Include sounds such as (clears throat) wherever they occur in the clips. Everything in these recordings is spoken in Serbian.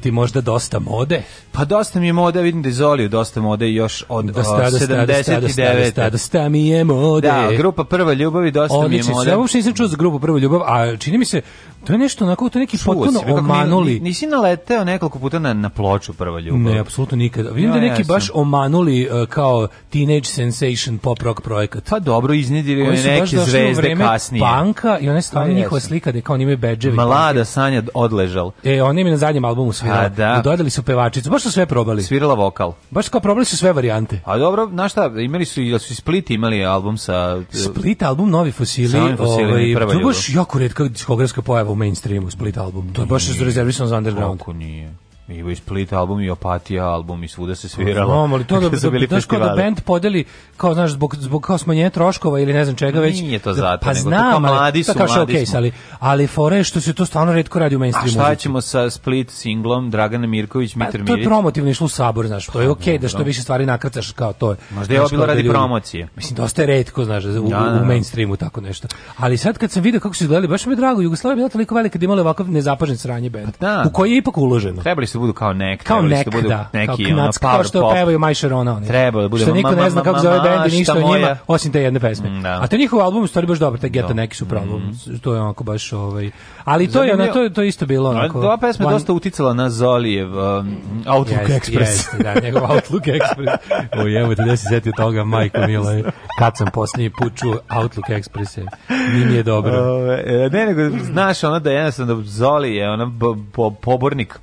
ti možda dosta mode? Pa dosta mi je mode, vidim da je Zolio dosta mode još od dosta, da, o, dosta, 79. Dosta, dosta, dosta mi je mode. Da, grupa Prva ljubav i dosta Odlično, mi je mode. Odlično, uopšte nisam čuo za grupu Prva ljubav, a čini mi se, to je nešto onako, to je neki čuo potpuno si, omanuli. Kako, nisi naleteo nekoliko puta na, na ploču Prva ljubav? Ne, apsolutno nikada. Vidim no, da neki ja baš omanuli uh, kao teenage sensation pop rock projekat. Pa dobro, iznedili neke zvezde kasnije. Banka i one stvarno pa njihova slika da kao imaju bedževi. Mlada Sanja odležal. E, on je na zadnjem albumu sve svirala. Da. Dodali su pevačicu, baš su sve probali. Svirala vokal. Baš kao probali su sve varijante. A dobro, na šta, imali su i su Split imali album sa e, Split album Novi fosili, ovaj to je baš jako retka diskografska pojava u mainstreamu Split album. To je baš rezervisan za underground. Kako nije? I i Split album i Opatija album i svuda se sviralo. Znam, ali (laughs) to da, da, bili daš da band podeli kao, znaš, zbog, zbog kao smanjenja troškova ili ne znam čega već. Nije to zato, da, pa nego znam, to kao mladi su, mladi smo. Ali, ali fore što se to stvarno redko radi u mainstreamu. A šta muzici. ćemo sa Split singlom Dragana Mirković, pa, Mitar Milić? To je promotivno išlo u sabor, znaš, to je pa, okej okay, da što više stvari nakrcaš kao to. Možda je bilo da radi promocije. Mislim, dosta je redko, znaš, u, da, u, mainstreamu tako nešto. Ali sad kad sam vidio kako su izgledali, baš mi je drago, Jugoslavija je bila toliko velika da imala ovakav nezapažen sranje band, u koji je ipak uloženo. Trebali su budu kao nek, kao nek, da budu da, neki kao, knac, ono, kao što pop. pevaju My Sharona. Oni. Treba da bude Što niko ne zna kako zove bend ništa o njima, osim te jedne pesme. Mm, da. A te njihov album u stvari baš dobar, te Geta da. neki su problem. Mm. To je onako baš ovaj. Ali to Zanimljiv... je, to to isto bilo onako. Ova pesma dosta uticala na Zolijev um, Outlook Express. da, njegov Outlook Express. (laughs) Oj, evo te da se setio toga, majko mila. Kad sam posljednji put čuo Outlook Express, nije mi je dobro. E, ne, nego znaš ono da jednostavno Zoli je ona pobornik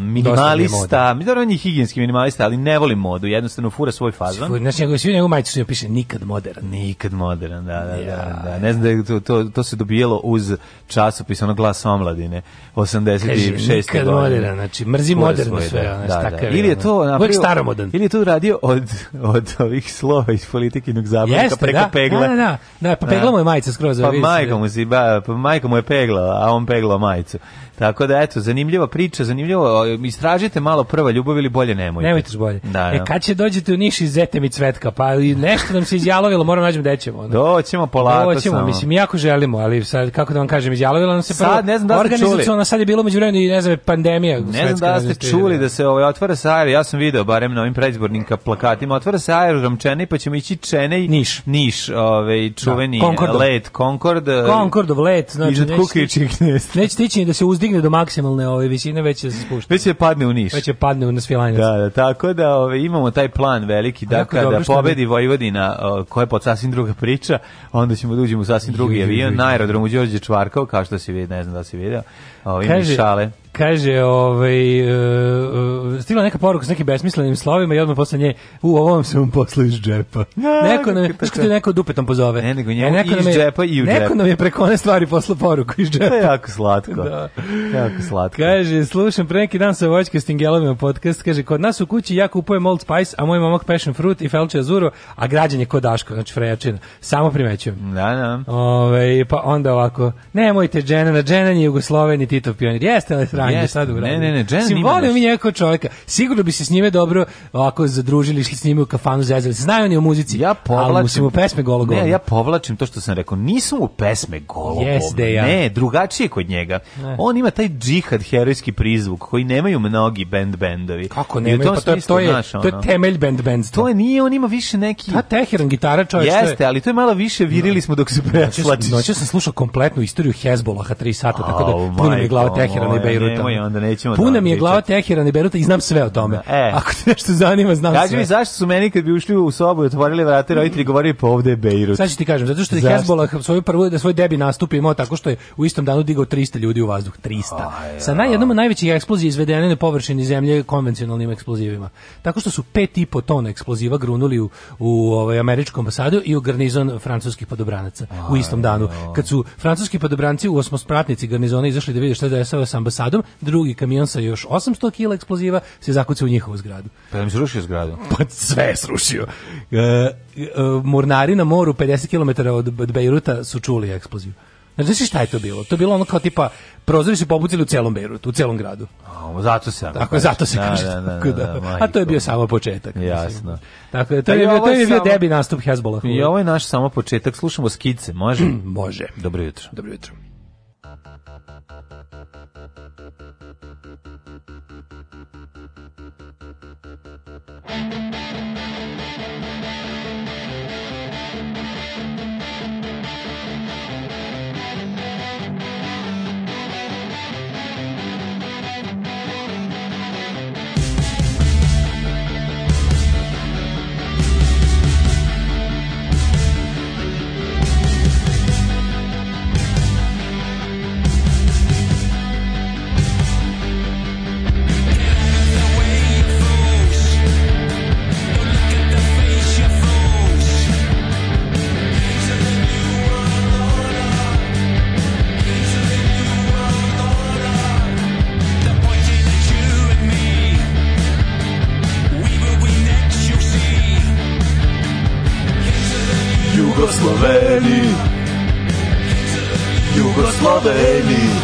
minimalista, mi dobro on je higijenski minimalista, ali ne voli modu, jednostavno fura svoj fazon. Znači, njegov, svi njegov majicu su piše nikad modern. Nikad modern, da, da, ja, da, da. Ne znam da je to, to, to se dobijelo uz časopis, ono glas omladine, 86. Kaže, modern, znači, mrzi moderno sve, da, da, da. Ili je to, napravio, staromodan. Ili je to radio od, od ovih slova iz politikinog zaborka Jeste, preko da, pegle. Da, da, da, da, pa pegla da. mu je majica skroz. Pa majka mu, si, ba, pa majka mu je pegla, a on pegla majicu. Tako da, eto, zanimljiva priča, zanimljivo. Istražite malo prva ljubav ili bolje nemojte. Nemojte bolje. Da, E, da. kad će dođete u Niš i zete mi cvetka, pa nešto nam se izjalovilo, moram nađem gde ćemo. Onda. Doćemo polako Doćemo, samo. mislim, jako želimo, ali sad, kako da vam kažem, izjalovilo nam se sad, ne znam da organizacijalno sad je bilo među vremenu i ne znam, pandemija. Ne znam da ste znači, čuli da. da se ovaj, otvara sa aer, ja sam video barem na ovim predizbornim plakatima, otvara se aerodrom Čenej, pa ćemo ići Čenej, Niš, Niš ovaj, čuveni da, Concordov. let, Concord. Eh, Concordov let, znači, nećete, nećete ići da se uzdi digne do maksimalne ove visine, već se spušta. Već će padne u niš. Već će padne u nasvilanje. Da, da, tako da ove, imamo taj plan veliki da kada dobro, pobedi bi... Vojvodina, o, koja je pod sasvim druga priča, onda ćemo da uđemo u sasvim drugi avion, na aerodromu Đorđe Čvarkov, kao što se vidi, ne znam da se vidio, ove, Kaže, šale. Kaže, ovaj, uh, stigla neka poruka s nekim besmislenim slovima i odmah posle nje, u ovom se vam posla iz džepa. Ja, (laughs) neko nam je, što te neko dupetom pozove. Ne, nego e, njemu e, neko iz džepa i u džepa. Neko nam je preko one stvari posla poruku iz džepa. To je jako slatko. da. Jako slatko. Kaže, slušam pre neki dan sa Vojčka Stingelovima podcast, kaže, kod nas u kući ja kupujem Old Spice, a moj momak Passion Fruit i Felče Azuro, a građan je kod Daško, znači frejačina. Samo primećujem. Da, da. Ove, ovaj, pa onda ovako, nemojte džena, na džena je Jugosloveni Titov pionir. Jeste, ali sranje yes. sad uradi. Ne, ne, ne, Džena ima volio mi nekog čovjeka. Sigurno bi se s njime dobro ovako zadružili, išli s njime u kafanu, zezali. Znaju oni o muzici. Ja povlačim. Ali mu se pesme golo Ne, ja povlačim to što sam rekao. Nisu u pesme golo yes, de, ja. Ne, drugačije kod njega. Ne. On ima taj džihad herojski prizvuk koji nemaju mnogi band bendovi. Kako nemaju? Pa to, to, je, naš, to je temelj band bendstva. To je nije, on ima više neki... Ta teheran gitara čovjek. Jeste, ali to je malo više virili smo dok se preslačiš. Noćas sam slušao kompletnu istoriju Hezbolaha 3 sata, tako da puno mi glava teherana i Bejrut nemoj, onda nećemo da Puna mi je glava Teherana i Beruta i znam sve o tome. E. (laughs) Ako te nešto zanima, znam Kaži sve. mi zašto su meni kad bi ušli u sobu i otvorili vrate roditelji govorili pa ovde je Beirut. Sad ću ti kažem, zato što je Hezbollah svoju prvu, da svoj debi nastupi imao tako što je u istom danu digao 300 ljudi u vazduh. 300. Aj, Sa najjednom od najvećih eksplozija izvedene na površini zemlje konvencionalnim eksplozivima. Tako što su pet i po tona eksploziva grunuli u, u ovaj, američkom ambasadu i u garnizon francuskih podobranaca Aj, u istom danu. Kad su francuski podobranci u osmospratnici garnizona izašli da vide šta je desava sa ambasadom, drugi kamion sa još 800 kg eksploziva se zakucao u njihovu zgradu. Pa da mi srušio zgradu? (laughs) Pa sve je srušio. E, e, mornari na moru 50 km od, od Bejruta su čuli eksploziju. Znači, znaš šta je to bilo? To je bilo ono kao tipa, prozori su popucili u celom Beirutu, u celom gradu. A, zato se tako, kaže. zato se da, kaže. Da da, da, da, da, A to je bio samo početak. Jasno. Mislim. Tako, to, je, je, to pa ovaj je bio samo... debi nastup Hezbollah. I ovo je naš samo početak. Slušamo skice, može? (clears throat) može. Dobro jutro. Dobro jutro. my baby.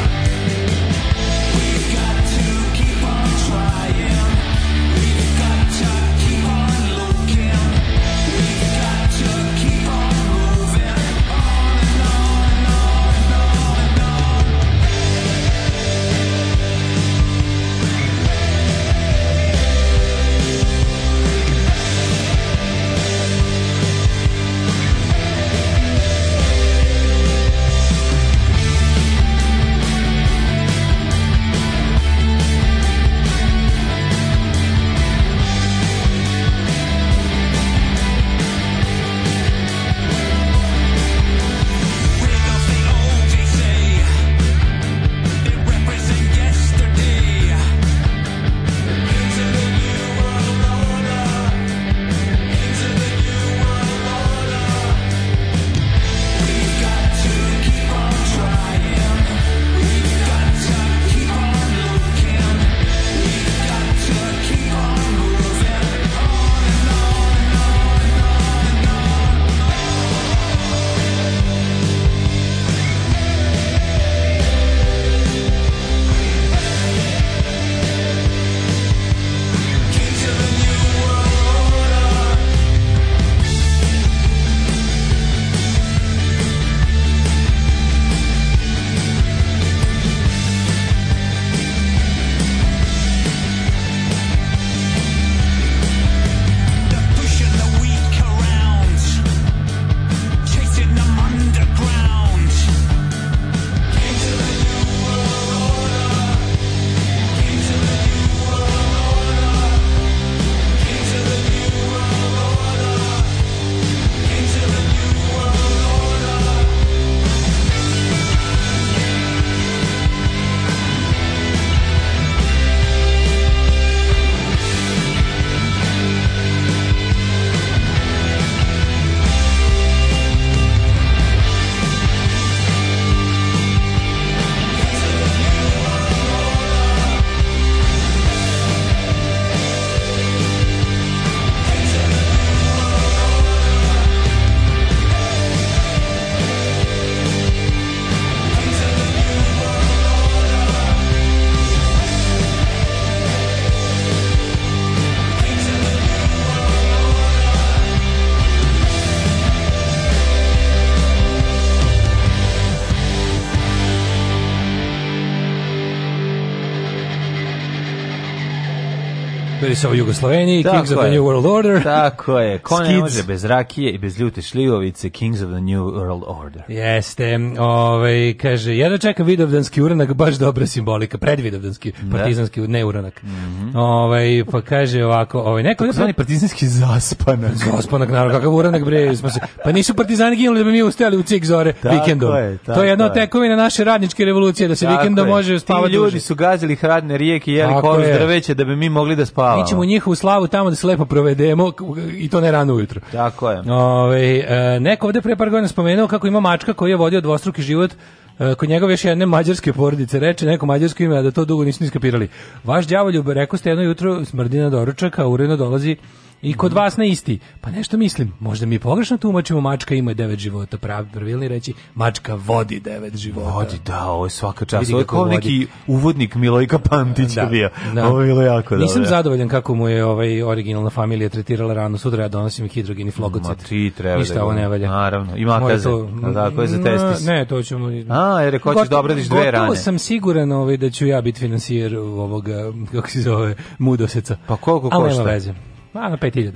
Kings of Jugoslavia, Kings of the New World Order. Tako je. Ko ne može bez rakije i bez ljute šljivovice Kings of the New World Order. Jeste. Ovaj kaže ja da čekam vidovdanski uranak baš dobra simbolika, predvidovdanski, da. partizanski ne uranak. Mm -hmm. Ovaj pa kaže ovako, ovaj neko je zvani partizanski zaspanak. Zaspanak naravno kakav uranak bre, smo se. Pa nisu partizani ginuli da bi mi ustali u cik zore tako vikendom. Je, to je jedno je. tekovina naše radničke revolucije da se vikendom može spavati. Ljudi duže. su gazili hradne rijeke, jeli koru drveće da bi mi mogli da spavamo ćemo u slavu tamo da se lepo provedemo i to ne rano ujutro. Tako je. Ove, ovaj, neko ovde pre par godina spomenuo kako ima mačka koji je vodio dvostruki život e, kod njegove još jedne mađarske porodice reče neko mađarsko ime, a da to dugo nisu niskapirali. Vaš đavoljub, rekao ste jedno jutro, smrdina na doručak, uredno dolazi I kod mhm. vas na isti. Pa nešto mislim, možda mi pogrešno tumačimo, mačka ima devet života, pravi pravilni reći, mačka vodi devet života. Vodi, da, ovo je svaka čast. Ovo je kao neki uvodnik Milojka Pantića da, bio. Da. Ovo je bilo jako dobro. Nisam zadovoljan kako mu je ovaj originalna familija tretirala rano sutra, ja donosim hidrogen i flogocet. Ma tri treba. Ništa da ovo ne valja. Naravno, ima kaze. Da, koje za testis. Ne, to ćemo... A, jer hoćeš da obradiš dve rane. Gotovo sam siguran ovaj, da ću ja biti financijer ovog, kako se zove, mudoseca. Pa koliko košta? Ali nema veze. Ma, na 5000.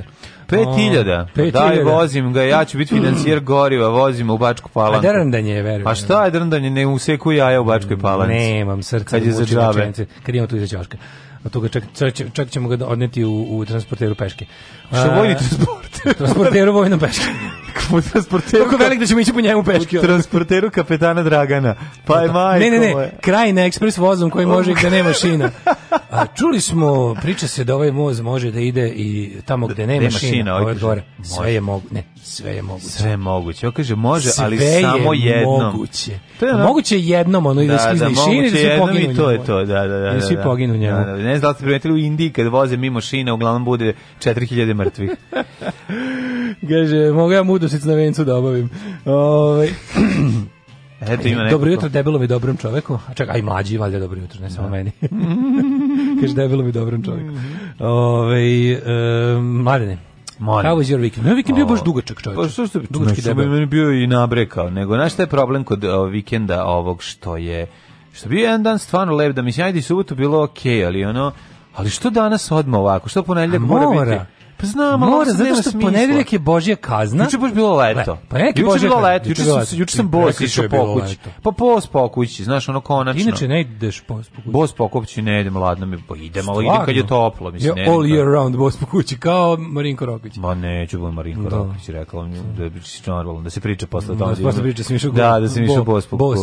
5000? O, 5000. Daj, vozim ga, ja ću biti financijer goriva, vozim u Bačku palanku. A drndanje je, verujem. A šta je drndanje, ne useku jaja u Bačkoj palanci? Nemam srca. Kad da je za džabe. Kad imam tu iza čoška. A toga čak, čak, čak ćemo ga odneti u, u transporteru peške. Što vojni transport? Transporteru vojnom peške. po transporteru... Kako velik da ćemo ići po njemu peške. transporteru kapetana Dragana. Pa je majko Ne, ne, ne, kraj na ekspres vozom koji može gde nema (laughs) šina. A čuli smo, priča se da ovaj voz može da ide i tamo gde nema, šina, šina ovaj gore. Sve je moguće. Ne, sve je moguće. Sve je moguće. Ovo kaže može, sve ali samo je jednom. moguće. To je ono... Moguće jednom, ono, i da, da sklizni da, šine, da svi poginu i to je to, da, da, da. da, da. I svi poginu da, njemu. Da, da. Ne znam da ste primetili u Indiji kad voze mimo šine, uglavnom bude 4000 mrtvih. (laughs) Kaže, mogu ja mudosic na vencu da obavim. Ove, ovaj, Eto ima Dobro jutro debilo mi dobrom čoveku. A čekaj, aj mlađi valjda dobro jutro, ne samo da. meni. (laughs) Kaže debilo mi dobrom čoveku. Ovaj um, mladene. Molim. How was your weekend? Moj weekend bio baš dugačak, čoveče. Pa što ste dugački no, znači, debel? Meni bio i nabrekao, nego znaš šta je problem kod o, eh, vikenda ovog što je što bio jedan dan stvarno lep, da mislim ajde subotu bilo okej, okay, ali ono ali što danas odmah ovako? Što ponedeljak mora, mora biti? Pa znam, ali mora, zato što ponedeljak je Božja kazna. Juče baš bilo leto. Le, pa, pa ponedeljak je Božja kazna. Leto. Juče, sam, juče sam bos išao po kući. Pa bos po kući, znaš, ono konačno. Inače ne ideš bos po kući. Bos po kući ne idem, ladno mi pa idem, ali idem kad je toplo, mislim. Ja, all year round bos po kući, kao Marinko Rokić. Ma neću, bude Marinko da. Rokić, rekao mi da bi normalno da, da, da se priča posle toga. Da, da se mišao. da se išao bos po kući.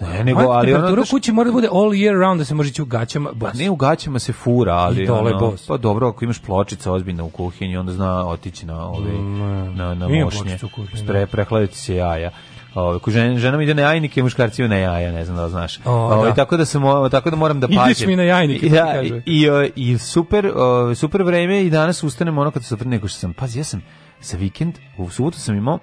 Ne, nego, ali temperatura ono, kući mora da bude all year round, da se može ići u gaćama. Pa ne u gaćama se fura, ali... I dole ono, Pa dobro, ako imaš pločice ozbiljna u kuhinji, onda zna otići na, ove, mm, na, na mošnje. Pre, prehladiti se jaja. Ovaj ko žena, žena mi ide na jajnike, muškarci na jaja, ne znam da li znaš. Ovaj da. tako da se mo, tako da moram da pazim. Ideš mi na jajnike, ja, i, i, i super, o, ovaj, super vreme i danas ustanem ono kad se neko što sam. Pazi, ja sam sa vikend, u subotu sam imao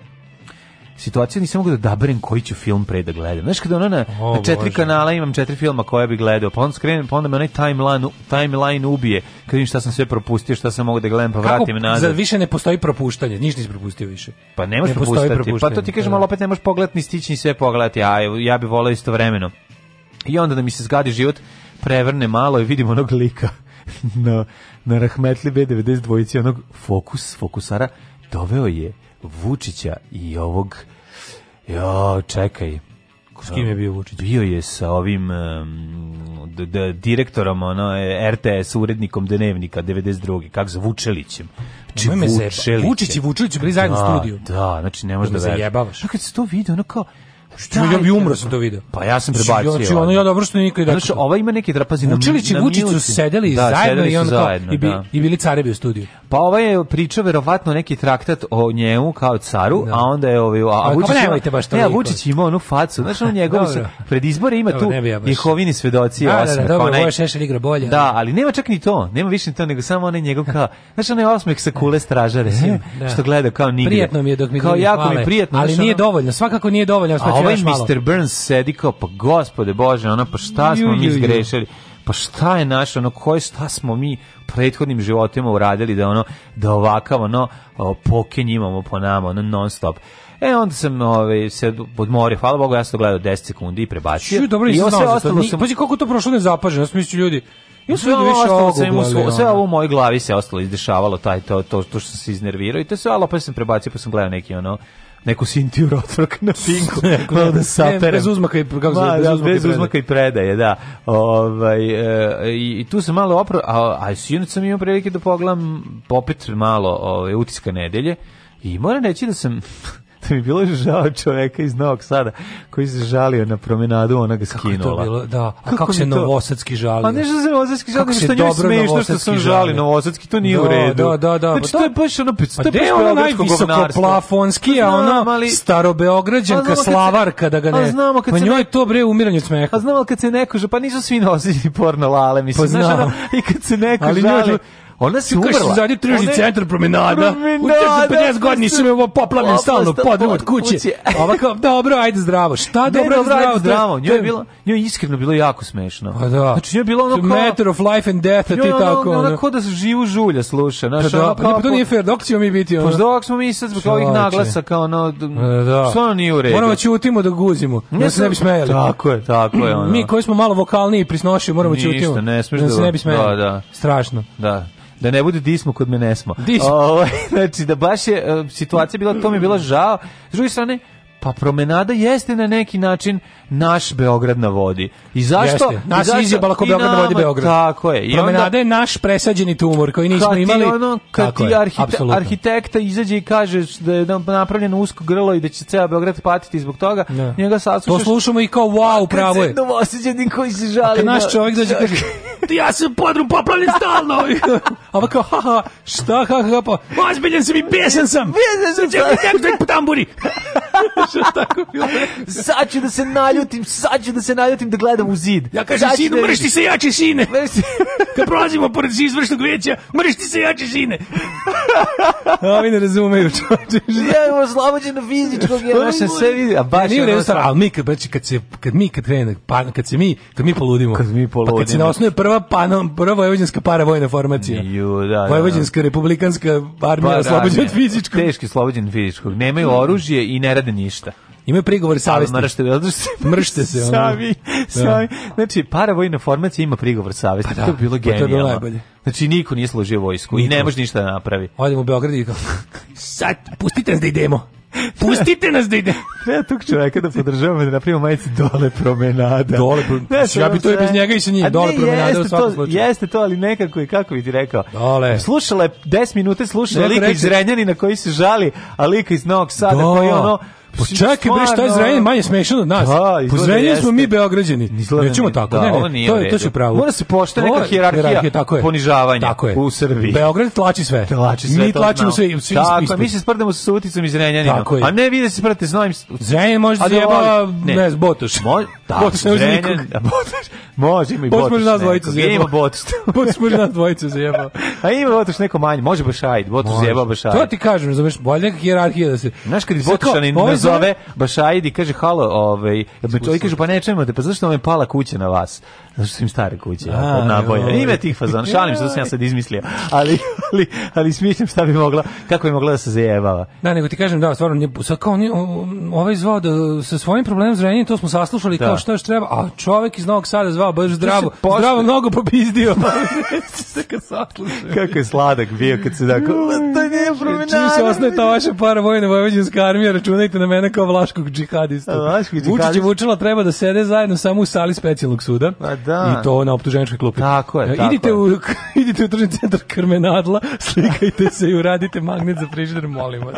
situaciju nisam mogu da odaberem koji ću film pre da gledam. Znaš kad ona na, o, na četiri bože. kanala imam četiri filma koje bih gledao, pa onda skrenem, pa onda me onaj timeline, timeline ubije, kad vidim šta sam sve propustio, šta sam mogu da gledam, pa Kako, vratim nazad. Za više ne postoji propuštanje, ništa nisi propustio više. Pa ne možeš propustiti. pa to ti kažem, malo da, da. opet ne možeš pogledati ni stići ni sve pogledati, a ja bih voleo istovremeno. I onda da mi se zgadi život, prevrne malo i vidim onog lika (laughs) na, na Rahmetli B92 onog fokus, fokusara, doveo je Vučića i ovog jo, čekaj. S kim je bio Vučić? Bio je sa ovim um, d, d, direktorom ono, RTS, urednikom Dnevnika 92. Kako za Vučelićem. Znači, Vučelić. Vučić i Vučelić bili zajedno u da, studiju. Da, znači ne možeš da, da veruješ. Zajebavaš. No, kad se to vidi, ono kao, Šta? Ja bi umro sam to video. Pa ja sam prebacio. Znači, ono ja dobro što nikad. Znači, ova ima neki trapazina. Učilići Vučiću sedeli da, zajedno i on zajedno, kao, i, bi, da. i bili carevi u studiju. Pa ova je pričao verovatno neki traktat o njemu kao caru, da. a onda je ovaj a, Vučić nemojte baš to. Ne, Vučić ima onu facu. Znači on njegov pred izbore ima tu Jehovini svedoci osmeh. Da, da, da Šešelj igra bolje. Da, ali nema čak ni to. Nema više ni to nego samo onaj njegov kao. Znači onaj osmeh sa kule e, stražare e, da. što gleda kao nigde. Prijatno mi je dok mi kao jako mi prijatno. Ali nije dovoljno. Svakako nije dovoljno ovaj Mr. Burns sedi kao, pa gospode bože, ono, pa šta smo mi zgrešili? pa šta je naš, ono, koje, šta smo mi prethodnim životima uradili da ono, da ovakav, ono, pokenj imamo po nama, ono, non stop. E, onda sam ovaj, se odmorio, hvala Bogu, ja sam to gledao 10 sekundi i prebacio. Ču, dobro, I ovo sve ostalo sam... Pazi koliko to prošlo nezapaženo, ja sam mislio ljudi, ja sve ovo više ovo sam sve, sve ovo u mojoj glavi se ostalo izdešavalo taj to to, to što sam se iznervirao i to se alo pa sam prebacio pa sam gledao neki ono neku Sintiju Rotrock na pinku, (laughs) malo da saperem. Bez uzmaka i, kako se, Ma, bez, da, uzmaka bez uzmaka i predaje, da. Ovaj, e, i, tu se malo opro... A, a sinoć sam imao prilike da pogledam popet malo ovaj, utiska nedelje i moram reći da sam što mi bilo žao čoveka iz Novog Sada koji se žalio na promenadu, ona ga skinula. Kako to bilo? Da. A kako, kako se Novosadski žalio? Pa ne što se Novosadski žalio, što njoj smiješno što sam žalio Novosadski, to nije da, u redu. Da, da, da. Znači, to je baš ono, pa to je pa ono najvisoko plafonski, a ona starobeograđanka, slavarka, da ga ne... A znamo, kad pa njoj to bre umiranje smeha. A znamo, kad se neko žalio, pa nisu svi nosili porno lale, mislim. Pa znam. I kad se neko žali... Ona se umrla. Kaže zadnji tržni centar promenada. promenada u 50 godina nisam ovo poplavljen stalno podrum od kuće. (laughs) Ova kao dobro, ajde zdravo. Šta dobro, dobro zdravo, zdravo. Njoj je bilo, njoj iskreno bilo jako smešno. Pa da. Znači njoj je bilo ono kao matter of life and death ti tako. Ona da. kao da se živu žulja sluša, znači da, pa, pa to nije fair, dok ćemo mi biti pa ono. Pa dok smo mi sad zbog ovih naglasa kao ono što da. nije u redu. Moramo da ćutimo da guzimo. Da se ne bi smejali. Tako je, tako je ono. Mi koji smo malo vokalniji prisnoši, moramo ćutimo. Ništa, ne smeš da. Da se ne bi smejali. Da, da. Strašno. Da da ne bude dismo kod me nesmo. Ovo, ovaj, (laughs) znači, da baš je e, situacija bila, to mi je bilo žao. S druge strane, pa promenada jeste na neki način naš Beograd na vodi. I zašto? Jeste, nas izjebala ko Beograd na vodi Beograd. Tako je. I Promenada onda, je naš presađeni tumor koji nismo kad imali. Ti ono, kad ti arhite, arhitekta izađe i kaže da je napravljeno usko grlo i da će ceo Beograd patiti zbog toga, ne. Da. njega saslušaš. To slušamo i kao wow, pravo je. Kad koji se žali. Kad naš čovjek dođe i kaže, (laughs) da ja sam podrum poplavljen stalno. (laughs) A pa kao, haha, šta, haha, ha, pa, ozbiljen sam i besan sam. Besan sam. Čekaj, tako da Šta tako bilo? Sad ću da se nalje naljutim, sad ću da se naljutim da gledam u zid. Ja kažem, sad sinu, da... mršti se jače sine. Mršti. (laughs) Kad prolazimo pored izvršnog veća, mršti se jače sine. A (laughs) vi ne razumeju čoče. ja imam oslobođeno fizičkog, ja naša sve vidi. A baš ja, nije stvar, ali mi kad, znači, kad, se, kad mi kad krene, pa, kad se mi, kad mi poludimo. Kad mi poludimo. Pa kad se na osnovu prva, panom, prva vojvođanska paravojna formacija. Ju, da, da, da. Vojvođanska republikanska armija pa, da, oslobođena fizičkog. Teški oslobođen fizičkog. Nemaju oružje i ne rade ništa. Imaju prigovor savesti. Mršte, da, da, (laughs) mršte se. Ono. Savi, da. savi. Znači, paravojna formacija ima prigovor savesti. Pa da, pa to je bilo genijalno. to je bilo najbolje. Znači, niko nije složio vojsku niko. i ne može ništa da napravi. Odemo u Beograd i kao, (laughs) sad, pustite nas da idemo. Pustite nas da idemo. ja (laughs) tog čoveka da podržavam, da napravimo majice dole promenada. Dole promenada. Ja bi to i bez njega i sa njim. Dole promenada u svakom slučaju. Jeste to, ali nekako je, kako bi ti rekao. Dole. Slušala je 10 minuta, slušala lika iz Renjani na koji se žali, a lika iz Novog Sada koji ono Pa čekaj bre, šta je Zrenjanin manje smešan od nas? Da, po Zrenjaninu smo mi Beograđani. Nećemo tako, da, ne, ne, to je, to će pravo. Mora se poštena neka hijerarhija tako je. ponižavanja tako je. u Srbiji. Beograd tlači sve. Tlači sve mi tlačimo sve. Svi tako, isti. mi se sprdamo sa Suticom i Zrenjaninom. A ne, vi da se sprdate s novim... Zrenjanin može se jebala, ne, Botoš. Da, (laughs) botoš ne uzi nikog. (laughs) Može mi Botoš. (laughs) Botoš može nas dvojicu zajebao. Ima Botoš. Botoš može nas dvojicu zajebao. A ima Botoš neko manje, može Bašajid. Botoš zajebao Bašajid. To ti kažem, razumeš, bolje neka hijerarhija da se... Znaš, kad iz Botoša zove Bašaid i kaže halo, ovaj, me čovjek kaže pa ne čujemo te, pa zašto vam je pala kuća na vas? Zato su im stare kuće, A, naboja. Ima tih fazona, šalim se, da sam ja sad izmislio. Ali, ali, ali smišljam šta bi mogla, kako bi mogla da se zajebava. Da, nego ti kažem, da, stvarno, sad kao oni, ovaj zvao da, sa svojim problemom zrenja, to smo saslušali, da. kao što još treba, a čovek iz Novog Sada zvao, baš zdravo, zdravo mnogo popizdio. (laughs) kad saslušam. Kako je sladak bio kad se tako, da to nije promenada. Čim se osnoje ta vaša para vojne vojvođanska armija, računajte na mene kao vlaškog džihadista. Vlaškog džihadista. Vučić je vučila, treba da sede zajedno samo u sali specijalnog suda. A, Da. I to na optuženičkoj klupi. Tako je, tako idite je. u (laughs) idite u tržni centar Krmenadla, slikajte se i uradite magnet za frižider, molim vas.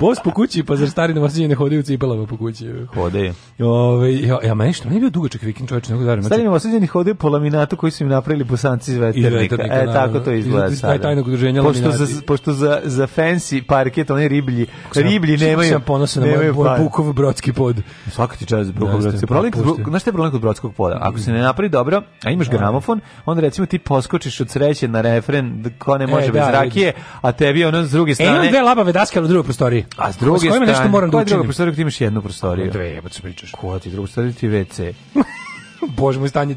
Bos po kući, pa zar stari novosađeni ne hodaju u cipelama po kući? Hode. Ove, ja, ja meni što, meni je bio dugačak vikend, čoveče, nego verujem. Stari novosađeni hodaju po laminatu koji su im napravili bosanci iz veternika. veternika e, tako to izgleda iz, sada. Tajnog udruženja pošto za, pošto za, za fancy parket, oni riblji, riblji nemaju... Sam ponosan na moj Bukov-Brodski pod. Svaka ti čast Bukov-Brodski pod. Znaš šta problem kod Brodskog poda? Ako se ne napravi govori dobro, a imaš da. gramofon, onda recimo ti poskočiš od sreće na refren, ko ne e, može da, e, bez da, rakije, a tebi ono s druge strane... E, imam dve labave daske u drugoj prostoriji. A s druge strane... nešto moram da učinim. Koja je prostorija, ti imaš jednu prostoriju? Dve, jebate se pričaš. Koja ti druga prostorija, ti WC. (laughs) Bože moj stanje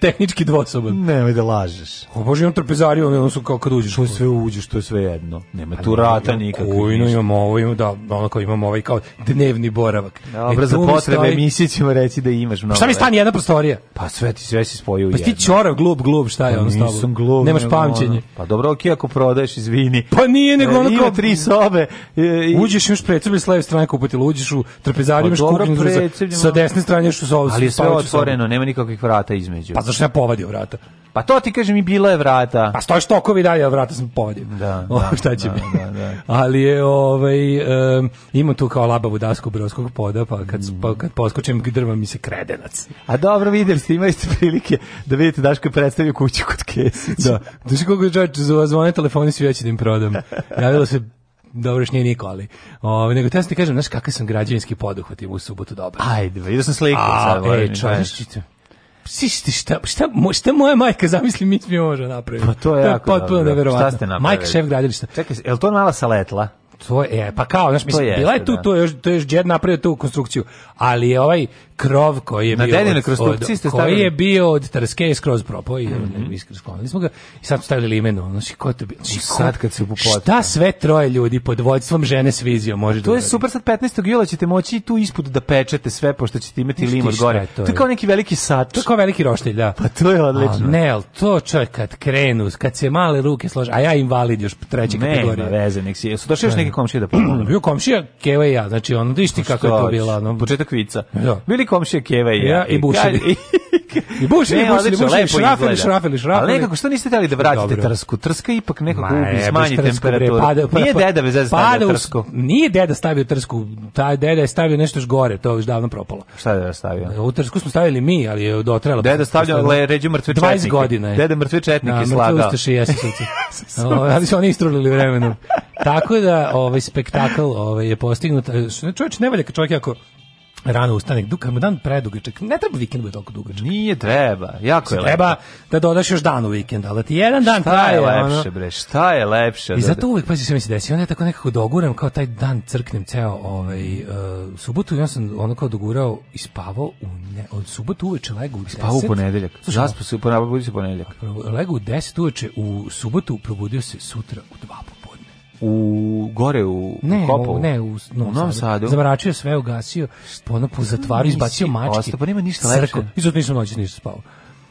tehnički dvosoban. Ne, da lažeš. O bože, on trpezariju, oni su kao kad uđeš. Što sve uđeš, što je sve jedno. Nema tu rata nikakvih. Kujno imamo ovo, imamo da, ono kao imamo ovaj kao dnevni boravak. Dobro, e, za potrebe stoji... emisije ćemo reći da imaš mnogo. Šta mi stani jedna prostorija? Pa sve ti sve se spojio u jedno. Pa ti čorav, glup, glup, šta je pa, ono s tobom? Glup, Nemaš pamćenje. Ono. Pa dobro, okej, okay, ako prodaješ, izvini. Pa nije, nego e, ono kao... tri sobe. E, i... Uđeš još precrbi s leve strane kupatila, uđeš u trpezariju, pa imaš kupinu sa desne strane još u Ali sve otvoreno, nema nikakvih vrata između. Pa zašto ja povadio vrata? Pa to ti kažem i bilo je vrata. Pa stoji štokovi dalje, a vrata sam povadio. Da, (laughs) o, da, šta će da, biti? Da, da. Ali je, ovaj, um, ima tu kao labavu dasku brodskog poda, pa kad, mm. pa kad poskočem drva mi se kredenac. A dobro, vidim, ste, imali ste prilike da vidite Daško je predstavio kuću kod Kesića. Da, duši koliko čovječ, zvone telefoni svi već da im prodam. Javilo se dobro još nije niko, ali o, ovaj, nego te ja ti kažem, znaš kakav sam građevinski poduhvat imao u subotu dobro. Ajde, vidio sam sliku. A, sad, e, čovječ, Sišti, šta, šta, šta moja majka zamisli mi mi može napraviti. Pa to je, to je jako potpuno dobro. neverovatno. Šta ste napravili? Majka šef gradilišta. Čekaj, je li to mala saletla? To je, e, pa kao, znaš, mislim, bila je tu, da. to je to je još Đer napravio tu konstrukciju, ali je ovaj, krov koji je na bio od, kroz od, koji stavili. je bio od Tarske skroz propao i mm -hmm. iskrskom. Mi smo ga i sad stavili imeno, znači ko to bio Znači, sad kad se upopotio. Šta sve troje ljudi pod vođstvom žene s vizijom može da To da je super sad 15. jula ćete moći tu ispod da pečete sve pošto ćete imati lim od gore. To je kao neki veliki sat. To je kao veliki roštilj, da. Pa to je odlično. A, ne, al to čovjek kad krenu, kad se male ruke slože, a ja invalid još treće kategorije. Ne, veze, nek si. Jesu došli još neki komšije da pomogu. (clears throat) Bio komšija Keva ja, znači on dišti kako je to bilo, no. Početak vica. Da. Bili komšije Keva i ja. ja I bušili. (laughs) I, I bušili, ne, bušili, odlično, bušili, šrafili, šrafili, šrafili. Ali nekako, što niste htjeli da vratite Dobro. trsku? Trska ipak nekako Ma, ubi, smanji temperaturu. Pada, pada, nije deda bez veze stavio trsku. Nije deda stavio trsku, taj deda je stavio nešto još gore, to je još davno propalo. Šta je deda stavio? U trsku smo stavili mi, ali je dotrelo. Deda pa- stavljao pa- le, ređu mrtve četnike. 20 godina je. Deda mrtve četnike da, slagao. Mrtve ustaše i jesusovci. (laughs) (laughs) ali su oni istrulili vremenom. Tako da ovaj spektakl ovaj, je postignut. E, Čovječ, ne valja kad čovjek jako rano ustane, kad mu dan predugačak, ne treba vikend bude toliko dugačak. Nije treba, jako je Treba lepo. da dodaš još dan u vikend, ali da ti jedan dan šta traje. Šta je lepše, ono. bre, šta je lepše? I zato uvijek, pazi, sve mi se desi, onda ja tako nekako doguram, kao taj dan crknem ceo ovaj, uh, subotu ja sam ono kao dogurao i spavao u ne, od subotu uveče legu u 10. Spavao u ponedeljak, zaspo se, probudio se ponedeljak. Legu u 10 uveče, u subotu probudio se sutra u 2 u gore u ne, Kopovu. Ne, u, Novom, u Novom Sadu. Zamračio sve, ugasio, ponovo po zatvaru, izbacio mačke. Ostao, pa nema ništa lepše. I nisam noći ništa spavao.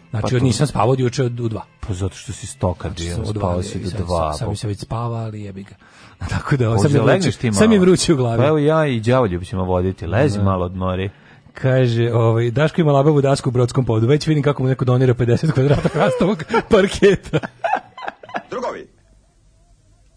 Znači, pa od nisam spavao od juče od, u dva. Pa zato što si stoka znači, bio, spavao si do 2 Sam, se već spava, ali jebi ga. (laughs) Tako da, sam, legneš ti sam mi vruće u glavi. Pa evo ja i Đavoljub ćemo voditi, lezi da. malo odmori. Kaže, ovaj, Daško ima labavu dasku u brodskom podu, već vidim kako mu neko donira 50 kvadrata hrastovog (laughs) parketa. Drugovi,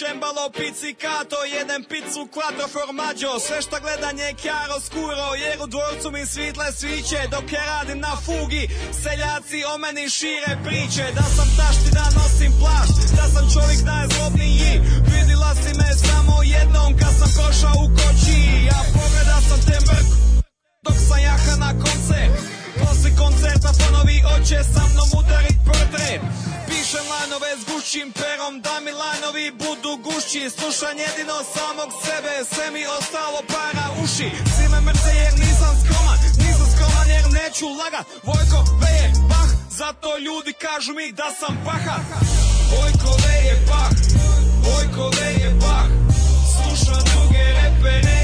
cembalo pizzicato Jedem picu, quattro formaggio Sve šta gledan je chiaro skuro Jer u dvorcu mi svitle sviće Dok ja radim na fugi Seljaci o meni šire priče Da sam taština da nosim plašt Da sam čovjek najzlobniji Vidila si me samo jednom Kad sam prošao u koči Ja pogleda sam te mrku Dok sam jaka na koncert Posli koncerta ponovi oće Sa mnom udarit portret pišem lanove s gušćim perom Da mi lanovi budu gušći Slušam jedino samog sebe Sve mi ostalo para uši Svi me mrze jer nisam skroman Nisam skroman jer neću lagat Vojko veje bah Zato ljudi kažu mi da sam paha Vojko veje bah Vojko veje bah Slušam druge repere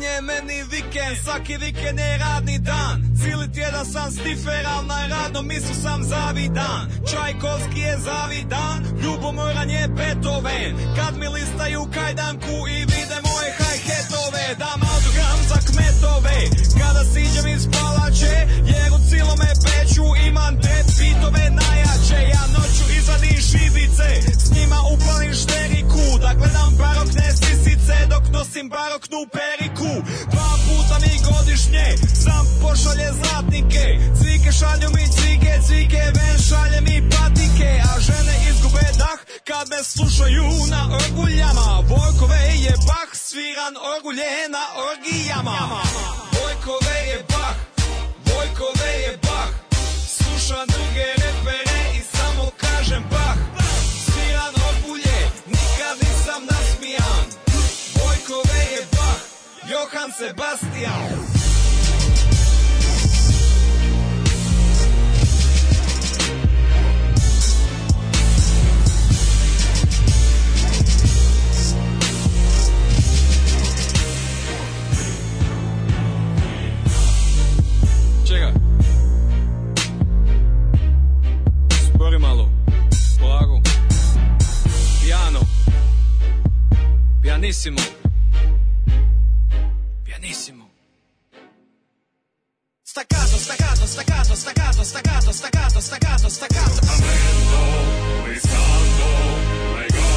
No. meni vikend, svaki vikend je radni dan Cili tjedan sam stifer, al na radnom misu sam zavidan Čajkovski je zavidan, ljubomoran je Beethoven Kad mi listaju kajdanku i vide moje hajhetove Dam autogram za kmetove, kada siđem iz palače Jer u cilome peću imam te pitove najjače Ja noću izvadim šibice, s njima upalim šteriku Da gledam barokne sisice dok nosim baroknu periku Dva puta mi godišnje Sam pošalje zlatnike Cvike šalju mi cvike Cvike ven šalje mi patike A žene izgube dah Kad me slušaju na orguljama Vojkove je bah Sviran orgulje na orgijama Vojkove je bah Vojkove je bah Slušam druge San Sebastian. Čega? malo. Polako. Piano. Pianissimo. benissimo. Staccato, staccato, staccato, staccato, staccato, staccato, staccato, staccato. Stamento, riscaldo, legato.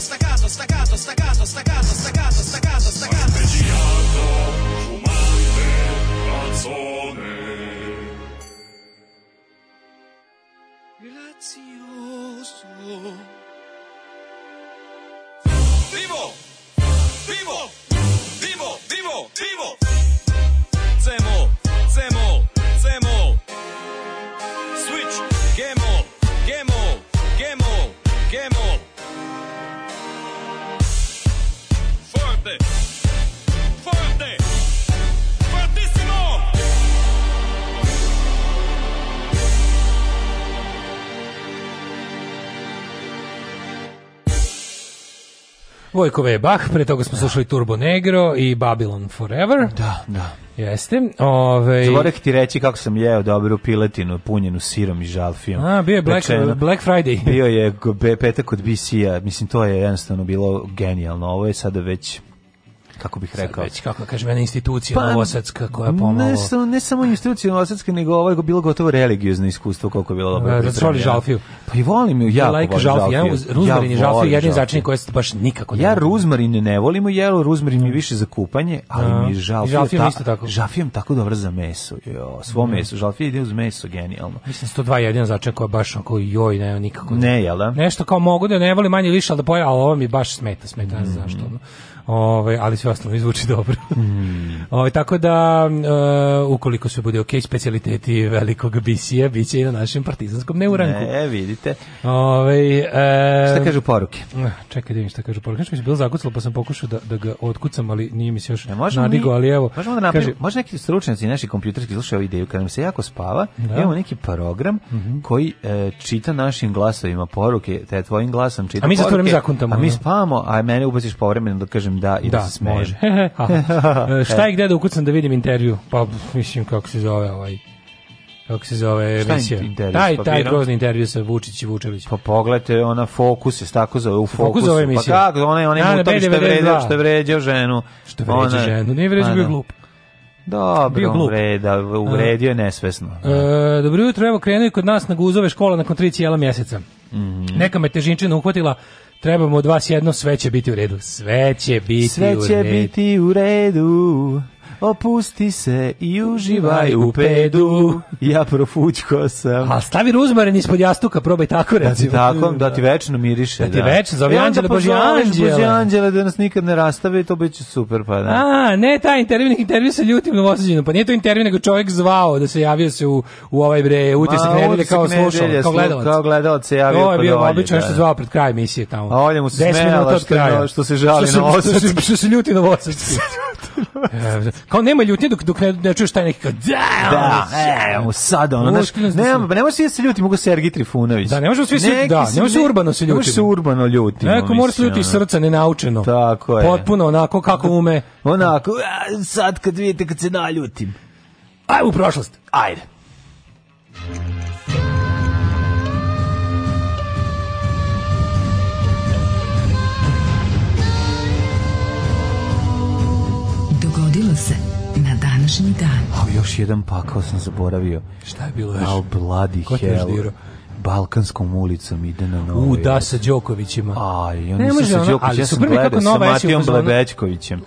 Staccato, staccato, staccato, staccato, staccato, staccato, staccato, staccato. Arpeggiato, fumante, canzone. Grazioso. Vivo! Vivo! vivo, Vojkove je Bach, pre toga smo slušali Turbo Negro i Babylon Forever. Da, da. Jeste. Ove... Zvorek ti reći kako sam jeo dobru piletinu punjenu sirom i žalfijom. A, bio je Black, Rečeno, Black Friday. Bio je petak od BC-a. Mislim, to je jednostavno bilo genijalno. Ovo je sada već kako bih rekao. Već, kako kažem, jedna institucija pa, novosadska koja pomalo... Ne, samo, ne samo institucija novosadska, nego ovo je bilo gotovo religiozno iskustvo, koliko je bilo dobro. Da, da voli žalfiju. Pa i volim ju, jako like volim žalfiju. Ja, ruzmarin ja i žalfiju, jedin začin koje se baš nikako ne Ja ruzmarin ne volim, jelo ruzmarin mi više za kupanje, ali A, da. mi žalfiju... Žalfijom ta, isto tako. Žalfijom tako dobro za meso, jo, svo mm. meso. Žalfija ide uz meso, genijalno. Mislim, 102 jedina začin koja baš onako, joj, ne, nikako... Ne, jel da? Nešto kao mogu da ne volim manje više, ali da pojava, ali ovo mi baš smeta, smeta, mm. zašto. Ove, ali sve ostalo mi dobro. Mm. (laughs) Ove, tako da, e, ukoliko se bude ok, specialiteti velikog bisija, bit će i na našem partizanskom neuranku. E, vidite. Ove, e, šta kažu poruke? Čekaj, divim da šta kažu poruke. Nešto mi se bilo zakucalo, pa sam pokušao da, da ga otkucam, ali nije mi se još ne, nadigo, mi, ali evo. Možemo da napravimo, kaže, može neki stručnjaci, naši kompjuterski slušaju ovu ideju, kad nam se jako spava, da. imamo neki program mm -hmm. koji e, čita našim glasovima poruke, te tvojim glasom čita a mi poruke. A mi se to zakuntamo. A mi spavamo, a mene ubaciš povremeno da kažem kucnem da i da, da se smejem. (laughs) šta je gde da ukucam da vidim intervju? Pa mislim kako se zove ovaj kako se zove emisija. Taj, taj grozni intervju sa Vučić i Vučević. Pa pogledajte, ona Fokus je tako zove, u Fokusu. Fokus pa emisija. Pa kako, ona je, ona je da, što vređa, što vređa ženu. Što vređa vređao ženu, nije vređao pa bio da. glup. Dobro, bio glup. Vreda, uvredio je nesvesno. E, dobro jutro, evo krenuo kod nas na guzove škola nakon tri cijela mjeseca. Mm -hmm. Neka me težinčina uhvatila trebamo od vas jedno, sve će biti u redu. Sve će biti sve će u redu. biti u redu. Opusti se i uživaj u pedu, ja profućko sam. A stavi ruzmaren ispod jastuka, probaj tako recimo. Da ti tako, da ti da. večno miriše. Da da. ti večno, zove Anđele, Boži Anđele. Boži Anđele da nas nikad ne rastave i to biće super, pa da. A, ne taj intervju, nek intervju sa ljutim novosađenom, pa nije to intervju, nego čovjek zvao da se javio se u, u ovaj bre, utisak nedelje kao slušao, kao gledalac. Kao gledalac se javio. To je pa bio da obično što da. zvao pred kraj emisije tamo. A ovdje mu se smela što, što se žali na Osečki. Što se ljuti na Osečki. (laughs) kao nema ljutnje dok, dok ne, ne čuješ taj neki kao da, da evo sad ono, znaš, nema, ne možeš svi da se ljuti, mogu Sergi Trifunović. Da, ne možemo svi se, da, ne možeš urbano se ljuti. Ne možeš se urbano ljuti. Neko mora se ljuti iz srca, nenaučeno. Tako je. Potpuno onako kako ume. Onako, sad kad vidite kad se naljutim. Ajmo u prošlost. Ajde. današnji dan. A još jedan pakao sam zaboravio. Šta je bilo još? Al bloody Ko hell. Balkanskom ulicom ide na novi. U, da, sa Đokovićima. Aj, oni ne, sa Đokovićem, ja sam gledao sa Matijom Blebečkovićem.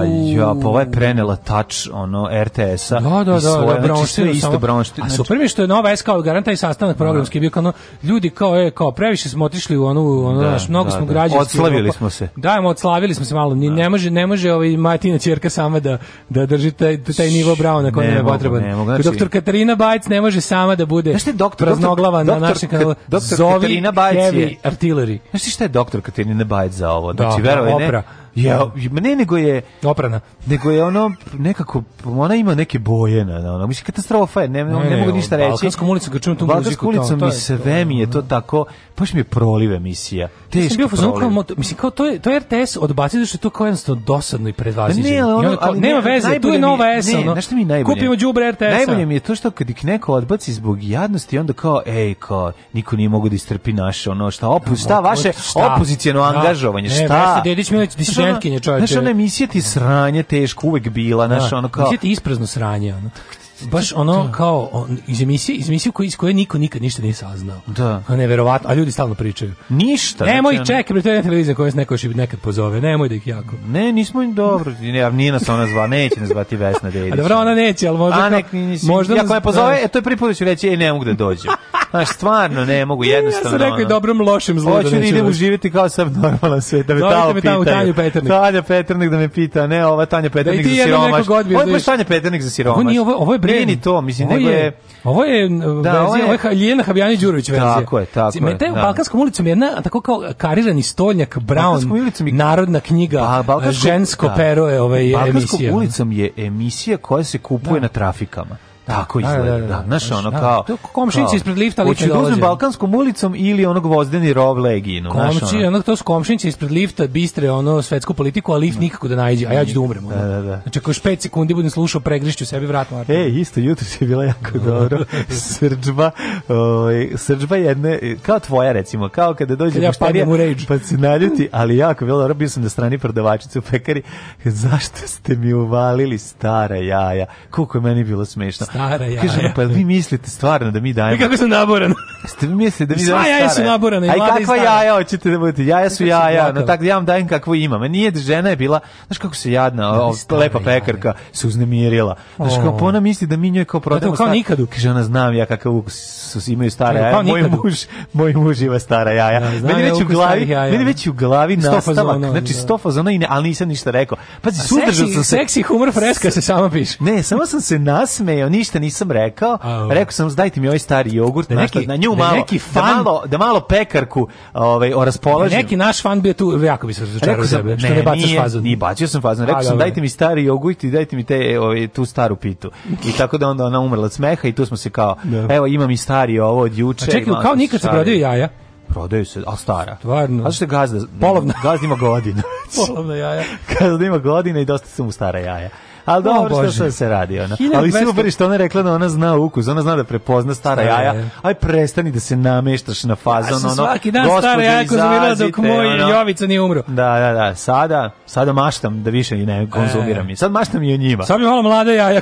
Aj, ja, pa ova je prenela tač, ono, RTS-a. Da, da, da, da. Svoje, da znači, isto bronštino. A znači- super mi što je Nova S kao garanta i sastanak programski da. bio kao, ljudi kao, je, kao, previše smo otišli u onu, ono, da, naš, mnogo da, smo da, građanski. Odslavili pa- smo se. Da, odslavili smo se malo. Ni, da. ne može, ne može ovaj Matina čerka sama da, da drži taj, taj nivo bravo na kojem je potreban. Znači- doktor Katarina Bajc ne može sama da bude. Znaš te, doktor, doktor crnoglava na našem kanalu. Doktor Zovi Bajci. Bajec heavy artillery. Znaš ti šta je doktor Katarina Bajci za ovo? Znači, da, verovi, da, ne? Opera. Ja, da. ne, nego je... Oprana. Nego je ono, nekako, ona ima neke boje na, ona. Mislim, katastrofa je, ne, ne, ne, ne mogu ništa reći. Balkanskom ulicom, kad čujem tu Balkanskom muziku... ulicom mi se vemi, je to tako, baš mi je proliv emisija. Teški bio proliv. Kao, mislim, kao to, je, to je RTS odbacio, da što to kao jednostavno dosadno i predvaziđeno. Ne, ono, ono, ali, nema veze, tu je nova S, ono. Znaš mi najbolje? Kupimo džubre rts Najbolje mi je to što kad ih neko odbaci zbog jadnosti, onda kao, ej, kao, niko nije mogao da istrpi naše, ono, šta, opu, šta vaše opoziciono da. angažovanje, šta? Ne, Dedić Milović, ženkinje, čoveče. Znaš, ona emisija ti sranje teško uvek bila, znaš, da, ono kao... Emisija ti isprazno sranje, ono. Baš ono da. kao on, iz emisije, iz emisije koje, iz koje niko nikad ništa nije saznao. Da. A neverovatno, a ljudi stalno pričaju. Ništa. Nemoj znači, čekaj, bre, to je televizija koja se neko još nekad pozove. Nemoj da ih jako. Ne, nismo im dobro. Ne, nije nas ona zva, neće nas zvati Vesna Dedić. A dobro, ona neće, al možda. A nek, nisi, možda. Ja da- koja pozove, e, to je prvi put da ću reći, ej, ne mogu da dođem. Znaš, stvarno ne mogu jednostavno. ja sam rekao i dobrom, lošem zlu. Da Hoću da idem da- uživjeti kao sam normalan svet, da me tamo pitaju. Tanja Peternik. Tanja Peternik da me pita, ne, ova Tanja Peternik za siromaš. Ovo je baš Tanja Peternik za siromaš. Ovo nije, ovo, ovo je brend. Nije ni to, mislim, nego je... Ovo je da, verzija, ovo je Lijena Habijani Đurović verzija. Tako je, tako je. Mete da. Balkanskom ulicom jedna tako kao karirani stolnjak Brown, i... narodna knjiga, pa, e, ba, žensko da. pero je ovaj, Balkanskom emisija. Balkanskom ulicom je emisija koja se kupuje da. na trafikama. Tako da, da, izgleda, da, da, da znaš, ono kao... Komšinici ispred lifta, lifta dolaze. Hoću da Balkanskom ulicom ili onog gvozdeni rov leginu, znaš, ono. ono, to su komšinici ispred lifta, bistre, ono, svetsku politiku, a lift nikako da najđe, a ja ću da umrem. Da, da, da. Znači, ako još 5 sekundi budem slušao, pregrišću sebi vratno. Artur. E, isto, jutro je bila jako dobro. (laughs) srđba, ovaj, srđba jedne, kao tvoja, recimo, kao kada dođe kada mušterija, ja pa se naljuti, ali jako bilo dobro, bio sam na strani prodavačice u pekari, zašto ste mi uvalili stara jaja? Koliko je meni bilo smešno. Stara jaja. Kaže, pa vi mislite stvarno da mi e, dajemo? I kako sam naborane? Ste vi mislite da mi dajemo Sva jaja su naborane, A i kakva jaja hoćete da budete? Jaja su jaja, no tako da ja vam dajem kakvo ima. A nije žena je bila, znaš kako se jadna, o, lepa pekarka se uznemirila. Znaš kako, pa ona misli da mi njoj kao prodamo. Kao nikadu. Kaže, ona znam ja kakav ukus imaju stare jaja. Moj muž, moj muž ima stara jaja. Meni već u glavi, meni već u glavi nastavak. Znači, da. stofa za i ne, ali nisam ništa rekao. Pazi, sudržao sam se. Seksi humor freska se sama piše. Ne, samo sam se nasmejao, ništa nisam rekao. Da. Rekao sam dajte mi ovaj stari jogurt, da neki, na nju da malo, neki da fan, da malo, da malo pekarku, ovaj o raspolažem. neki naš fan bio tu, jako bi se razočarao sebe, što ne, ne bacaš fazon. Ni bacio sam fazon. Rekao sam dajte mi stari jogurt i dajte mi te ovaj tu staru pitu. I tako da onda ona umrla od smeha i tu smo se kao, evo imam i stari ovo od juče. A čekaj, kao nikad se prodaju jaja prodaju se, a stara. Stvarno. A što gazda, polovna gazda ima godina. (laughs) polovna jaja. Gazda ima godina i dosta su mu stara jaja ali dobro što što se radi ona. Ali super što ona rekla da ona zna ukus, ona zna da prepozna stara jaja. Aj prestani da se nameštaš na fazon ono. Svaki dan stara jaja konzumirala dok moj Jovica nije umro. Da, da, da. Sada, sada maštam da više i ne konzumiram. I e. sad maštam i o njima. Sad mi malo mlade jaja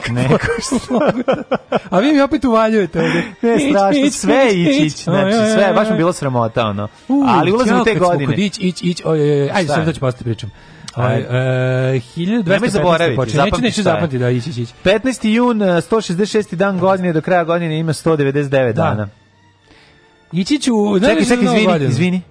(laughs) A vi mi opet uvaljujete ovde. Ne, strašno, sve ići, ići, znači sve, baš mi bilo sramota ono. Ali ulazim u te godine. Ići, ići, ići, ajde, sad da ću postati pričam. Aj, e, neću, zapamti, da, ići, ići. 15. jun, 166. E, dan godine, do kraja godine ima 199 da. dana. Ići ću... Čekaj, čekaj, izvini, izvini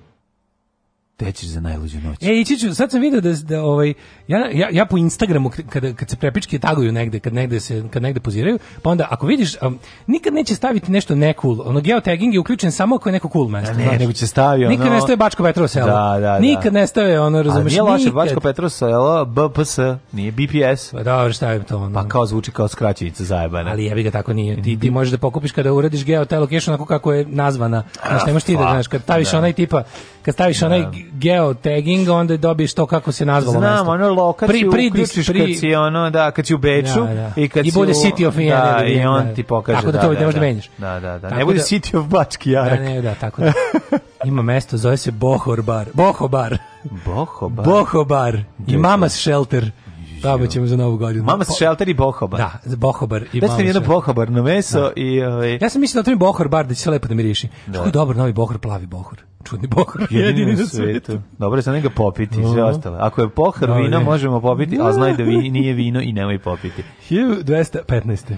tećeš za najluđu noć. E, ići ću, sad sam vidio da, da ovaj, ja, ja, ja po Instagramu, kada, kad se prepičke taguju negde, kad negde, se, kad negde poziraju, pa onda, ako vidiš, um, nikad neće staviti nešto ne cool. Ono, geotagging je uključen samo ako je neko cool mesto. Da, ne, nego će stavio. Nikad ono... ne staje Bačko Petrovo selo. Da, da, da. Nikad ne staje, ono, razumeš, nikad. A nije loše Bačko Petrovo selo, BPS, nije BPS. Pa dobro, stavim to. Ono. Pa kao zvuči kao skraćenica zajebana. Ali jebi ga tako nije. Ti, ti možeš da pokupiš kada uradiš geotalocation onako kako je nazvana. Znači, nemaš ti da, pa, znaš, kad staviš da. onaj tipa, kad staviš da. onaj geotagging, onda dobiješ to kako se nazvalo Znam, mesto. ono lokaciju pri, pri, uključiš pri, kad si ono, da, kad si u Beču da, da. i kad I bude u, City of Vienna. Da, i on da, ti pokaže. Tako da, da to da, ne možeš da, menjaš. Da, da, da. Tako ne bude da, City of Bački Jarak. Da, ne, da, tako da. Ima mesto, zove se Bohor bar. Boho bar. Boho bar. Boho bar. I Mamas Shelter. Tamo ćemo za novu godinu. Mama se šelter i bohobar. Da, bohobar i mama. Da jedno bohobar na meso da. i ovaj. Ja sam mislio da to mi bohor bar da će se lepo da miriši. Da. Kako dobar novi bohor, plavi bohor. Čudni bohor, jedini, jedini na svetu. Dobro, sam ga popiti, sve ostalo. Ako je bohor, vino možemo popiti, a da. znaj da vi, nije vino i nemoj popiti. 215.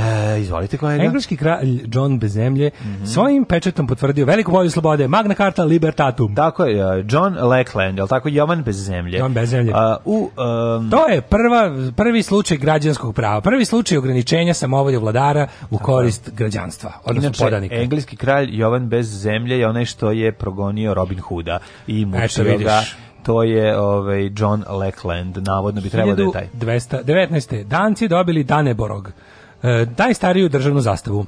E, izvolite kolega. Engleski kralj John Bezemlje mm -hmm. svojim pečetom potvrdio veliku volju slobode, magna carta libertatum. Tako je, e, John Lackland, je li tako Jovan Bezemlje? John Bezemlje. A, e, u, um... To je prva, prvi slučaj građanskog prava, prvi slučaj ograničenja samovolje vladara u korist građanstva, odnosno Inače, podanika. engleski kralj Jovan Bezemlje je onaj što je progonio Robin Hooda i mučio ga to je ovaj John Lackland, navodno bi trebalo da je taj. 219. Danci dobili Daneborog. E, daj stariju državnu zastavu.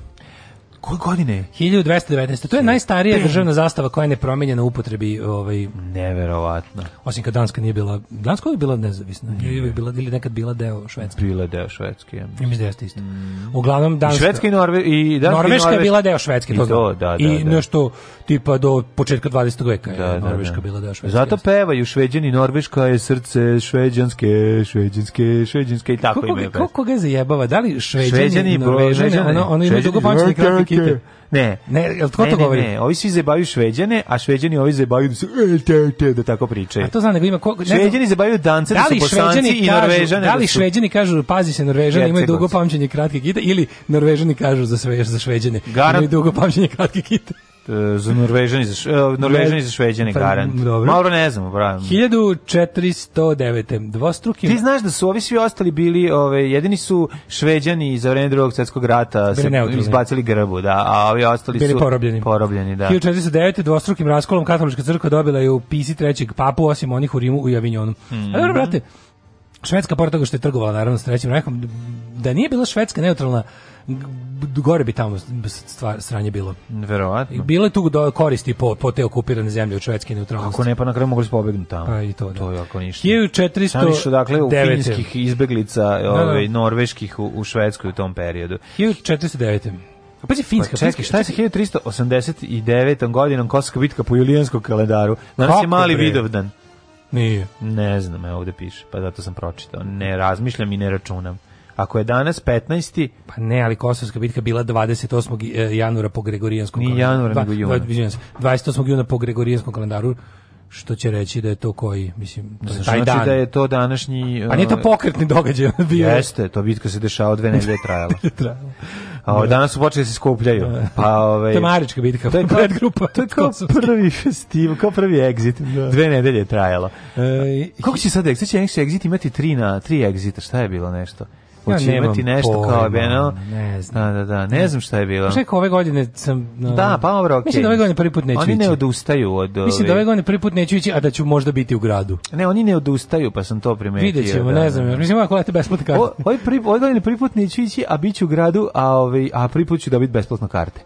Koje godine? 1219. To je najstarija državna zastava koja je nepromenjena u upotrebi, ovaj neverovatno. Osim kad Danska nije bila, Danska je bila nezavisna. Ili bila ili nekad bila deo Švedske. Bila deo Švedske. Ja mislim da jeste isto. Mm. Uglavnom Danska. I Švedska i Norve i Danska Norveška i Norveška je bila deo Švedske, to, da, I da, da, I da. nešto tipa do početka 20. veka je Norveška da, da. da. bila deo Švedske. Zato pevaju Šveđani Norveška je srce šveđanske, šveđanske, šveđanske i tako ime. Kako koga zajebava? Da li Šveđani, Šveđani, Norvežani, ono, ono ima dugo pamćenje Kite. Ne. Ne, jel tko ne, to ne, govori? Ne, ovi svi zebaju Šveđane, a Šveđani ovi zebaju da se e, te, te, da tako pričaju. A to znam da ima ko, Šveđani zebaju dance da, da, da, li da su Bosanci i Norvežani. Da li Šveđani kažu pazi se Norvežani imaju dugo pamćenje kratke kite ili Norvežani kažu za sve za Šveđane imaju dugo pamćenje kratke kite. E, za Norvežani za e, Norvežani za Šveđane pa, garant. Dobro. Malo ne znamo, bravo. 1409. Dvostruki. Ti znaš da su ovi svi ostali bili, ove jedini su Šveđani za vreme Drugog svetskog rata se izbacili grbu, da, a ovi ostali bili su porobljeni. porobljeni da. 1409. dvostrukim raskolom katolička crkva dobila je u pisi trećeg papu osim onih u Rimu u Javinjonu. Mm -hmm. A dobro, brate, Švedska, pored toga što je trgovala naravno s trećim rekom, da nije bila Švedska neutralna gore bi tamo stvar sranje bilo. Verovatno. Bilo je tu da koristi po, po te okupirane zemlje u švedske neutralnosti. Ako ne, pa na kraju mogli su pobegnuti tamo. Pa i to, da. To je ako ništa. 1400... dakle, u finskih izbeglica, da, da. Ovaj, norveških u, u Švedskoj u tom periodu. 1409. Pa je pa Finska, pa čekaj, šta je sa 1389. godinom Kosovska bitka po julijanskom kalendaru? Danas Kako je mali bre? Vidovdan. Nije. Ne znam, evo ovde piše, pa zato sam pročitao. Ne razmišljam i ne računam. Ako je danas 15. Pa ne, ali Kosovska bitka bila 28. E, januara po Gregorijanskom kalendaru. Ni januara, nego juna. 28. juna po Gregorijanskom kalendaru što će reći da je to koji, mislim, to znači, taj dan. Znači da je to današnji... A nije to e, pokretni događaj. bio. Jeste, to bitka se dešava dve nedelje trajala. (laughs) trajala. A ovaj danas su počeli da se skupljaju. Da. Pa ove, ovaj, To bitka. To je kao, grupa. To je kao prvi festival, kao prvi exit. Da. Dve nedelje je trajalo. E, Kako će sad exit? Će exit imati tri na tri exita? Šta je bilo nešto? Hoće ja imati nešto pojma, kao beno. Ne znam. Da, da, da, ne znam šta je bilo. Čekaj, ove godine sam... Da, no, da, pa dobro, okej. Okay. Mislim da ove godine prvi put neću oni ići. Oni ne odustaju od... Ove... Mislim da ove godine prvi put neću ići, a da ću možda biti u gradu. Ne, oni ne odustaju, pa sam to primetio. Videćemo, da, ne da, znam. Da. Mislim, ako lete besplatne karte. Oj, ove, ovaj ove godine prvi put neću ići, a bit u gradu, a, ovaj a prvi put ću dobiti besplatne karte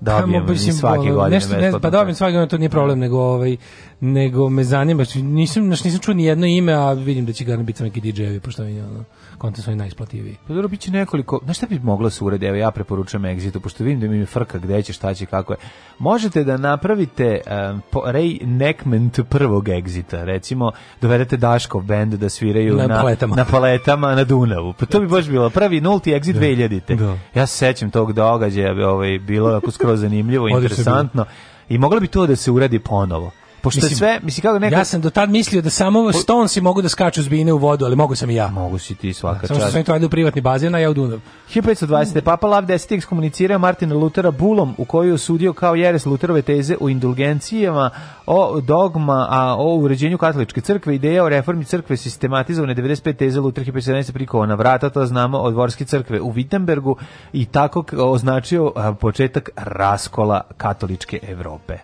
Da, dobijem mislim, svake godine nešto, ne, pa dobijem svake godine to nije problem nego ovaj nego me zanima znači, nisam znači, nisam čuo ni jedno ime a vidim da će ga biti neki DJ-evi pošto mi ono kontent su oni najisplativiji. Pa dobro, biće nekoliko, znaš šta bi moglo da se uredi, evo ja preporučujem Exitu, pošto vidim da mi je frka gde će, šta će, kako je. Možete da napravite um, po, Ray Neckment prvog Exita, recimo, dovedete Daškov band da sviraju na, na, paletama. na paletama na Dunavu. Pa to bi baš bilo pravi nulti Exit 2000-te. Da. Da. Ja se sećam tog događaja, ovaj, bilo je skroz zanimljivo, (laughs) interesantno. I moglo bi to da se uredi ponovo. Pošto mislim, sve, mislim kako neka... Ja sam do tad mislio da samo po... Stonesi mogu da skaču zbine u vodu, ali mogu sam i ja. Mogu si ti svaka čast. Samo što sam to ajde u privatni bazen, a ja u Dunav. 1520. Mm. Papa Lav X ekskomunicirao Martina Lutera bulom u kojoj je osudio kao jeres Luterove teze o indulgencijama, o dogma, a o uređenju katoličke crkve, ideja o reformi crkve sistematizovane 95 teze Luter 1517 prikovana vrata, to znamo od dvorske crkve u Wittenbergu i tako označio početak raskola katoličke Evrope.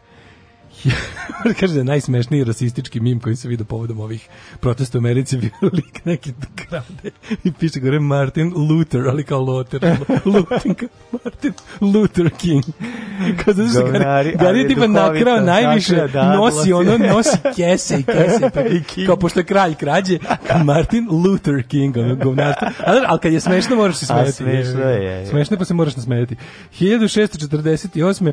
(laughs) kaže da je najsmešniji rasistički mim koji se vidio povodom ovih protesta u Americi bio lik neki krade i piše gore Martin Luther, ali kao Luther. (laughs) Luther Martin Luther King. Kao zato što Gari, Gari je tipa nakrao najviše, da, nosi ono, nosi kese i kese. Pa, (laughs) kao pošto je kralj krađe, Martin Luther King, ono govnarstvo. Ali, ali kad je smešno moraš se smeti. Smešno je, je. Smešno pa se moraš nasmeti. 1648. Uh,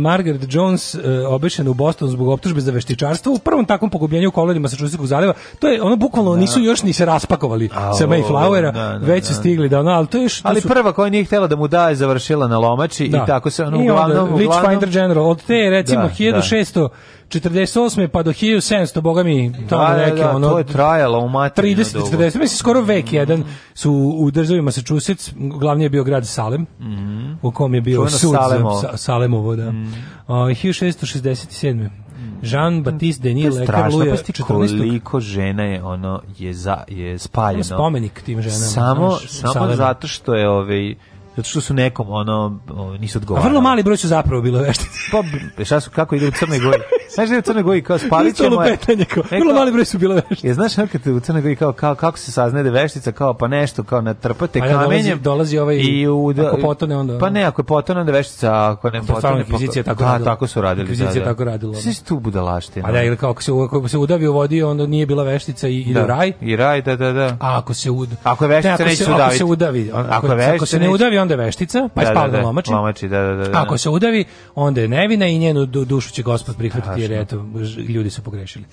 Margaret Jones uh, obešena u Bostonu zbog optužbe za veštičarstvo u prvom takvom pogubljenju u kolonima sa Čusikog zaleva. To je ono bukvalno da, da. nisu još ni se raspakovali A, sa Mayflowera, da, da, već su da. stigli da ono, ali to je što to ali su... prva koja nije htela da mu daje završila na lomači i da. tako se ono I uglavnom, onda, uglavnom... Witchfinder General od te recimo 1600 48. pa do 1700, boga mi, tamo da, da, neke, da, ono... to je trajalo u materinu 30, 40, mislim, skoro vek mm. jedan su u državi Massachusetts, glavni je bio grad Salem, mm. u kom je bio Čujeno sud Salemovo. Sa, Salemovo, da. Mm. Uh, 1667. Jean-Baptiste Denis Lekar Luja. Pa koliko žena je ono je za je spaljeno. Spomenik tim ženama. Samo znaš, samo salera. zato što je ovaj zato što su nekom ono ovaj, nisu odgovarali. A vrlo mali broj su zapravo bilo veštice. Pa e, šta su kako ide u Crnoj Gori? (laughs) Znaš da je u Crnoj Gori kao spalit ćemo... Isto lupetanje, e, kao, vrlo mali broj su bile veštice. Je, znaš kad u Crnoj Gori kao, kao, kako se saznaje da veštica, kao pa nešto, kao natrpate pa ja, kamenjem. Dolazi, dolazi ovaj, i u, da, ako potone onda... Pa ne, ako je potone onda veštica, ako ne potone... Stvarno, inkvizicija tako da, radila. Da, tako su radili. Inkvizicija da, da. tako radila. Svi da. su tu budalaštine. Pa da, ili kao ako se, ako se udavi u vodi, onda nije bila veštica i ide da. u raj. I raj, da, da, da. A ako se udavi... Ako je veštica, ne, neće se udaviti. Ako se udavi, ako, ako se ne udavi, onda je veštica, pa je da, spavno da, Lomači, da, da, da. Ako se udavi, onda je nevina i njenu dušu će gospod prihvatiti jer eto, ljudi su pogrešili.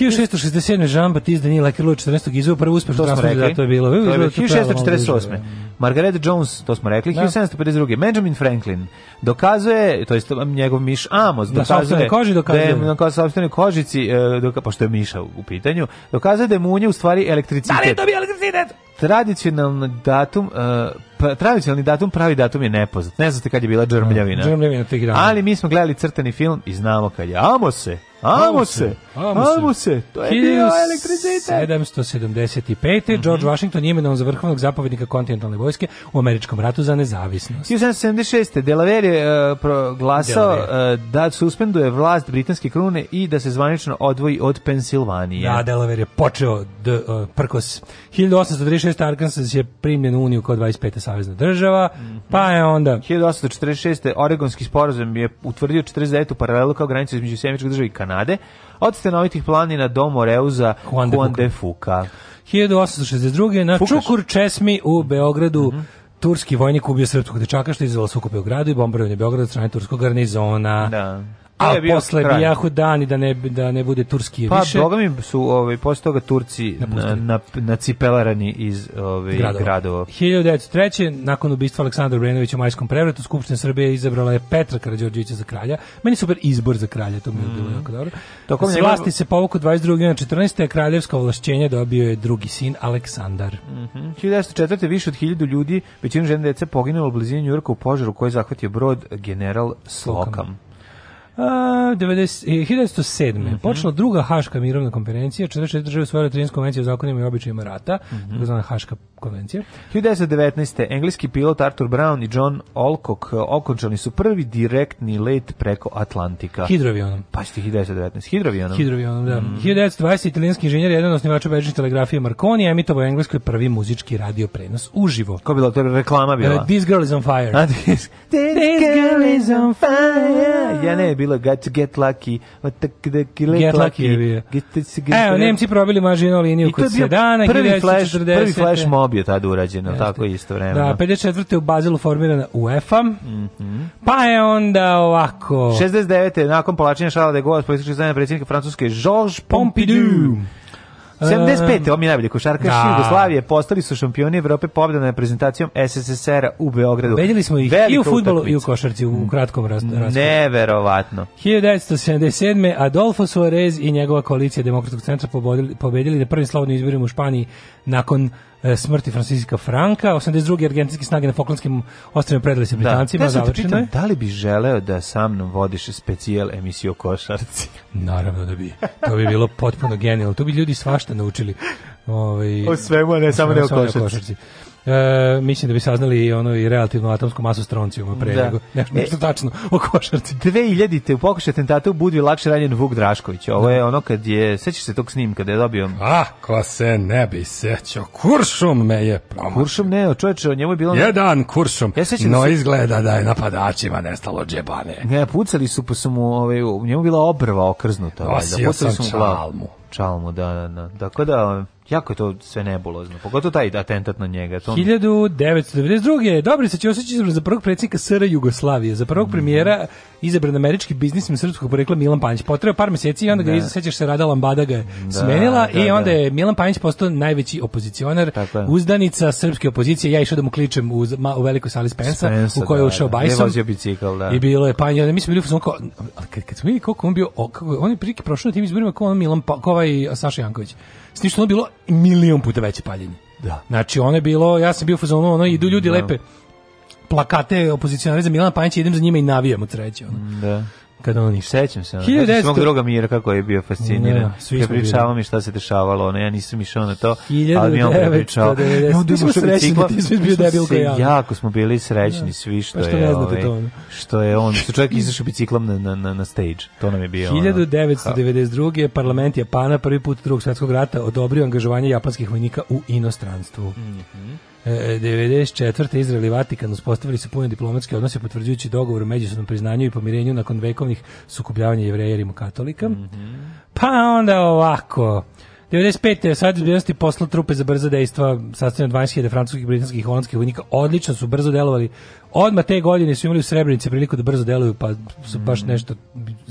1667. Jean Baptiste Denis Lekerlo 14. izveo prvi uspeh to smo rekli. To je bilo. 1648. Da. Margaret Jones, to smo rekli. Da. 1752. Benjamin Franklin dokazuje, to jest njegov miš Amos da dokazuje. Na koži dokazuje. Da je na sopstvenoj kožici, e, doka, pošto je miša u pitanju, dokazuje da je munje u stvari elektricitet. Da li je to bio elektricitet? tradicionalni datum uh, tradicionalni datum pravi datum je nepoznat. Ne znate kad je bila džrmljavina. Džrmljavina tih dana. Ali mi smo gledali crtani film i znamo kad je. Amo se. Amo, Amo se. se. Ajmo se. To je bio elektricitet. 1775. Mm George Washington je imenovan za vrhovnog zapovednika kontinentalne vojske u američkom ratu za nezavisnost. 1776. Delaware je uh, proglasao uh, da suspenduje vlast britanske krune i da se zvanično odvoji od Pensilvanije. Da, Delaware je počeo d, uh, prkos. 1836. Arkansas je primljen u Uniju kao 25. savezna država, mm -hmm. pa je onda... 1846. Oregonski sporazum je utvrdio 49. paralelu kao granicu između Sjemičkog države i Kanade, od stanovitih planina do Moreuza Juan de, Juan de Fuca. 1862. na Fukaš. Čukur Česmi u Beogradu mm -hmm turski vojnik ubio srpskog dečaka što je izvelo sukobe u gradu i bombardovanje Beograda od strane turskog garnizona. Da a posle kraj. bijahu dani da ne, da ne bude Turskije pa, više. Pa, boga mi su ovaj, posle toga Turci na, na, na, cipelarani iz ovaj, gradova. gradova. 1903. nakon ubistva Aleksandra Brenovića u Majskom prevratu, Skupština Srbije izabrala je Petra Karadžorđevića za kralja. Meni super izbor za kralja, to mi je mm. bilo jako dobro. Tokom S vlasti se povuku 22. na 14. kraljevsko ovlašćenje dobio je drugi sin Aleksandar. Mm -hmm. 1904. više od 1000 ljudi, većina žene dece poginulo u blizini Njurka u požaru koji je zahvatio brod general Slokam. Slokam. Uh, 90, eh, 1907. Mm -hmm. počela druga Haška mirovna konferencija, 44 države usvojile Trinsku konvenciju o zakonima i običajima rata, mm -hmm. haška konvencije. 1919. engleski pilot Arthur Brown i John Alcock e, okončali su prvi direktni let preko Atlantika. Hidrovionom. Pa ste 1919. Hidrovionom. Hidrovionom, da. Mm. 1920. italijanski inženjer, jedan osnivača bežične telegrafije Marconi, emitovo u Engleskoj prvi muzički radio prenos uživo. Ko bila to reklama bila? Uh, this girl is on fire. (laughs) A, this, this, girl is on fire. Ja ne, je bilo got to get lucky. Get lucky je bio. Evo, Nemci probili mažinu liniju kod sedana. Prvi flash, prvi flash mob bio tada urađen, Jeste. tako isto vremena. Da, 54. u Bazilu formirana UEFA, mm -hmm. pa je onda ovako... 69. nakon polačenja šala de Gaulle, politički zajedno predsjednika Francuske, Georges Pompidou. 75. Um, omi najbolje košarkaši da. Jugoslavije postali su šampioni Evrope pobjedom prezentacijom SSSR-a u Beogradu. Bedili smo ih Velika i u futbolu utakmica. i u košarci u mhm. kratkom raskoru. Neverovatno. 1977. Adolfo Suarez i njegova koalicija Demokratskog centra pobedili na prvi slobodnim izborima u Španiji nakon E, smrti Franciska Franka, 82. argentinske snage na Falklandskim ostrovima predali se Britancima, da. završeno je. Da li bi želeo da sa mnom vodiš specijal emisiju o košarci? (laughs) Naravno da bi. To bi bilo potpuno genijalno. Tu bi ljudi svašta naučili. Ovaj, o svemu, ne samo ne o košarci e, mislim da bi saznali i ono i relativnu atomsku masu stroncijuma pre da. nego nešto, e, tačno o košarci. 2000-te u pokušaju atentata u Budvi lakše ranjen Vuk Drašković. Ovo je da. ono kad je, sećaš se tog snimka da je dobio... Ah, ko se ne bi sećao, kuršum me je promašio. Kuršum ne, čoveče, o njemu je bilo... Jedan kuršum, ja da no da se... izgleda da je napadačima nestalo džebane. Ne, pucali su, pa su mu, ovaj, u njemu bila obrva okrznuta. Ovaj, Osio sam čalmu. Čalmu, da, da, da. Tako da, Jako je to sve nebulozno, pogotovo taj atentat na njega. To... 1992. Dobri se Ćosić izabran za prvog predsjednika SR Jugoslavije, za prvog mhm. premijera izabran američki biznismen srpskog porekla Milan Panić. Potreo par meseci i onda ga da. sećaš se Rada Lambada ga je da, smenila da, i onda da. je Milan Panić postao najveći opozicionar, uzdanica srpske opozicije. Ja išao da mu kličem u, u velikoj sali Spensa, Spensa u kojoj je da, ušao Bajsom. bicikl, da. I bilo je Panić. Onda mi smo bili kao, kad, kad smo vidjeli koliko on bio, o, kako, on je prilike prošao na tim izborima kao on Milan, pa, kao ovaj Saša Janković s ništa ono bilo milion puta veće paljenje. Da. Znači, ono je bilo, ja sam bio u fazonu, ono, idu ljudi da. lepe plakate opozicionare za Milana Panića, idem za njima i navijam od sreće. Ono. Da kanonik. Sećam se. 1900... Svog druga mira kako je bio fasciniran. Ja, da, da, svi mi šta se dešavalo, ona ja nisam išao na to, 1990, ali mi on pričao. Ja, smo srećni, ti si bio debil kao ja. Jako smo bili srećni da. svi što, pa što je, ovaj, to, što je on, što čovjek izašao biciklom na, na, na, na stage. To nam je bio. 1992. Ono, parlament Japana prvi put drugog svjetskog rata odobrio angažovanje japanskih vojnika u inostranstvu. Mhm. Mm 94. E, e, Izrael i Vatikan uspostavili su pune diplomatske odnose potvrđujući dogovor o međusobnom priznanju i pomirenju nakon vekovnih sukobljavanja jevreja i katolika. Mm -hmm. Pa onda ovako. 95. sad izbjednosti posla trupe za brza dejstva sastavljene 20.000 francuskih, britanskih i holandskih vojnika. Odlično su brzo delovali. Odma te godine su imali u Srebrenici priliku da brzo deluju, pa su baš mhm. nešto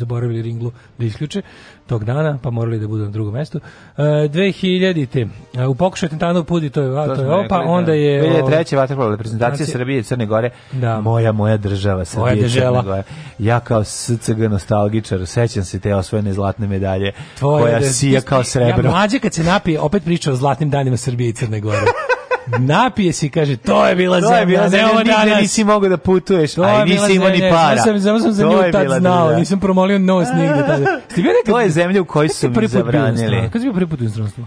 zaboravili ringlu da isključe tog dana, pa morali da budu na drugom mestu. E, 2000-te, e, u pokušaju tentanu pudi, to je, to, to je opa, rekli, pa da. onda je... 2003. vaterpolo reprezentacija znači- Srbije i Crne Gore, da. moja, moja država, Srbije i Crne Gore. Ja kao SCG nostalgičar, sećam se te osvojene zlatne medalje, Tvoje koja de, da- sija kao srebro. Ja mlađe kad se napije, opet priča o zlatnim danima Srbije i Crne Gore. (laughs) napije si, kaže, to je bila to zemlja, je bila zemlja, ne ovo nisi mogao da putuješ, to a nisi imao ni para. Samo sam, sam za nju tad znao, zemlja. nisam promolio nos nigde tada. Ti bio nekad, to je zemlja u kojoj su mi zabranili. Kad si bio prvi put u inostranstvu?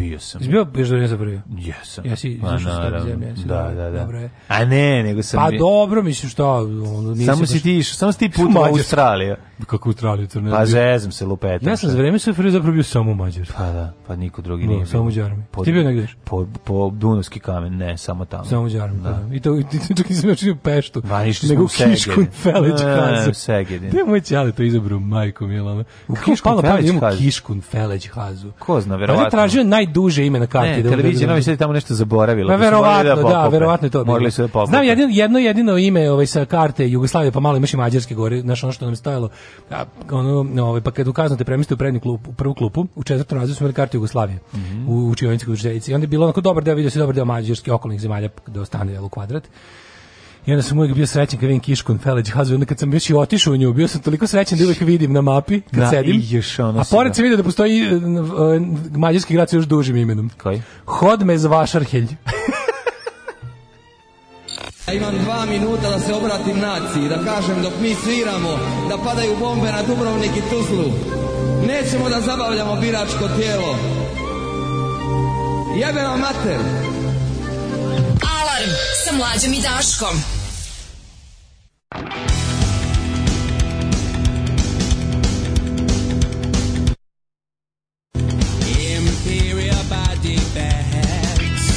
bio sam. Bio bio do za prvi. Jesam. Jesi izašao sa pa te zemlje. da, da, da. Dobro je. A ne, nego sam Pa dobro, mislim šta, ono nisi. Samo si ti išao, samo si ti put (laughs) u Australiju. Kako u Australiju, ne. Pa zezam se lupetam. Ja sam za vreme sve prvi zapravo bio samo Mađar. Pa da, pa niko drugi da, nije. Samo u Mađar. Ti bio negde? Po po Dunavski kamen, ne, samo tamo. Samo Mađar. Pa da. da. I to i to nisam učio peštu. Nego Kiškun Felić Hazu. Segedin. Te moj ćale to izabru majkom, Milano. ona. Kiškun Felić Hazu. Hazu. Ko zna, pa verovatno. Ja tražio naj najduže ime na karti. Ne, da televizija da Novi Sad je tamo nešto zaboravila. Pa verovatno, da, da verovatno je to. Morali su da pokupe. Znam jedino, jedno jedino ime ovaj, sa karte Jugoslavije, pa malo imaš i Mađarske gore, znaš ono što nam je stajalo. A, ono, ovaj, pa kad ukaznate premjeste u prednju u prvu klupu, u četvrtom razredu smo imali kartu Jugoslavije mm -hmm. u učionici I onda je bilo onako dobar deo, vidio se dobar deo Mađarske okolnih zemalja da ostane u kvadrat. I onda sam uvijek bio srećan kad vidim Kišku Felić Hazu, onda kad sam još i otišao u nju, bio sam toliko srećan da uvijek vidim na mapi kad da, sedim. I još ono a pored da. sam vidio da postoji uh, uh, mađarski grad sa još dužim imenom. Koji? Hodme za Vašarhelj. Ja imam dva minuta da se obratim naciji, da kažem dok mi sviramo, da padaju bombe na Dubrovnik i Tuzlu. Nećemo da zabavljamo biračko tijelo. Jebe vam mater! Alarm sa mlađom i Daškom. Imperial body bags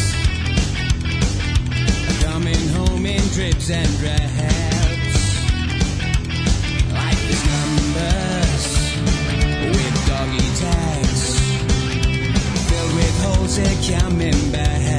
Coming home in drips and drabs Like these numbers With doggy tags Filled with holes that coming back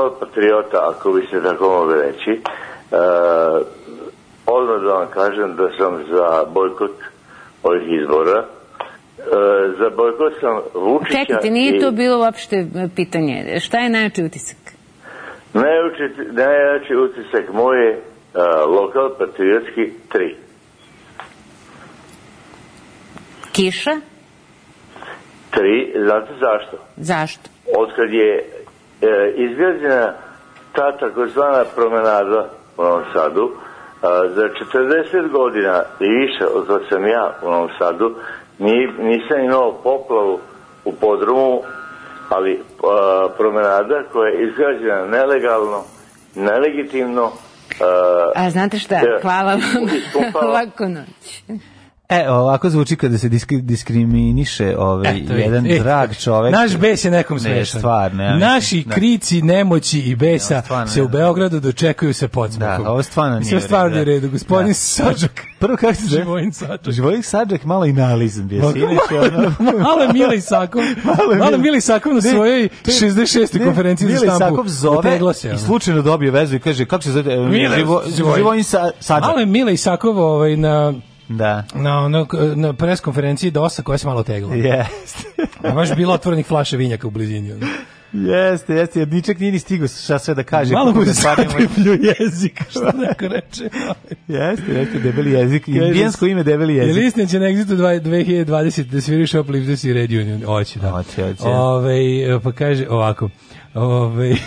kao patriota, ako bi se tako mogli reći, uh, odmah da vam kažem da sam za bojkot ovih izbora. Uh, za bojkot sam Vučića... Čekajte, nije i... to bilo uopšte e, pitanje. Šta je najjači utisak? Najjači, najjači utisak moj je uh, lokal patriotski 3. Kiša? Tri, znate zašto? Zašto? Otkad je e, izgrađena ta takozvana promenada u Novom Sadu a, e, za 40 godina i više od kada sam ja u Novom Sadu ni, nisam imao poplavu u podrumu ali a, e, promenada koja je izgrađena nelegalno nelegitimno a, e, a znate šta, hvala vam (laughs) laku noć E, ovako zvuči kada se diskri, diskriminiše ovaj Eto, jedan et, drag čovek. Naš bes je nekom smešan. Ne, stvar, ne, Naši ne. Da. krici, nemoći i besa ne, stvarno, se u Beogradu dočekuju se podsmekom. Da, ovo stvarno nije. Sve stvarno nije da. redu. Gospodin da. Sađak. Prvo kako se zove? Živojin Sađak. Živojin Sađak malo i nalizam. (laughs) Malo, malo, (laughs) malo Mila Isakov. malo Mila Isakov na svojoj 66. konferenciji za štampu. Mila Isakov zove i slučajno dobije vezu i kaže kako se zove? Živojin Sađak. Malo je Mila Isakov ovaj, na Da. Na, na, na preskonferenciji DOS-a koja se malo tegla. Jeste. (laughs) A baš bilo otvorenih flaša vinjaka u blizini. Jeste, jeste, jer ničak nije ni stigao šta sve da kaže. Malo mu se satriplju jezik, (laughs) što neko reče. jeste, jeste, debeli jezik. Indijansko ime debeli jezik. Je listin da će na Exitu 2020 da sviriš Uplift the Sea Red Union. Oće, da. Oće, oće. Ove, pa kaže ovako. Ove... (laughs)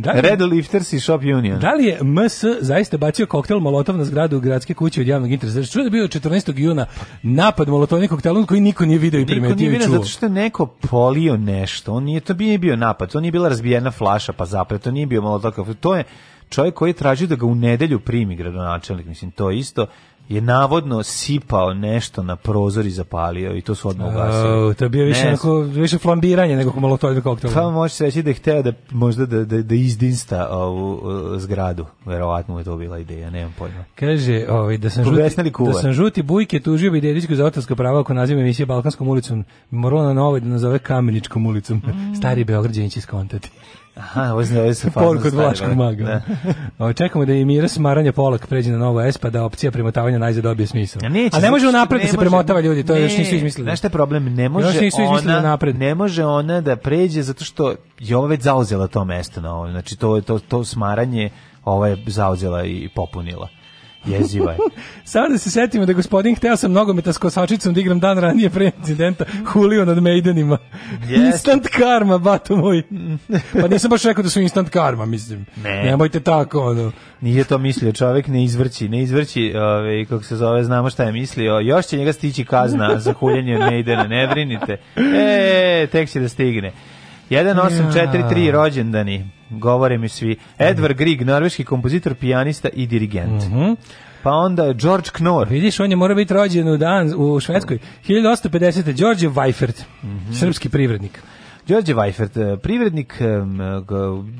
Da li, Red Lifters i Shop Union. Da li je MS zaista bacio koktel Molotov na zgradu u gradske kuće od javnog interesa? Znači, čuo da je bio 14. juna napad Molotovnih koktelom koji niko nije video i primetio niko nije vidio zato što je neko polio nešto. On nije, to nije bio napad, to nije bila razbijena flaša pa zapred, to nije bio Molotov. To je čovjek koji je tražio da ga u nedelju primi gradonačelnik, mislim, to isto je navodno sipao nešto na prozor i zapalio i to su odmah ugasili. to je bio više, ne, neko, više flambiranje nego malo molotovni koktel. Pa može se reći da je hteo da, možda da, da, da izdinsta ovu uh, zgradu. Verovatno mu je to bila ideja, nemam pojma. Kaže, ovaj, da, sam žuti, da sam žuti bujke tužio bi dedičku za otarska pravo ako nazivam emisije Balkanskom ulicom. Morala na novoj da nazove Kameničkom ulicom. Mm. Stari Beograđani će skontati. Aha, ovo je sa (laughs) Poruku od vlaškog da. maga. Da. (laughs) Čekamo da i mira smaranja polak pređe na novo S, pa da opcija premotavanja najzad dobije smisla. A ne može unapred da se premotava ljudi, to ne, još nisu izmislili. Znaš šta je problem? Ne može, još nisu ona, napred. ne može ona da pređe zato što je ova već zauzela to mesto na ovom. Znači, to, to, to smaranje ova je zauzela i popunila. Jeziva je. (laughs) Sada da se setimo da gospodin hteo sam nogometa s kosačicom da igram dan ranije pre incidenta, hulio nad Maidenima. Yes. Instant karma, bato moj. Pa nisam baš rekao da su instant karma, mislim. Ne. Nemojte tako, ono. Nije to mislio čovjek, ne izvrći, ne izvrći, ovaj, kako se zove, znamo šta je mislio. Još će njega stići kazna za huljenje od Maidena, ne brinite. E, tek će da stigne. 1843 ja. rođendani govore mi svi. Edvard Grieg, norveški kompozitor, pijanista i dirigent. Mm -hmm. Pa onda George Knorr. Vidiš, on je mora biti rođen u dan u Švedskoj. 1850. George Weifert, mm -hmm. srpski privrednik. George Weifert, eh, privrednik,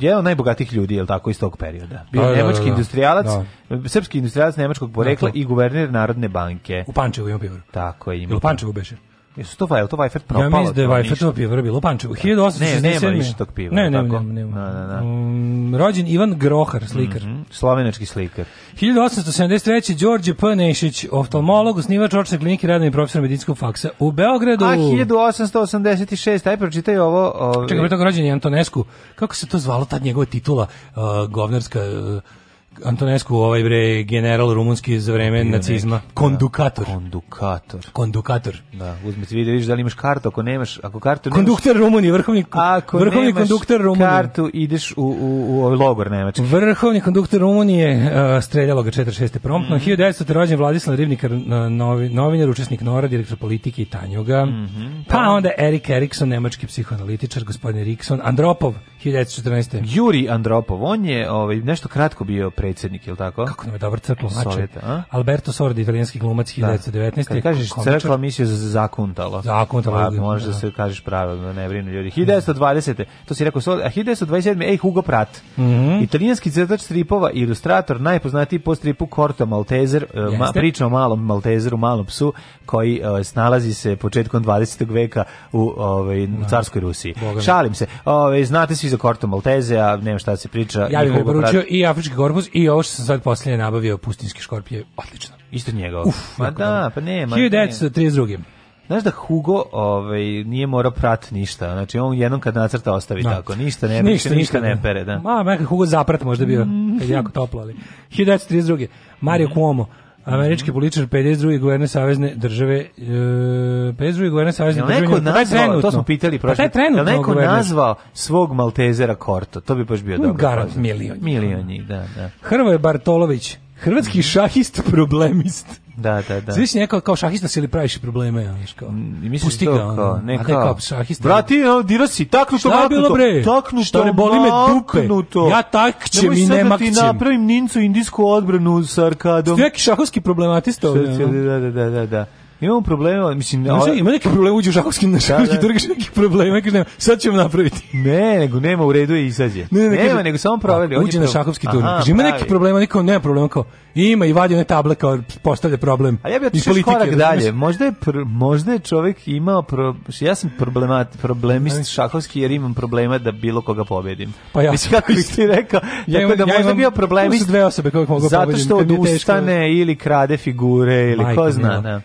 jedan od najbogatijih ljudi, je tako, iz tog perioda. Da, Bio da, da, nemački da, da, industrijalac, da. srpski industrijalac nemačkog porekla da, i guverner Narodne banke. U Pančevu ima pivor. Tako je. Ima. U Pančevu beše. Jesu to Vajl, to Vajfert propalo? Ja mislim da je to pivo bilo u Pančevu. 1867. Da. Ne, nema više tog piva. Ne, nema, nema, nema. Da, na, da, na, na. Um, mm, rođen Ivan Grohar, slikar. Mm -hmm. Slovenački slikar. 1873. Đorđe P. Nešić, oftalmolog, osnivač očne klinike, radan i profesor medicinskog faksa u Beogradu. A 1886. Aj, pročitaj ovo. Ove... Ovaj Čekaj, pre toga rođen je Antonesku. Kako se to zvalo tad njegova titula uh, govnarska... Uh, Antonescu, ovaj bre, general rumunski za vreme Bio nacizma. Neki, da. kondukator. Da, kondukator. Kondukator. Da, uzmi ti vidiš da li imaš kartu, ako nemaš, ako kartu nemaš... Konduktor Rumunije, vrhovni, ako vrhovni konduktor Rumunije. kartu, ideš u, u, u ovaj logor nemački. Vrhovni konduktor Rumunije, uh, streljalo ga 46. promptno. Mm -hmm. 1900. rođen Vladislav Rivnikar, novi, novinar, učesnik Nora, direktor politike i Tanjoga. Mm -hmm. Pa onda Erik Erikson, nemački psihoanalitičar, gospodin Erikson. Andropov, 1914. Juri Andropov, on je ovaj, nešto kratko bio predsjednik, je li tako? Kako nam je dobro crklo, znači, Alberto Sordi, italijanski glumac, 1919. Da. Kad kažeš crkla, mislio za zakuntalo. Zakuntalo. Pa, možeš da se kažeš pravilno, da ne brinu ljudi. 1920. To si rekao, a 1927. Ej, Hugo Pratt. Mm -hmm. Italijanski crtač stripova i ilustrator, najpoznatiji po stripu Korto Maltezer, e, ma, priča o malom Maltezeru, malom psu, koji uh, snalazi se početkom 20. veka u ovaj, u da. carskoj Rusiji. Boga Šalim se. Ove, znate svi za Korto Malteze, a nema šta se priča. Ja bih preporučio i Afrički korpus i ovo što sam sad posljednje nabavio, pustinski škorpije, odlično. Isto njega. Uf, ma da, pa nema. 32. Znaš da Hugo ovaj, nije morao prat ništa, znači on jednom kad nacrta ostavi no. Da. tako, ništa ne, ništa, ništa, ništa ne pere. Da. Ma, nekad Hugo zaprat možda bio, kad je (laughs) jako toplo, ali 32. Mario Cuomo, Američki političar 52. guverner savezne države e, 52. guverner savezne države. Neko pa nazvao, to smo pitali prošle. Pa je neko nazvao svog Maltezera Korto. To bi baš bio dobro. Garant milion. Milion da, da. Hrvoje Bartolović, hrvatski šahist (laughs) problemist. Da, da, da. Zviš neko kao šahista si ili praviš probleme, znači kao. Mm, I misliš Pusti ga, to kao, neka kao. šahista. Brati, o, dira si, taknuto, Šta je bilo bre? Taknuto, Što ne boli me dupe. Ja takćem i ne makćem. Nemoj da ti napravim nincu indijsku odbranu sa arkadom. Ti neki šahovski problematista. Da, da, da, da, da. Imamo problema, mislim... Ima, ova... ima neki problem, uđe u šahovski na šahovski da, da. neki problem, neki nema, sad ćemo napraviti. Ne, nego nema, u redu i izađe. Ne, ne, nema, kaže, nego samo proveri. Uđe na šahovski turnir. Kaže, ima neki problem, niko nema problema, kao, ima i vadi one table kao postavlja problem. A ja bih otišao korak dalje. Možda je, pr, možda je čovjek imao, pro, ja sam problemat, problemist šahovski jer imam problema da bilo koga pobedim. Pa ja. Mislim, kako ti rekao, ja imam, da možda ja bio problemist dve osobe kojih mogu pobediti. Da zato što odustane ili krade figure ili Majka, ko zna. Da.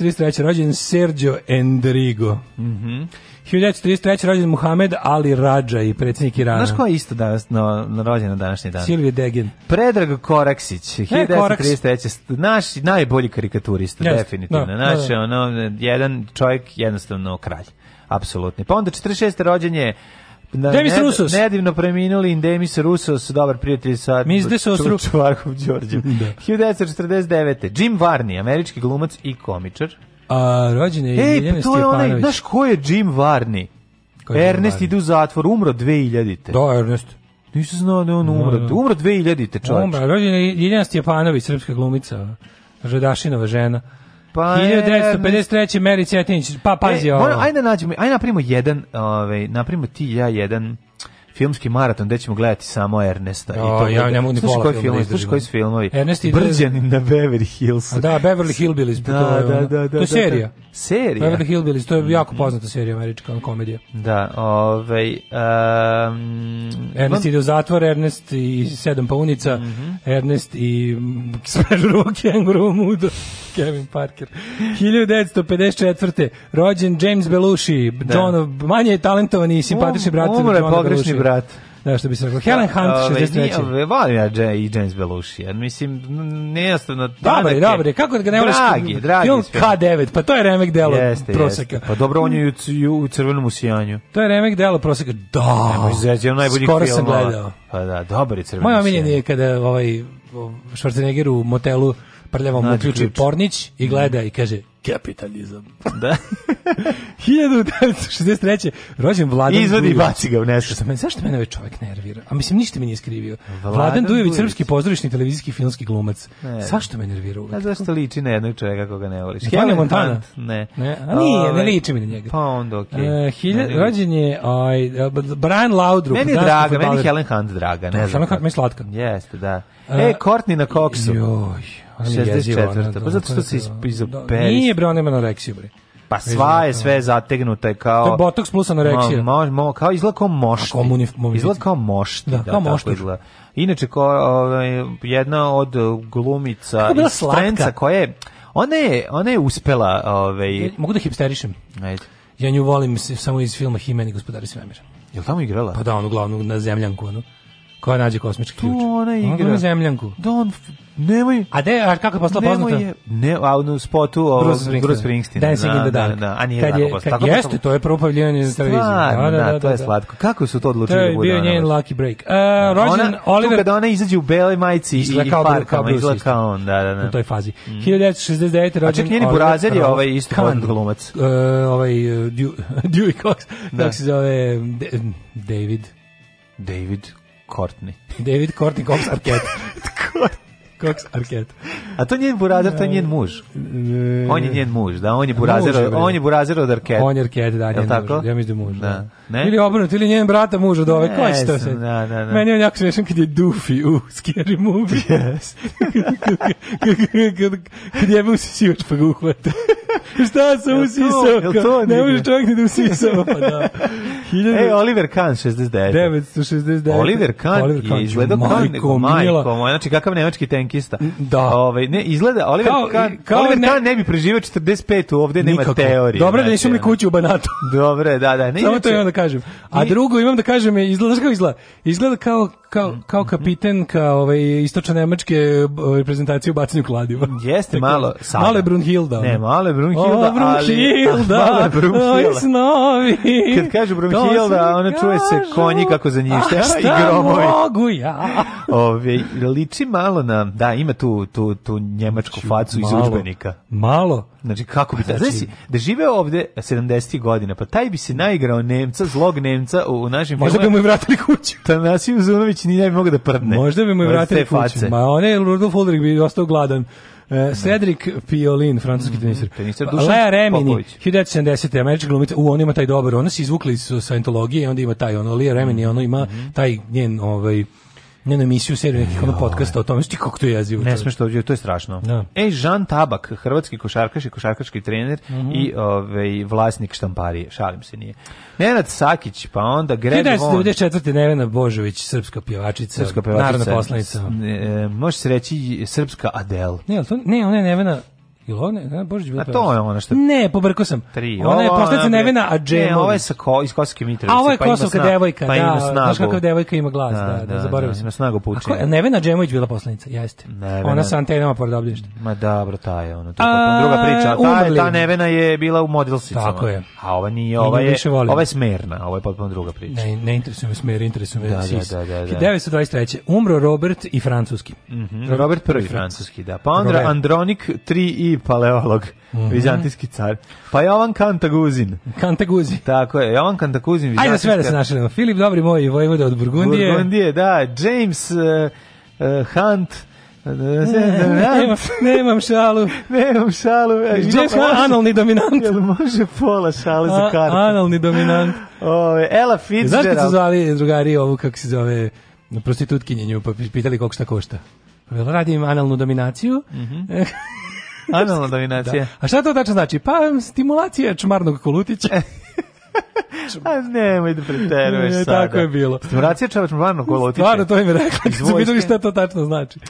1933. rođen Sergio Endrigo. Mhm. Mm 1933. rođen Muhammed Ali i predsjednik Irana. Znaš ko je isto danas no, no rođen današnji dan? Silvije Degen. Predrag Koraksić, 1933. E, naš najbolji karikaturista, yes. definitivno. No, da, Naš, no, da, no. Da. ono, jedan čovjek, jednostavno kralj. Apsolutni. Pa onda 46. rođen je Demis ne, Rusos. Nedivno preminuli Demis Rusos, dobar prijatelj sa Mizde Sostru. Čvarkov Đorđem. da. 1949. Jim Varney, američki glumac i komičar. A rođen je Ej, pa Jelena to je onaj, znaš ko je Jim Varney? Je Ernest Jim Varney? ide u zatvor, umro 2000-te. Da, Ernest. Nisam znao da on da, umro. No, da. no. Umro 2000-te, čovječ. Umro, rođen je Jelena Stjepanović, srpska glumica. Žedašinova žena. Pa 1953. Je... Meri Cetinić, pa pazi e, ovo. Ajde da nađemo, ajde napravimo jedan, ovaj, napravimo ti ja jedan filmski maraton gde ćemo gledati samo Ernesta. O, I da, to ja ne mogu ni pola koji filmovi, slušaj koji filmovi? Ernest i Brđanin na Beverly Hills. A Da, Beverly Hillbillies. Da, to je, da, da, da, to je da, serija. Da, da. Serija? Beverly Hillbillies, to je jako poznata serija američka komedija. Da, ovaj... Um, Ernest ide u zatvor, Ernest i sedam paunica, mm -hmm. Ernest i Smežurovo (laughs) kenguru mudo, Kevin Parker. 1954. Rođen James Belushi, da. John, manje talentovani i simpatični um- brat. Umro pogrešni brat brat. Da, što bi se rekao, Helen da, Hunt, 63. Ovaj, Ove, ovaj, volim ja i James Belushi, mislim, nejasno... Dobar je, dobar kako da ga ne voliš? Dragi, dragi. Film K9, pa to je remek delo jeste, proseka. Jeste. Pa dobro, on je u, u crvenom usijanju. To je remek delo proseka, da, Nemo izreći, najbolji skoro film, sam gledao. Pa da, dobar je crveno Moja omiljen je kada ovaj Schwarzenegger u motelu prljavom uključuje Pornić i gleda i kaže, Kapitalizam. Da. 1963. (laughs) rođen Vladan Izvodi i baci ga u nešto. Što me, zašto mene ovaj čovjek nervira? A mislim, ništa mi nije skrivio. Vladan, Vladan Dujević, srpski pozorišni, televizijski, filmski glumac. Ne. Zašto me nervira uvek? A zašto liči na jednog čovjeka koga ne voliš? Ne, Helen Montana? Hunt, ne. ne. A nije, ne ovaj, liči mi na njega. Pa onda, okej. Okay. Uh, hilja, rođen je oj, ovaj, Brian Laudrup. Meni je draga, meni je Helen Hunt draga. Ne da, Helen Hunt, meni slatka. Jeste, da. Uh, e, Courtney na koksu. Joj. 64. Pa zato što se izoperi. Da, da. Nije bre, ona ima anoreksiju bre. Pa sva je sve zategnuta je kao To je botoks plus anoreksija. Mo, mo, kao izgleda kao mošti. Izgleda kao mošti. Da, da mošti. Inače, ko, ovaj, jedna od glumica iz Frenca koja je ona je, ona je uspela... Ovaj... Mogu da hipsterišem? Ajde. Ja nju volim samo iz filma Himeni gospodari svemira. Je li tamo igrala? Pa da, onu glavnu na zemljanku, onu. Koja nađe kosmički ključ? Tu ona igra. Ona zemljanku. Don, da nemoj... A de, a kako je postala poznata? Je, ne, a u spotu ovog Bruce Springsteen. Springsteen. Dancing in da, the Dark. Da, da, a nije kad tako postala. jeste, to je prvo pavljivanje na televiziji. Da, da, da, da, to je da, slatko. Kako su to odlučili? To je bio njen lucky break. Uh, rođen ona, Oliver... Tu kada ona izađe u beloj majici i, i farkama, izgleda kao on, da, da, da. U toj fazi. Mm. 1969. rođen... A čak njeni burazer je ovaj isto kod glumac. Uh, ovaj e, (laughs) Dewey Cox, kako se zove David... David Courtney. David Courtney Cox Arquette. (laughs) Cox Arquette. A to njen burazer, to je njen muž. E, on je njen muž, da, on je burazer, on je burazer od Arquette. On je Arquette, da, njen muž. Ja mislim da muž, da. da. Ne? Ili obrnuto, ili njen brata muža dove, ove, ko će to sad? Da, da, da. Meni je jako smiješan kad je Doofy u Scary Movie. Yes. (laughs) kad jebe usisivač pa ga uhvata. (laughs) Šta sam usisao? Ne može čovjek ne da usisao. Pa da. (laughs) Ej, Oliver Kahn, 69. 969. Oliver Kahn, Oliver Kahn je izgledao kao majko moj, znači kakav nemački tenkista. Da. Ove, ovaj, ne, izgleda, Oliver kao, Kahn, kao Oliver ne... Kahn ne bi preživao 45 u ovde, nema teorije. Dobro, znači, da nisu mi znači, kući u Banatu. Dobro, da, da. Ne, Samo to je onda kažem. A drugo imam da kažem je izgleda kako izgleda. Izgleda kao kao mm-hmm. kao kapiten kao ovaj istočno nemačke ovaj, reprezentacije u bacanju kladiva. Jeste Tako, malo sada. Malo Brunhilda. Ne, Male je Brunhilda, o, Brunhilda, ali (laughs) malo je Brunhilda. Kad kažu Brunhilda, ona čuje se konji kako za njih i gromovi. mogu ja? Ove, liči malo na, da, ima tu, tu, tu njemačku facu iz udžbenika. Malo? Znači kako bi pa, znači, znači da žive ovde 70 godina, pa taj bi se naigrao Nemca, zlog Nemca u, u našim Možda filmu. bi mu i vratili kuću. (laughs) Tanasiju Zunović ni ne bi mogao da prdne. Možda bi mu i vratili kuću. Ma one Rudolf Ulrich bi ostao gladan. Uh, Cedric Piolin, francuski mm -hmm. teniser. Lea Remini, 1970. američka glumica. U, on ima taj dobar. Ona se izvukla iz Scientologije i onda ima taj ono. Lea Remini, mhm. ono ima mhm. taj njen ovaj, njenu emisiju, seriju nekih ono podcasta o tome, što kako to je jezivo. Ne smeš to to je strašno. Da. E, Jean Tabak, hrvatski košarkaš i košarkaški trener mm -hmm. i ovaj, vlasnik štamparije, šalim se nije. Nenad Sakić, pa onda Greg Von. 1994. Nevena Božović, srpska pjevačica, srpska pjevačica narodna poslanica. E, može se reći srpska Adele. Ne, to, ne ona je Nevena Ili ona, Božić bila A to je ona što... Ne, pobrko sam. Tri. Ona je posljedica Nevena, a Džemović. Ne, ovo je sa ko, iz Kosovke Mitrovice. A ovo je pa Kosovka sna... devojka, pa da. Znaš kakva devojka ima glas, da, da, da, da zaboravio sam. Ima snagu pučenja. A ko, Nevena Džemović bila poslanica, jeste. Nevena. Ona sa antenama pored obdješte. Ma dobro, ta je ono. To je druga priča. Ta, je, ta Nevena je bila u modelsicama. Tako je. A ova nije, ova je, ova je smerna, ova je potpuno druga priča. Ne, ne interesuje me smer, interesuje me da, da, da, da, da. 1923. Umro Robert i francuski. Mm Robert prvi francuski, da. Pa onda Andronik 3 i paleolog, mm -hmm. vizantijski car. Pa Jovan Kantaguzin. Kantaguzin. Tako je, Jovan Kantaguzin. Ajde sve da se našelimo. Filip, dobri moj, vojvoda od Burgundije. Burgundije, da. James uh, uh, Hunt, nemam, nemam šalu. (laughs) nemam šalu. Eh, James je analni dominant. Jel može pola šale za kartu? Analni dominant. Ove, Ella Fitzgerald. Znaš kad su zvali drugari ovu, kako se zove, prostitutkinjenju, pa pitali koliko šta košta? Pa Jel radim analnu dominaciju? Mm -hmm. (laughs) (laughs) Analna da. dominacija. Da. A šta to tačno znači? Pa stimulacija čmarnog kolutića. (laughs) A nemoj da preteruješ ne, sada. Tako je bilo. Stimulacija čmarnog kolutića. Stvarno, to im je rekla. Su pitali šta to tačno znači.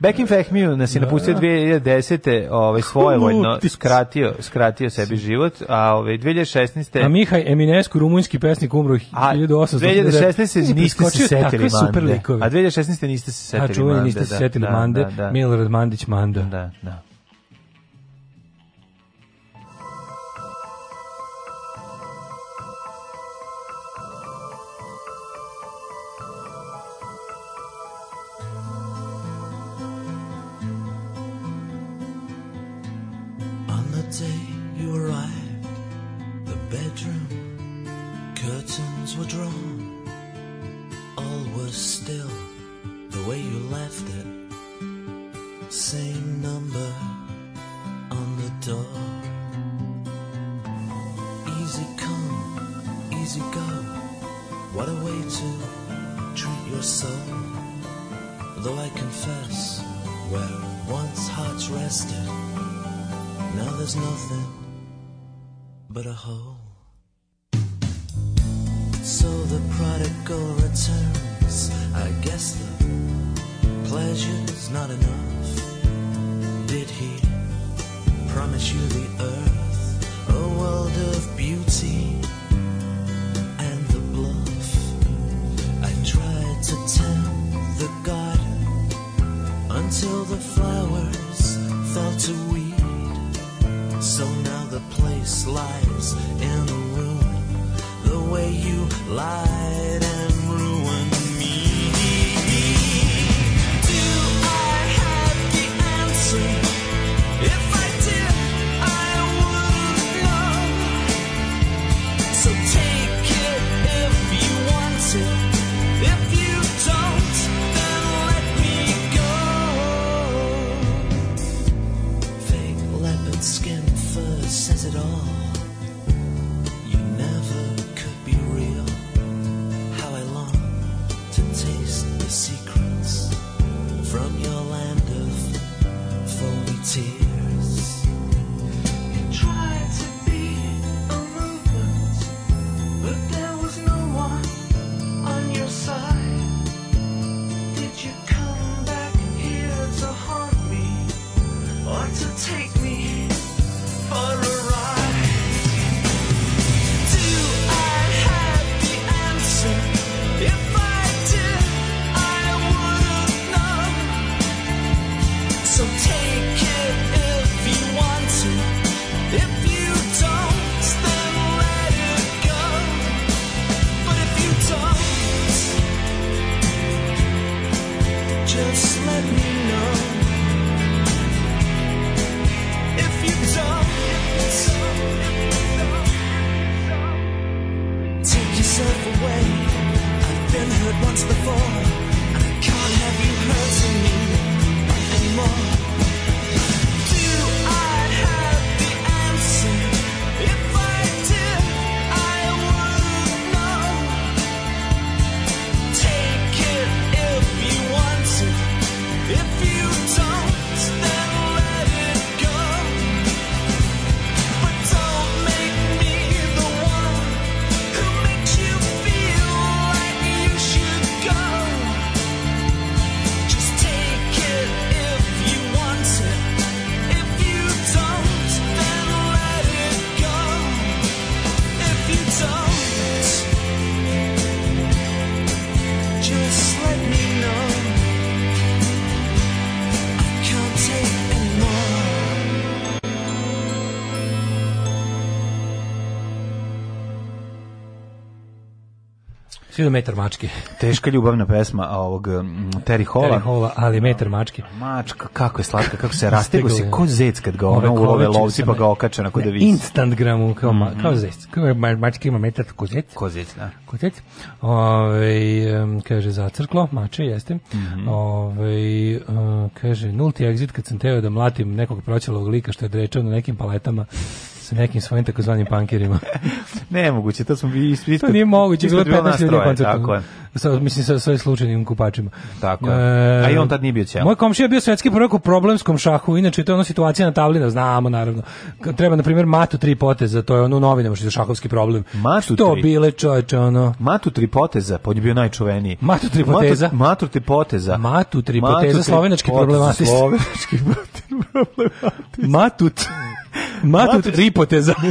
Bekim Fehmiju nas je da. napustio 2010. Ovaj, svojevoljno skratio, skratio sebi život, a ovaj, 2016. A Mihaj Eminescu, rumunjski pesnik, umro 1800. 2016. niste se setili Mande. A 2016. niste se setili Mande. A čuveni niste se da. setili Mande, Milorad Mandić Manda. Da, da. way you left it. Same number on the door. Easy come, easy go. What a way to treat your soul. Though I confess, where once hearts rested, now there's nothing but a hole. So the prodigal returns, I guess the pleasure's not enough? Did he promise you the earth? 1000 metar mačke. Teška ljubavna pesma a ovog Terry Hola. Terry Hola, ali metar mačke. Mačka, kako je slatka, kako se rastego se ko zec kad ga ono ulove lovci pa ga okače na da vidi. Instant kao, mm -hmm. kao zec. Kao mačka ima metar ko zec. Ko zec, da. Ko zec. Ove, kaže, zacrklo, mače, jeste. Mm -hmm. Ove, kaže, nulti exit kad sam teo da mlatim nekog proćelog lika što je drečao na nekim paletama sa nekim svojim takozvanim pankirima. (laughs) Nemoguće, to smo bili To nije moguće, bilo 15 ljudi koncertu. Sa, mislim sa svojim slučajnim kupačima. Tako je. E, A i on tad nije bio cel. Moj komšija je bio svetski prvak u problemskom šahu, inače to je ona situacija na tavlina, da znamo naravno. Treba na primjer matu tri poteza, to je ono u novinama je šahovski problem. Matu što tri. bile čoveče ono. Matu tri poteza, pa on je bio najčuveniji. Matu tri poteza. Matu, matu tri poteza. Matu tri poteza, slovenački problematist. Slovenački (laughs) problematist. Matut. Matut, Matut ripoteza. (laughs)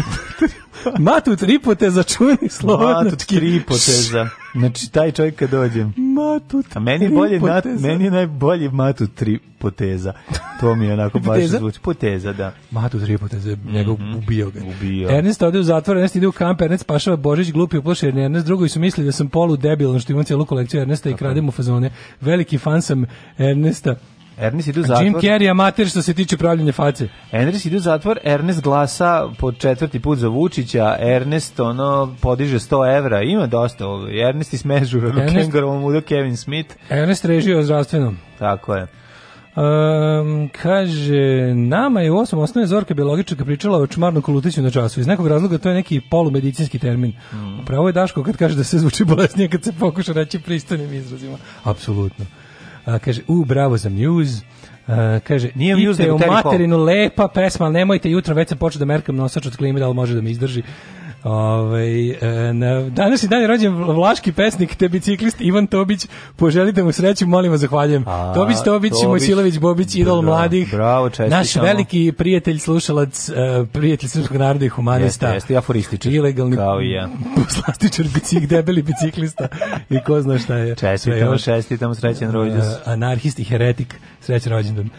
Matut ripoteza, čuveni slovan. Matut ripoteza. Znači, taj čovjek kad dođem. Matut A meni je, bolje, nat, meni je najbolji matut tri poteza. To mi je onako baš zvuči. Poteza, da. Matut tri poteza, mm -hmm. ubio ga. Ubio. Ernest ode u zatvor, Ernest ide u kamp, Ernest spašava Božić, glupi uplošen, Ernest drugovi su mislili da sam polu debil, što imam cijelu kolekciju Ernesta i kradem u fazone. Veliki fan sam Ernesta. Ernest ide u zatvor. Jim Carrey amater što se tiče pravljenja face. Ernest ide u zatvor, Ernest glasa po četvrti put za Vučića, Ernest ono podiže 100 evra, ima dosta. Ernest i smežu, do Kengarovom Kevin Smith. Ernest režio zdravstvenom. Tako je. Um, kaže, nama je u osam osnovne Zorka biologička pričala o čmarnom kolutiću na času. Iz nekog razloga to je neki polumedicinski termin. Mm. Upravo je Daško kad kaže da se zvuči bolesnije kad se pokuša reći pristojnim izrazima. Apsolutno kaže, u, bravo za news Uh, kaže, nije mi uzde materinu lepa pesma, ali nemojte jutro, već sam počeo da merkam nosač od klime, da li može da me izdrži. Ove, ovaj, na, danas je dan je rođen vlaški pesnik te biciklist Ivan Tobić. Poželite da mu sreću, molim vas, zahvaljujem. A, Tobić, Tobić, Tobić Mojsilović, Bobić, idol mladih. Bravo, Naš veliki prijatelj, slušalac, e, prijatelj srpskog naroda i humanista. Jeste, jeste, aforističar. Ilegalni kao i ja. (laughs) Poslastičar, bicik, debeli biciklista i ko zna šta je. Čestitamo, čestitamo, srećen e, rođendan. Anarhist i heretik, srećen rođendan.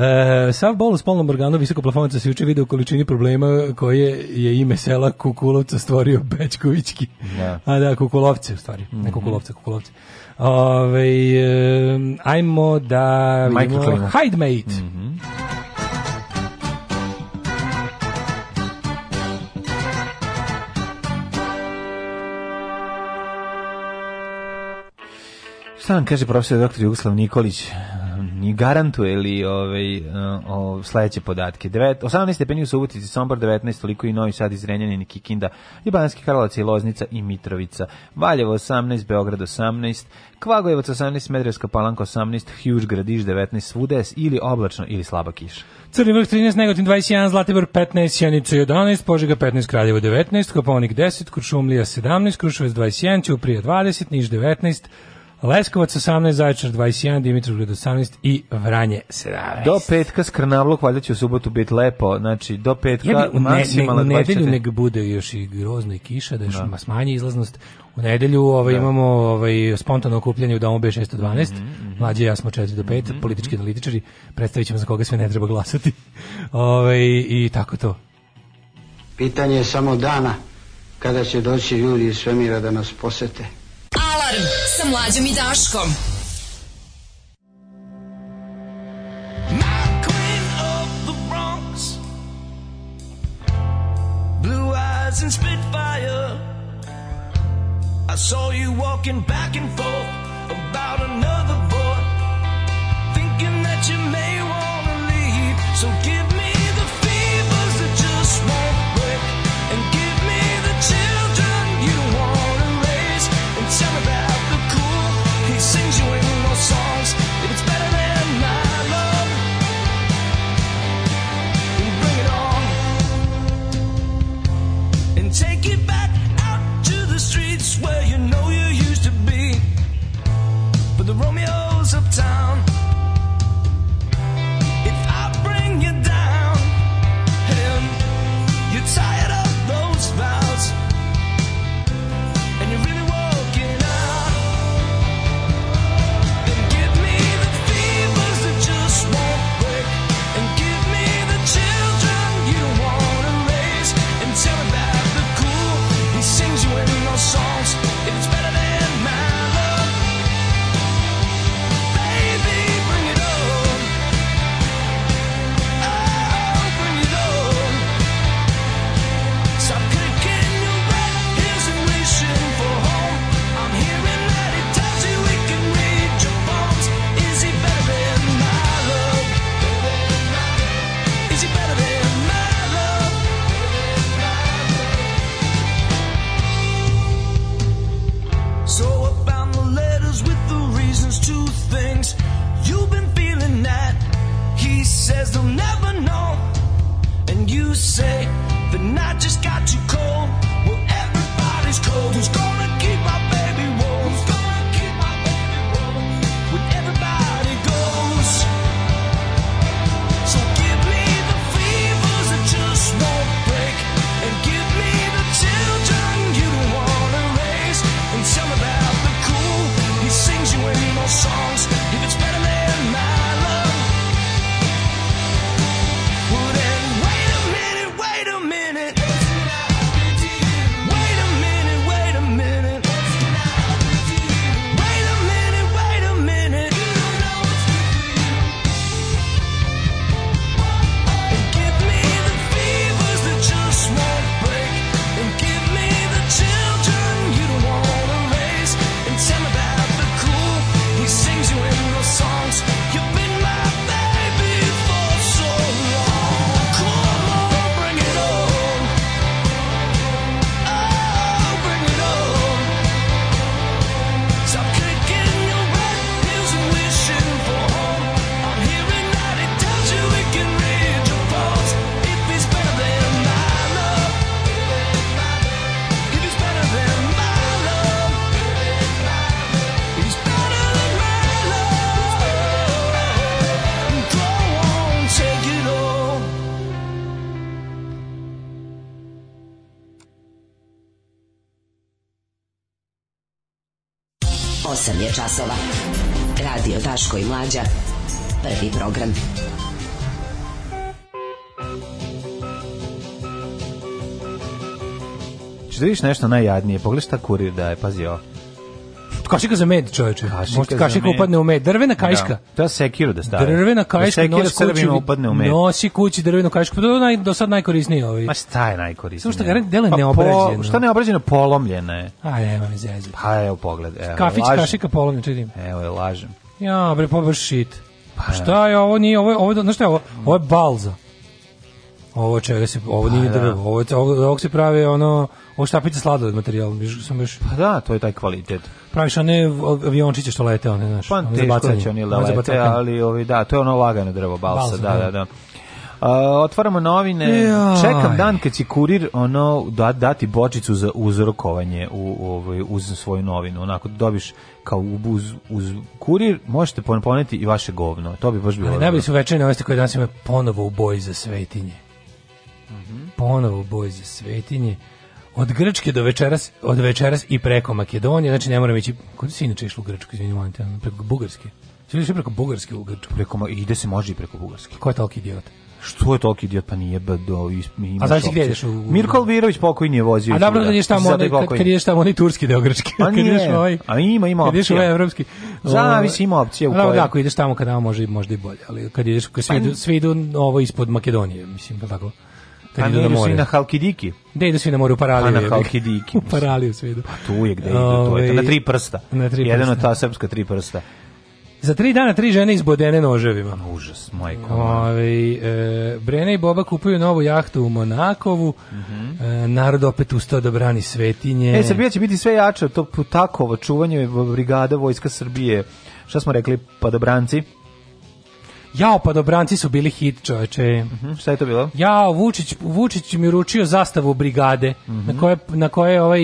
E, sav bol u spolnom organu visokoplafonaca se juče video u količini problema koje je ime sela Kukulovca stvorio Bečkovićki. Da. A da, Kukulovce u stvari, mm -hmm. ne mhm. Kukulovca, Kukulovce. Ove, e, ajmo da... Vidimo, Hidemate. Mm -hmm. Šta nam kaže profesor doktor Jugoslav Nikolić? ni garantuje li ovaj, eh, o, sledeće podatke. 9, 18 stepeni u Subotici, Sombor 19, toliko i Novi Sad, Izrenjanin i Kikinda, i Banski Karlovac i Loznica i Mitrovica. Valjevo 18, Beograd 18, Kvagojevac 18, Medrevska palanka 18, Huge Gradiš 19, svuda ili oblačno ili slaba kiša. Crni vrh 13, Negotin 21, Zlatibor 15, Sjenica 11, Požega 15, Kraljevo 19, Koponik 10, Kuršumlija 17, Kruševac 21, Ćuprije 20, Niš 19, Leskovac 18, Zaječar 21, Dimitrovgrad 18 i Vranje 17. Do petka Skrnavlok, valjda će u subotu biti lepo, znači do petka ja bi, maksimalno ne, ne, U nedelju nek bude još i grozna i kiša, da još da. smanji izlaznost. U nedelju ovaj, da. imamo ovaj, spontano okupljanje u domu B612, mm -hmm. mlađe ja smo 4 do 5, mm -hmm. politički analitičari, predstavit ćemo za koga sve ne treba glasati. (laughs) Ove, ovaj, I tako to. Pitanje je samo dana kada će doći ljudi iz svemira da nas posete Alarm sa mlađom i Daškom. And spitfire. I saw you walking back and forth about another boy, thinking that you may want to leave. So give. say 8 je časova. Radio Daško i Mlađa. Prvi program. Češ da vidiš nešto najjadnije? Pogledaj šta kurir daje, pazi ovo kašika za med, čoveče. Kašika kašika upadne u med. Drvena kajška. Da, to je sekiro da stavi. Drvena kajška da nosi kući. upadne u med. Nosi kući drvenu kajšku. Pa to je naj, do sad najkorisnije. Ovaj. Ma šta je najkorisnije? Samo što ga delo pa neobrađeno. Po, šta neobrađeno? Polomljeno je. A, e, nema mi zezit. Pa evo pogled. Evo, Kafić lažem. kašika polomljeno, čudim. Evo je, lažem. Ja, bre, pa baš shit. Pa, pa da. šta je ovo? Nije, ovo je, ovo, znaš šta je ovo? Ovo je balza. Ovo čega se, ovo nije pa drvo. Da. Ovo, ovo, ovo se pravi ono Ovo štapice sladoled materijal, miš, sam još... Pa da, to je taj kvalitet. Praviš one aviončiće što lete, one, znaš. Pa teško će oni da lete, ali ovi, da, to je ono lagano drvo balsa, balsa da, da, da. Uh, otvaramo novine. Jaj. Čekam dan kad će kurir ono da dati bočicu za uzrokovanje u ovaj uz svoju novinu. Onako dobiš kao uz, uz kurir možete poneti i vaše govno. To bi baš bilo. Ali najbolje su večernje vesti koje danas ima ponovo u boji za svetinje. Mhm. Mm ponovo u boji za svetinje. Od Grčke do večeras, od večeras i preko Makedonije, znači ne moram ići, kod si inače išlo u Grčku, izvinjamo, preko Bugarske. Svi išli preko Bugarske u Grčku. Preko, ide se može i preko Bugarske. Ko je toliki idiot? Što je toliki idiot, pa nije do A znači gdje ideš u... Mirko Albirović pokojni je vozio. A dobro da ideš tamo, onaj, kad, kad ideš tamo onaj turski deo Grčke. (laughs) A pa nije, ovaj, a ima, ima opcija. Kad ideš ovaj evropski. Zavisi, ima opcija u kojoj... Da, ako ideš tamo kad nama može, možda i bolje, ali kad ideš, kad svi, pa, svi idu ovo ispod Makedonije, mislim, pa tako. Pa Kad pa idu na more. na Halkidiki. Da idu svi na more u paraliju? Pa na Halkidiki. (laughs) u paraliju svi idu. Pa tu je gde idu, ovaj, to je. Na tri prsta. Na tri prsta. Jedan od ta srpska tri prsta. Za tri dana tri žene izbodene noževima. Pa užas, majko. Ove, ovaj, e, Brena i Boba kupuju novu jahtu u Monakovu. Mm -hmm. e, narod opet ustao da brani svetinje. E, Srbija će biti sve jače. To Putakovo čuvanje brigada Vojska Srbije. Šta smo rekli? Padobranci? Da Jao, pa dobranci su bili hit, čoveče. Uh mhm, -huh, šta je to bilo? Jao, Vučić, Vučić mi uručio zastavu brigade, uh mhm. -huh. na koje, na koje ovaj,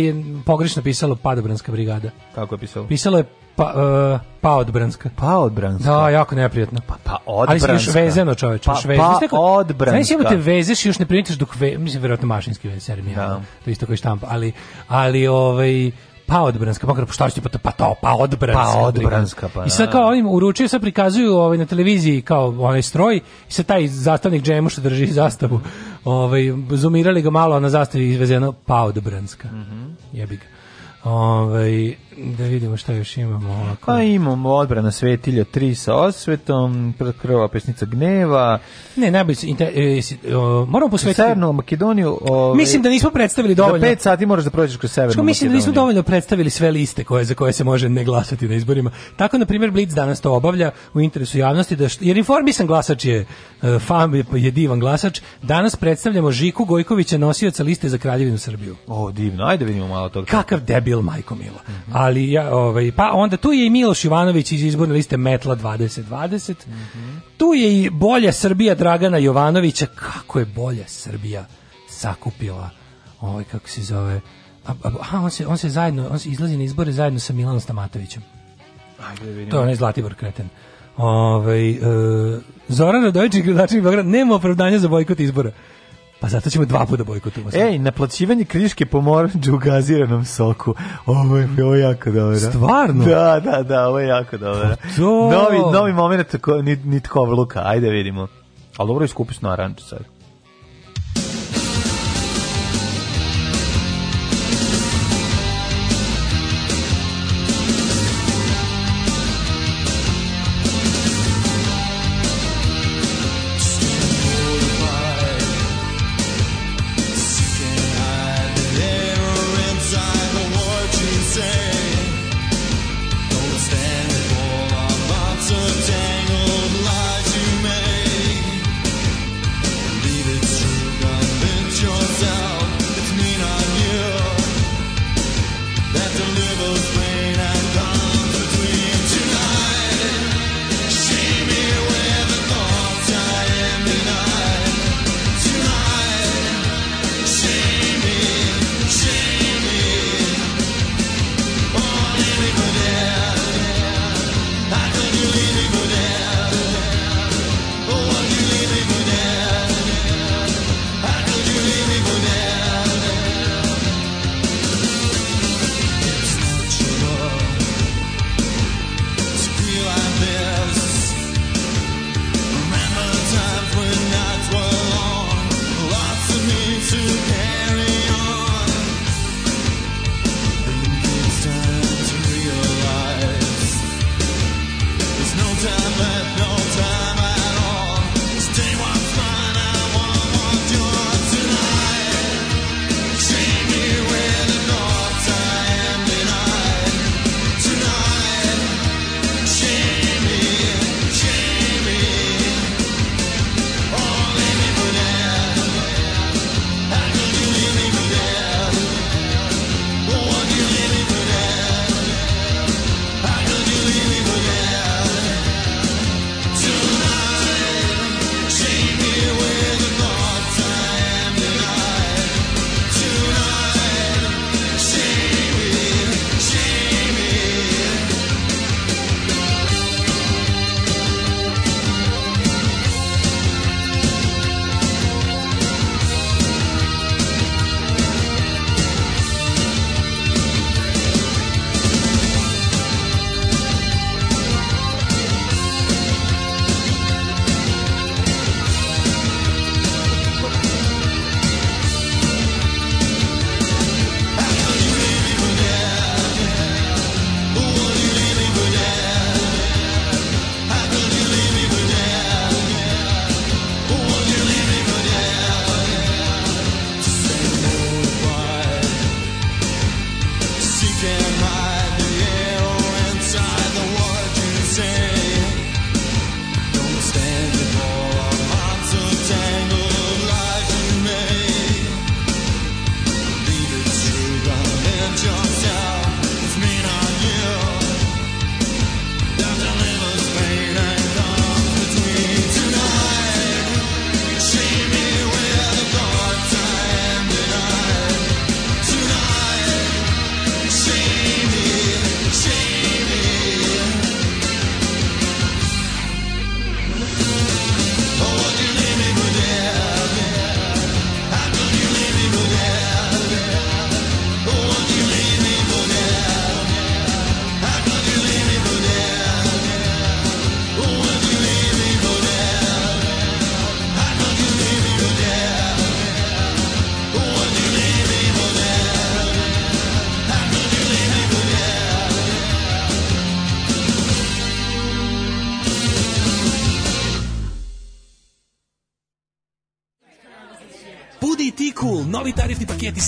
pogrešno pisalo padobranska brigada. Kako je pisalo? Pisalo je pa, uh, e, pa odbranska. Pa odbranska. Da, jako neprijatno. Pa, pa odbranska. Ali si još vezeno, čoveče. Pa, vezeno. pa Mislim, odbranska. Znači, imate vezeš i još ne primitiš dok ve... Mislim, verovatno mašinski vez, jer mi je. Da. To isto koji štampa. Ali, ali ovaj, pa odbranska, pa šta ćete, pa to, pa to, pa odbranska. Pa odbranska, pa. I sad kao da. onim uručio, sad prikazuju ovaj, na televiziji kao onaj stroj, i sad taj zastavnik džemu što drži zastavu, ovaj, zoomirali ga malo, a na zastavi izvezeno pa odbranska. Mm -hmm. Jebi ga. Ovaj, Da vidimo šta još imamo ovako. Pa imamo odbrana svetilja 3 sa osvetom, prva pesnica gneva. Ne, ne, najbolje e, moramo posvetiti Severnu Makedoniju. Ove, ovaj- mislim da nismo predstavili dovoljno. Za 5 sati moraš da prođeš kroz Severnu. Što mislim Makedoniju. da nismo dovoljno predstavili sve liste koje za koje se može ne glasati na izborima. Tako na primjer Blitz danas to obavlja u interesu javnosti da jer informisan glasač je e, fam je divan glasač. Danas predstavljamo Žiku Gojkovića nosioca liste za Kraljevinu Srbiju. O, divno. Ajde da vidimo malo toga. Kakav debil, majko Milo. Mm -hmm ali ja, ovaj, pa onda tu je i Miloš Ivanović iz izborne liste Metla 2020. Mm -hmm. Tu je i bolja Srbija Dragana Jovanovića. Kako je bolja Srbija sakupila ovaj, kako se zove, a, a, a, on, se, on se zajedno, on se izlazi na izbore zajedno sa Milanom Stamatovićem. Ajde, to je onaj Zlatibor kreten. Ove, ovaj, e, Zoran Radović, gradonačelnik Beograda, nema opravdanja za bojkot izbora. Pa zato ćemo dva puta bojkotujemo. Ej, naplaćivanje kriške po moranđu u gaziranom soku. Ovo je, ovo je jako dobro. Stvarno? Da, da, da, ovo je jako dobro. Pa to... Novi, novi moment nit, nitkov vluka. ajde vidimo. Ali dobro je skupiš na aranđu sad.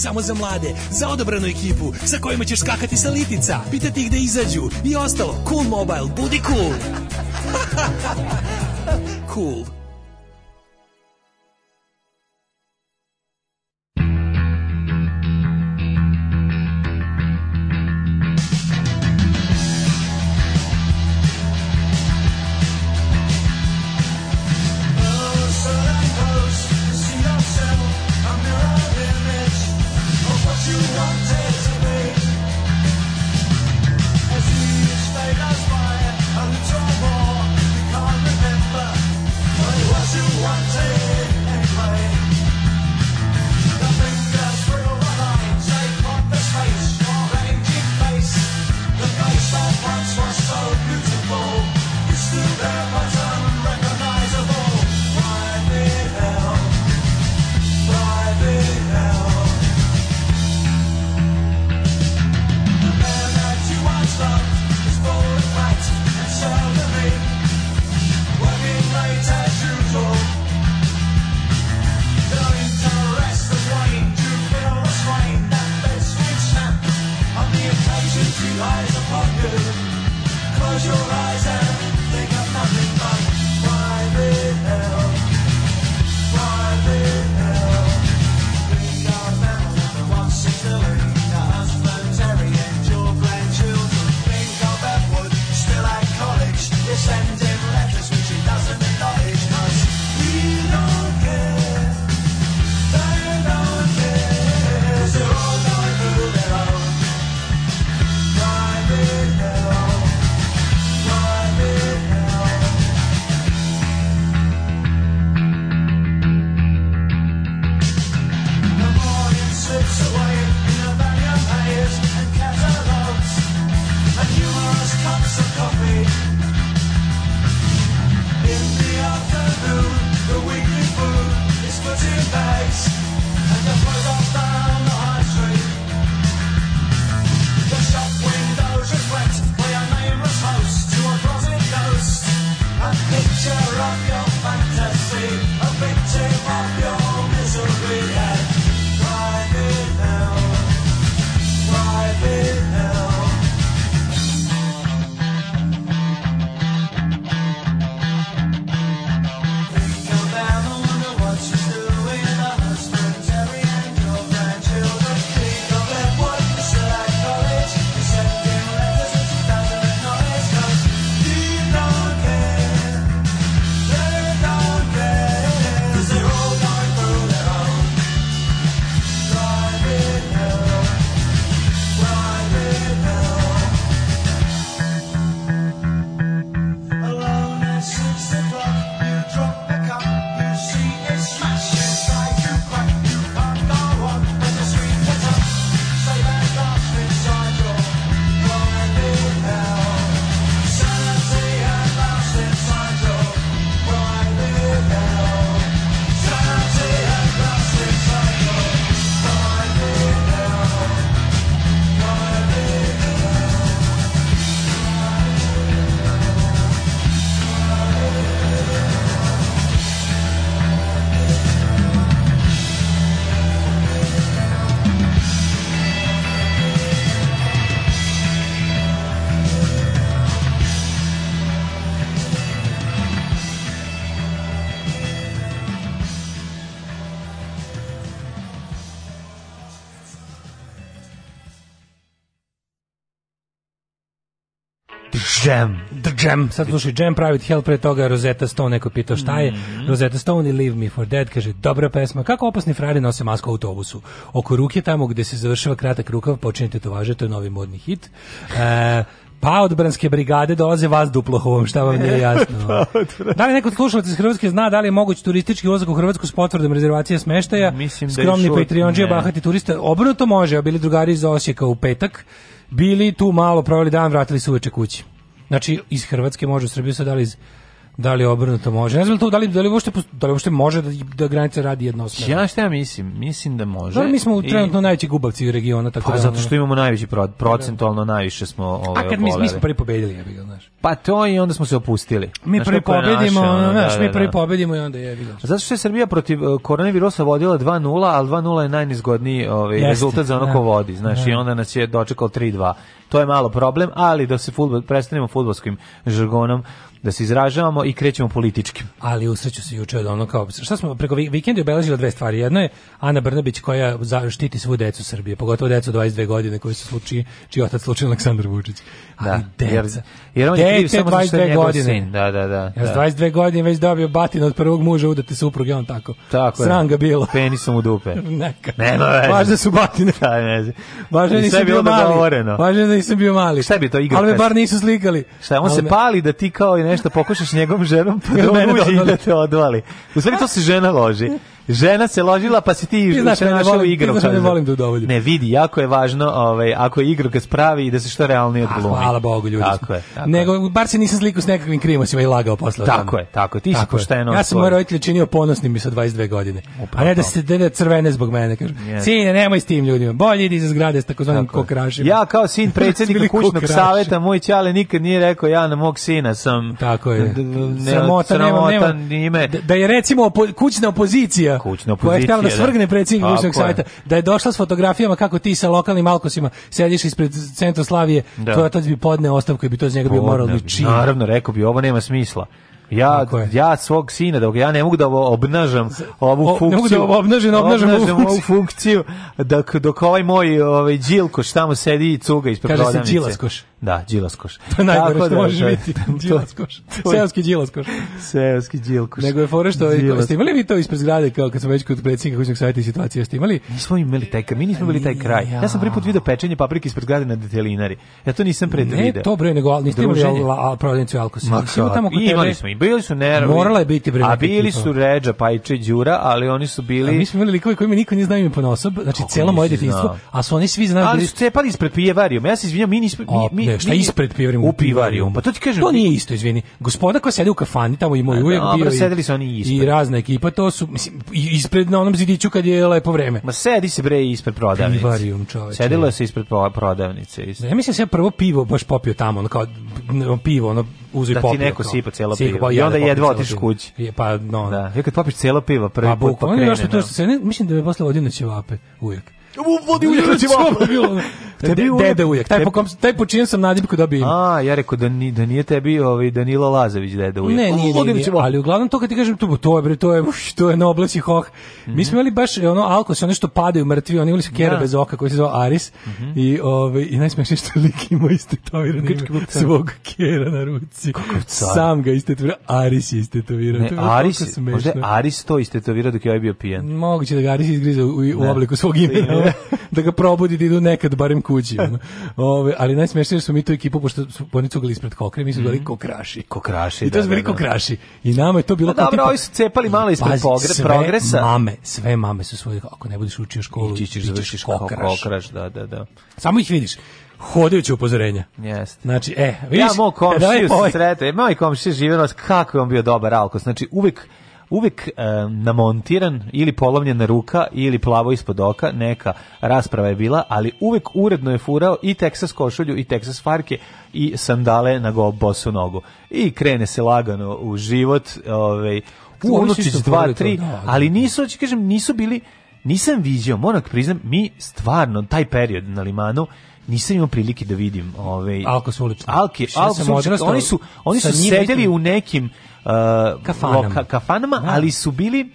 samo za mlade, za odobranu ekipu, sa kojima ćeš skakati sa litica, pitati ih da izađu i ostalo. Cool Mobile, budi cool! (laughs) cool. Jam, sad slušaj Jam Private Hell, pre toga Rosetta Stone, neko pita šta je. Mm -hmm. Rosetta Stone i Leave Me For Dead, kaže, dobra pesma. Kako opasni frari nose masku u autobusu? Oko ruke tamo gde se završava kratak rukav, počinite to važe, to je novi modni hit. E, pa Branske brigade dolaze vas duplohovom, šta vam nije e, jasno. Pa da li neko slušalac iz Hrvatske zna da li je moguć turistički ulazak u Hrvatsku s potvrdom rezervacije smeštaja? Mislim da Skromni Patreonđija bahati turista. Obrnuto može, a bili drugari iz Osijeka u petak. Bili tu malo, proveli dan, vratili se uveče kući. Znači, iz Hrvatske može u Srbiju sad, ali iz Da li obrnuto može? Ne znam to, da li, da li, uopšte, da li uopšte može da, da granica radi jednosmerno? Ja šta ja mislim? Mislim da može. Da mi smo I... trenutno najveći gubavci regionu Tako pa da, zato što imamo najveći pro, da. procentualno, najviše smo ovaj, A kad mi, smo prvi pobedili, ja bih znaš. Pa to i onda smo se opustili. Mi prvi pobedimo, naša, znaš, da, mi da, prvi pobedimo i onda je bilo. Zato što je Srbija protiv e, koronavirusa vodila 2:0, al 2:0 je najnizgodniji ovaj, rezultat za ono ko vodi, znaš, i onda nas je dočekao 3:2. To je malo problem, ali da se fudbal prestanemo fudbalskim žargonom da se izražavamo i krećemo politički. Ali usreću se juče od ono kao šta smo preko vikenda obeležili dve stvari. Jedno je Ana Brnabić koja zaštiti svu decu Srbije, pogotovo decu 22 godine koji su sluči čiji otac slučajno Aleksandar Vučić. Ali da, deca, jer, Jer on je kriv samo za što je njegov godine. sin. Da, da, da. Ja s 22 da. godine već dobio batinu od prvog muža udate suprug i on tako. Tako je. Sram bilo. Penisom u dupe. (laughs) Neka. Nema veze. Važne su batine. (laughs) Da, ne znam. Važno nisam bio mali. Važno da nisam bio mali. Šta bi to igrao? Ali me bar nisu slikali. Šta, on se me... pali da ti kao i nešto pokušaš njegovom ženom, pa (laughs) da, da on uđe da te odvali. U sve to se žena loži. Žena se ložila, pa si ti, ti se našao igru. Ti ne volim da udovoljim. Ne, vidi, jako je važno, ovaj, ako igru ga spravi i da se što realnije odglumi. hvala Bogu, ljudi. Tako je. Tako Nego, bar se nisam sliku s nekakvim krimosima i lagao posle. Tako je, tako Ti si pošteno. Ja sam moje roditelje činio ponosnim mi sa 22 godine. A ne da se da, da crvene zbog mene. kaže yes. Sine, nemoj s tim ljudima. Bolje idi iz zgrade s takozvanim kokrašima. Ja kao sin (laughs) predsednika kućnog saveta, moj ćale nikad nije rekao ja na mog sina sam... Tako je. Sramota, nema, nema. Da, da je recimo kućna opozicija opozicija, kućna koja je htjela da, da. svrgne predsjednik kućnog savjeta, da je došla s fotografijama kako ti sa lokalnim alkosima sediš ispred centra Slavije, da. tvoj otac bi podne ostavku i bi to iz njega bio moralni čin. Naravno, rekao bi, ovo nema smisla. Ja ja svog sina dok ja ne mogu da obnažam ovu o, funkciju. Ne mogu da obnažim, da obnažam, obnažam ovu funkciju dok dok ovaj moj ovaj Đilkoš tamo sedi i cuga ispred Kaže prodavnice. Kaže se džilaskoš. Da, džilaskoš. (laughs) To je najgore što da, možeš da, biti. Džilaskoš. (laughs) Seoski džilaskoš. Seoski Đilaskoš. Nego je fora što Džilaskoš. ste imali vi to ispred zgrade kao kad smo već kod predsjednika kućnog savjeta i situacije ste imali? Nismo imali taj kraj, mi nismo bili taj kraj. Ja sam prvi put video pečenje paprike ispred zgrade na detelinari. Ja to nisam pred Ne, to bre, nego al niste imali al, al, al, al, al, al, al, al, Bili su nervni. Morala je biti bre. A bili su Ređa, Pajče, Đura, ali oni su bili... A mi smo imali likove koji mi niko ne znaju ime po nosob, znači Kako celo moje detinjstvo, a su oni svi znali... Ali su cepali ispred pijevarijuma. Ja se izvinjam, mi nismo... Mi, ne, šta mi, ispred pijevarijuma? U pijevarijuma. Pa to ti kažem... To nije isto, izvini. Gospoda koja sede u kafani, tamo i moj e, ujak bio... Dobro, sedeli su oni ispred. I razna ekipa, to su... Mislim, ispred na onom zidiću kad je lepo vreme. Ma sedi se bre ispred prodavnice. Pijevarijum, čoveče. Sedilo se ispred prodavnice. Ja mislim da se ja prvo pivo baš popio tamo, ono kao pivo, ono uzi da popio, ti neko kao. sipa celo pivo. Pa, I onda da je jedva otiš kući. Pa, no. Da. Ja kad popiš celo pivo, prvi pa, put pa kreneš. Pa, bukvalno, još to što se, ne, mislim da je posle vodio na ćevape, uvijek vodi ujak će (laughs) znači, vam. Tebi ujak. Dede ujak. Taj, po kom, taj po sam nadipku dobio ime. A, ja rekao da, ni, da nije tebi ovaj, Danilo Lazović dede ujak. Ne, nije, nije, znači, nije, ali uglavnom to kad ti kažem, to, to je, bre, to je, uš, to je na oblaci hoh. Mm -hmm. Mi smo imali baš, ono, alko se nešto padaju mrtvi, oni imali su kjera da. ja. bez oka koji se zvao Aris mm -hmm. i, ovaj, i najsmešnije što lik ima istetoviran ime svog kjera na ruci. Sam ga istetovirao, Aris je istetovirao. Ne, Aris, možda Aris to istetovirao dok je ovaj bio pijan. Moguće da ga Aris izgriza u, u da. obliku svog imena. (laughs) da ga probudi da idu nekad barem kući. Ove, ali najsmešnije su mi tu ekipu, pošto su oni cugali ispred kokre, mi su zvali mm. kokraši. Kokraši, I to da, zvali da, da, kokraši. I nama je to bilo... Da, dobro, ovi su cepali malo ispred pazi, pogre, sve progresa. mame, sve mame su svoje, ako ne budeš učio školu, I ti ćeš završiš kokraš. kokraš. da, da, da. Samo ih vidiš hodajuće upozorenja. Jeste. Znači, e, vidiš, ja moj komšiju se sretao, e, moj komšija živio nas, kako je on bio dobar alkos. Znači, uvek uvek e, namontiran ili polovljena ruka ili plavo ispod oka, neka rasprava je bila, ali uvek uredno je furao i Texas košulju i Texas farke i sandale na go bosu nogu. I krene se lagano u život, ovaj u unučić 2 3, da, da, da. ali nisu, kažem, nisu bili nisam viđeo, moram priznam, mi stvarno taj period na limanu nisam imao prilike da vidim ovaj Alko su ulični. Alki, Alko su odrastao, oni su oni su sedeli u nekim uh, kafanama, loka, kafanama da. ali su bili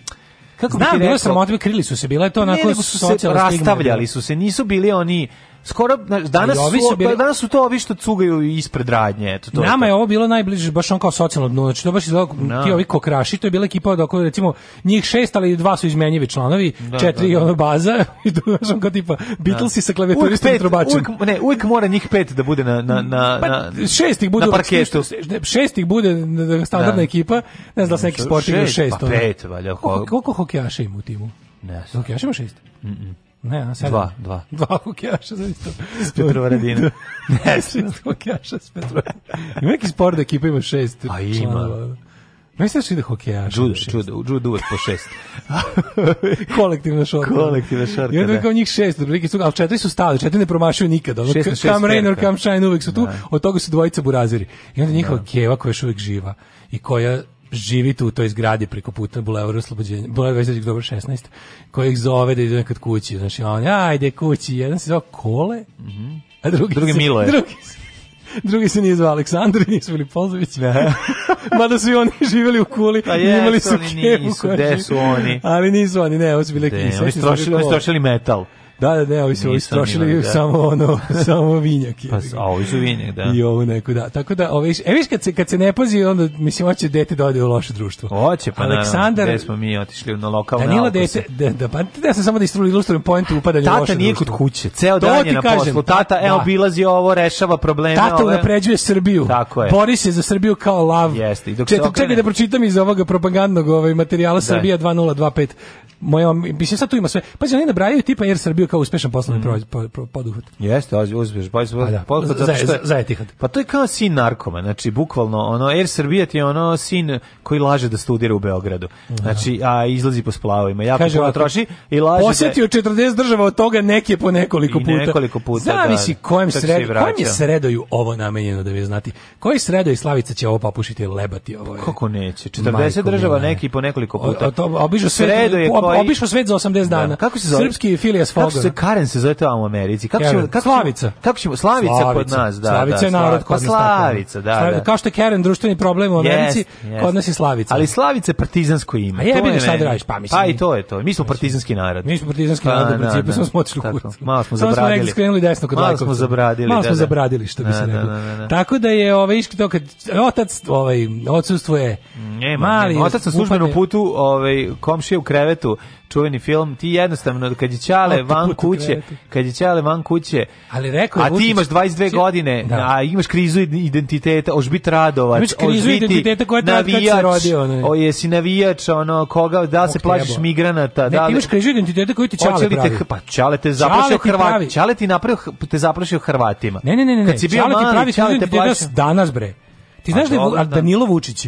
kako bi Znam, bilo da sam krili su se, bila je to onako ne, su, se rastavljali da. su se, nisu bili oni skoro danas ovi su, bili... danas su to ovi što cugaju ispred radnje eto to nama je, ovo bilo najbliže baš on kao socijalno dno znači to baš izlako no. Da. ti ovi kokraši to je bila ekipa od oko recimo njih šest ali dva su izmenjivi članovi da, da četiri da, da. ono baza (laughs) i tu našom kao tipa Beatlesi da. sa klavijaturistom i trubačem uvijek, ne uvijek mora njih pet da bude na na na pa, šest ih bude na parketu šest ih bude standardna da. ekipa ne znam da se neki sporting šest, šest pa pet valjda koliko, koliko hokejaša ima u timu ne znam hokejaša ima šest mm, -mm. Ne, sad. Dva, dva. (laughs) Dva hokejaša za isto. S redina. ne, (laughs) šest hokejaša s Petrovaradina. Ima neki sport da ekipa ima šest A pa ima. Članova. Misliš da ide hokejaš? Judo, judo, judo uvek po šest. (laughs) Kolektivna šorka. Kolektivna šorka, I onda kao njih šest, otprilike su, ali četiri su stali, četiri ne promašuju nikad. Ono, šest, šest come rain or da. shine, uvek su tu, da. od toga su dvojica buraziri. I onda njihova da. keva koja je još uvek živa i koja živite u toj zgradi preko puta Bulevara Oslobođenja, Bulevar Veselih dobro 16, koji ih zove da idu nekad kući. Znači, on, ajde kući, jedan se zove Kole, mm -hmm. a drugi, drugi se, Miloje. Drugi, drugi se nije zvao Aleksandar i (laughs) nisu bili Polzović. Da. (laughs) Mada su i oni živjeli u kuli, pa je, imali su oni Nisu, gde su oni? Ali nisu oni, ne, ovo su bili kise. Oni su trošili metal. Da, da, da, ovi su ovi strošili da. samo ono, (laughs) samo vinjak. Pa, a ovi su vinjak, da. I ovu neku, da. Tako da, ove, ovaj, e, viš, kad se, kad se ne pazi, onda, mislim, hoće dete da ode u loše društvo. Hoće, pa Aleksandar, naravno, smo mi otišli na lokalne Danilo dete, da, da, pa, da sam samo da, da ilustrujem pojentu upadanja tata u loše nije kod kuće, ceo to dan je na kažem, poslu. Tata, da. evo, bilazi ovo, rešava probleme. Tata ove... unapređuje Srbiju. Tako je. Bori se za Srbiju kao lav. Jeste. I dok se okrene... Čekaj da pročitam iz ovoga propagandnog ovaj, materijala Srbija 2025. Moje, mislim, sad tu ima sve. Pazi, oni nabrajaju tipa jer Srbiju kao uspešan poslovni mm. pro, pro, poduhvat. Jeste, uspeš, pa, pa da. poduhvat. Za, je, za etihad. Pa to je kao sin narkoma, znači bukvalno ono, Air Srbija ti je ono sin koji laže da studira u Beogradu. Znači, a izlazi po splavovima, ja Kaže, puno troši i laže Posjetio da... 40 država od toga neke po nekoliko puta. I nekoliko puta, Zavisi da, kojem, sred, kojem je sredoju ovo namenjeno da vi znati. Koji sredoj Slavica će ovo papušiti lebati ovo je. Kako neće? 40 Majko država neki po nekoliko puta. O, o, to, obišao svet, je koji... obišao svet za 80 da. dana. Da. Kako se zove? Srpski Filias Fogel se Karen se zove tamo u Americi. Kako Karen. kako Slavica? Kako ćemo Slavica, kod nas, da. Slavica da, je narod kod nas. Slavica, da, da. Kao što je Karen društveni problem u Americi, yes, kod nas je Slavica. Ali Slavica je partizansko ime. A jebi šta da radiš, pa mislim. Pa i to je to. Mi smo partizanski narod. Mi smo partizanski narod, pa, u da, principu da. smo otišli u kuću. Malo smo zabradili. Samo skrenuli desno kod Malo smo zabradili. Malo smo zabradili, što bi se reklo. Tako da je ovaj iški to kad otac ovaj odsustvuje. Nema, Otac sa službenom putu, ovaj komšija u krevetu čuveni film, ti jednostavno kad je Ćale van kuće, kad je Ćale van kuće, ali rekao je, a ti imaš 22 či... godine, da. a imaš krizu identiteta, hoš biti radovac, imaš krizu identiteta koja te navijač, se rodio, ne. O jesi navijač, ono koga da se plašiš migranata, da. Ne, imaš krizu identiteta koji ti Ćale pravi. Te, pa Ćale te zaplašio Hrvati, Ćale ti napravio te zaplašio Hrvatima. Ne, ne, ne, ne. Kad si bio mali, pravi Ćale te plaši danas bre. Ti pa znaš da, da Danilo Vučić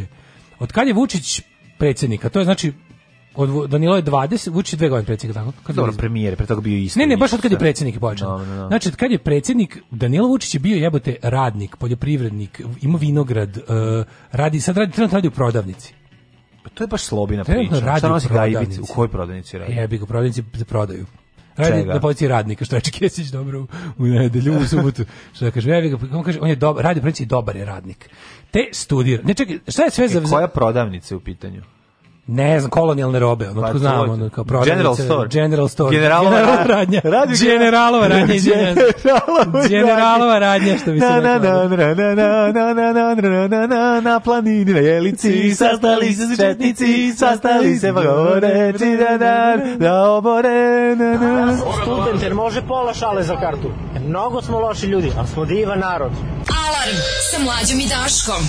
od kad je Vučić predsjednika, to je znači Od Danilo je 20, Vučić dve godine predsjednik tako. Kad Dobro, premijer, pre toga bio isto. Ne, ne, baš od kad je da. predsjednik počeo. No, da, no, da, Znači, kad je predsjednik Danilo Vučić je bio jebote radnik, poljoprivrednik, ima vinograd, uh, radi sad radi trenutno radi u prodavnici. Pa to je baš slobina priča. Radi Šta nosi gajbic? U kojoj prodavnici radi? Jebi ga, prodavnici za prodaju. Radi Čega? na policiji radnika, što reče Kesić dobro u, u nedelju, u subotu. (laughs) Što kaže, ja ga, pa on kaže, on je dobar, radi u prodavnici dobar je radnik. Te studira. Ne čekaj, šta je sve e, za... Koja prodavnica je u pitanju? ne znam, kolonijalne robe, ono, tko znamo, ono, kao prodavnice. General Store. General Store. Generalova General radnja. Radio Generalova radnja, izvinjam. Generalova radnja, što bi se rekao. Na, na, na, na, na, na, na, na, na, na, na, na planini, jelici, sastali se četnici, sastali se vagore, čiranar, da obore, na, na. Student, jer može pola šale za kartu. Mnogo smo loši ljudi, ali smo divan narod. Alarm sa mlađom i Daškom.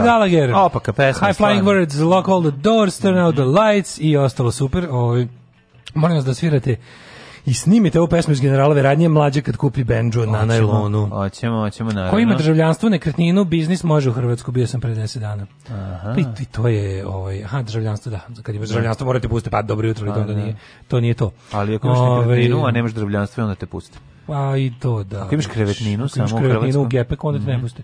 Da. Gallagher. Opaka pesma. High Flying stvarno. Words, Lock All the Doors, Turn Out the Lights i ostalo super. Ovaj, molim vas da svirate i snimite ovu pesmu iz Generalove radnje mlađe kad kupi bendžu na najlonu. Hoćemo, hoćemo naravno. Ko ima državljanstvo, nekretninu, biznis može u Hrvatsku, bio sam pre 10 dana. Aha. I, to je, ovaj, aha, državljanstvo, da. Kad ima državljanstvo morate pustiti, pa dobro jutro, ali to pa, da. nije, to nije to. Ali ako imaš nekretninu, ovaj, a nemaš državljanstvo, onda te puste. Pa i to, da. Ako imaš krevetninu, samo u Hrvatsku. krevetninu u gepek, onda te ne mhm. puste.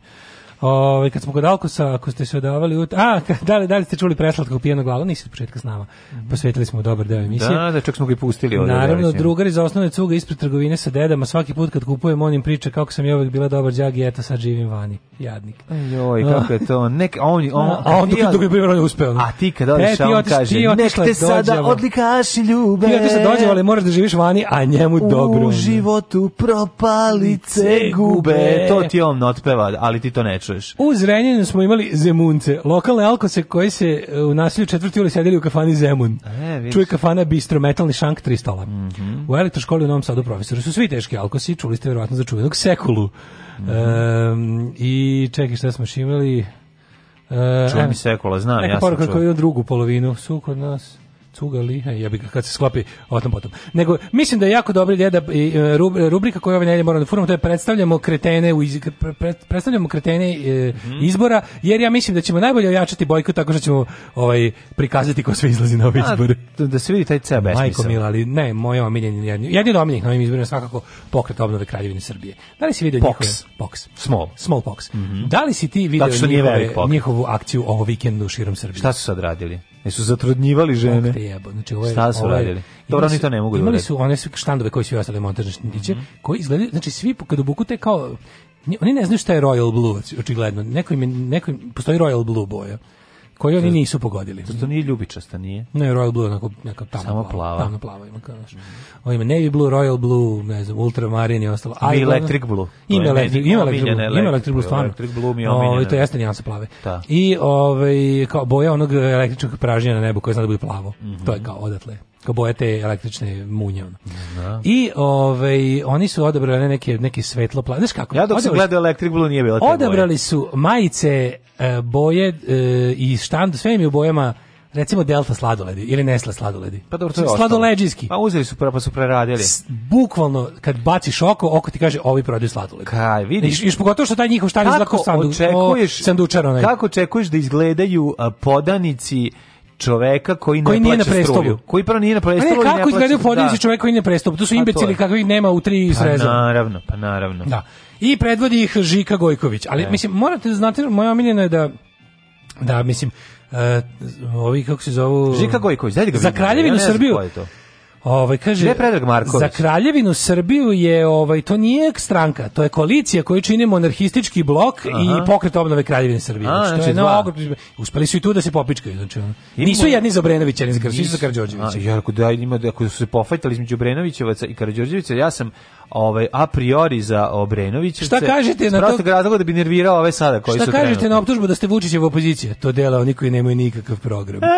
Ovaj kad smo kod Alkosa, ako ste se odavali, ut... a (laughs) da li, da li ste čuli preslatkog pijenog glava, nisi od početka s nama. Mhm. Posvetili smo dobar deo emisije. Da, da, čak smo ga i pustili ovde. Naravno, da, drugar iz osnovne cuga ispred trgovine sa dedama, svaki put kad kupujem onim priča kako sam je uvek bila dobar đak i eto sad živim vani. Jadnik. Joj, kako je to? Nek on on a, a on ti dok je bio uspeo. A ti kad odeš, e, on kaže: "Nek te sada odlikaši ljube." Ti se dođe, ali moraš da živiš vani, a njemu dobro. U životu propalice gube. To ti on otpeva, ali ti to ne čuješ. U Zrenjaninu smo imali Zemunce, lokalne alkose koji se e, u nasilju četvrti uli sedeli u kafani Zemun. E, Čuje kafana bistro, metalni šank, tri stola. Mm -hmm. U elektroškoli u Novom Sadu profesori su svi teški alkosi, čuli ste verovatno za čuvenog sekulu. Mm -hmm. e, I čekaj šta smo imali... E, Čujem sekula, znam, ja sam čuo. Neka poruka koju drugu polovinu su kod nas... Cuga liha, ja bih kad se sklopi o tom potom. Nego, mislim da je jako dobra ideja da rubrika koju ove nedelje moramo da furamo, to je predstavljamo kretene, u iz, predstavljamo kretene e, mm -hmm. izbora, jer ja mislim da ćemo najbolje ojačati bojku tako što ćemo ovaj, prikazati ko sve izlazi na ove izbore. A, da, da se vidi taj ceo besmisao. Majko mila, ali ne, moje omiljenje, jedni, jedni od omiljenih na ovim izborima svakako pokret obnove Kraljevine Srbije. Da li si vidio njihove... Pox. Small. Small pox. Mm -hmm. Da li si ti vidio dakle, njihove, njihovu akciju ovo vikendu širom Srbije? Šta su sad radili? Jesu zatrudnjivali žene? Te jebo. Znači, ovo je, Šta su radili? Dobro, oni to ne mogu da Imali su one štandove koji su ostale montažne štiće, mm -hmm. koji izgledaju, znači svi kad obukute kao oni ne znaju šta je Royal Blue, očigledno. Neko im, neko im, postoji Royal Blue boja koji oni nisu pogodili. Zato to nije ljubičasta, nije? Ne, Royal Blue, onako neka tamna Samo plava. Tamna plava ima, kao znaš. Ovo ima Navy Blue, Royal Blue, ne znam, Ultramarin i ostalo. I Electric Blue. Ima Electric, ima Electric Blue, ima Electric Blue, stvarno. Electric Blue mi je omiljena. I to jeste nijansa plave. Da. I ovaj, kao boja onog električnog pražnja na nebu koje zna da bude plavo. Mm -hmm. To je kao odatle kao boje te električne munje. Da. I ovaj, oni su odabrali neke, neki svetlo plavi. Znaš kako? Ja dok sam gledao Electric Blue nije bila te Odabrali boje. su majice, e, boje e, i štand, sve im je u bojama recimo Delta sladoledi ili Nesla sladoledi. Pa dobro, to je sladoleđijski. Pa uzeli su pre, pa su preradili. S, bukvalno kad baciš oko, oko ti kaže ovi prodaju sladoled. Kaj, vidiš. I, još pogotovo što taj njihov štari zlako sandu, očekuješ, o, sandučar onaj. Kako očekuješ da izgledaju podanici čoveka koji, koji ne nije na prestupu. Koji prvo nije na prestupu. Ne, kako ne izgledaju podnici da. čoveka koji nije na prestupu? To su imbecili kakvih nema u tri pa, naravno, pa naravno. Da. I predvodi ih Žika Gojković. Ali, ne. mislim, morate da znate, moja omiljena je da, da, mislim, uh, ovi kako se zovu... Žika Gojković, dajde ga Za Kraljevinu ja Srbiju. Je Ovaj kaže je Predrag Marković. Za Kraljevinu Srbiju je ovaj to nije stranka, to je koalicija koju čini monarhistički blok Aha. i pokret obnove Kraljevine Srbije. A, znači, znači, no, uspeli su i tu da se popičkaju, znači. Nisu jedni za Obrenovića, ni za Krstića, za Karađorđevića. Ja ako da ima da ako su se pofajtali između Obrenovićevaca i Karđorđevića, ja sam ovaj a priori za Obrenovića. Šta kažete na to? razlog da bi nervirao ove sada koji šta su Šta kažete na optužbu da ste Vučićev opozicija? To dela niko i nema nikakav program. (laughs)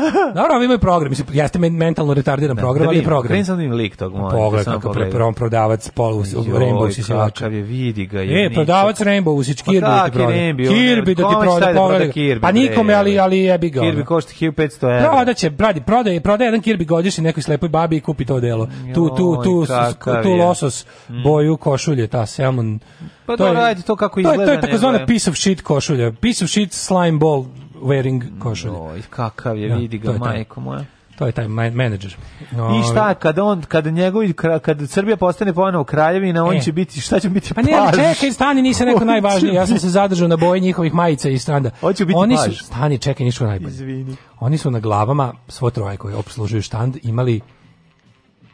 (laughs) Naravno, ovi imaju program, mislim, jeste mentalno retardiran da, program, da ali je program. Da vidim, lik tog pa mora. Da Pogled, kako pre, prodavac Paul Us, Rainbow usisivač. Kakav je, vidi ga. Je, e, prodavac Rainbow usisivač, pa Kirby da ti prodaje. Kirby da ti prodaje, pogledaj. Pa nikome, ali, ali jebi ga. Kirby košta 1500 €. Da, da će, bradi, prodaje, prodaje jedan Kirby godišnje nekoj slepoj babi i kupi to delo. Tu, tu, tu, tu losos, mm. boju, košulje, ta salmon. Pa to radi to kako izgleda. To je takozvana piece of shit košulja. Piece of shit slime ball wearing mm, košulje. Oj, kakav je, da, vidi ga, ja, majko moja. To je taj menadžer. No, I šta ovaj- kad on kad njegovi kad Srbija postane ponovo kraljevina, on e. će biti šta će biti? Pa ne, ali čekaj, stani, nisi neko (laughs) najvažniji, Ja sam se zadržao na boji njihovih majica i standa. Hoće biti Oni paž. su stani, čekaj, nisu najbolje. Izvini. Oni su na glavama svo troje koji obslužuju štand imali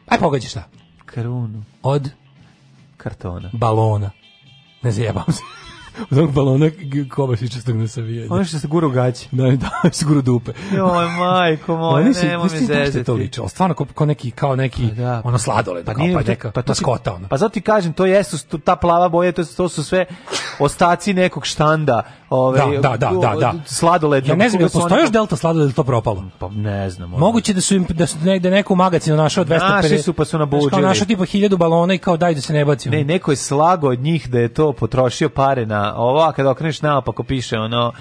Aj pogađaj šta? Krunu. Od kartona. Balona. Ne zajebam se. (laughs) od onog balona čestog na savijanje. Ono što se gura u gaće. Da, (laughs) da, se gura dupe. Joj, majko moja, nemoj ne, mi zezati. to liče, ali stvarno kao neki, kao neki, pa da. ono sladole, pa, kao, pa da neka pa, maskota. Ono. Pa zato ti kažem, to jesu, ta plava boja, to, to su sve ostaci nekog štanda Ovaj da, da, da, da, da. Sladoled. Ja ne znam, jel postoji još Delta sladoled to propalo? Pa ne znam. Moguće da su im da su negde neku u našao 250. Naši su pa su nabuđili. Kao našao tipa 1000 balona i kao daj da se ne bacimo. Ne, neko je slago od njih da je to potrošio pare na ovo, a kad okreneš naopako piše ono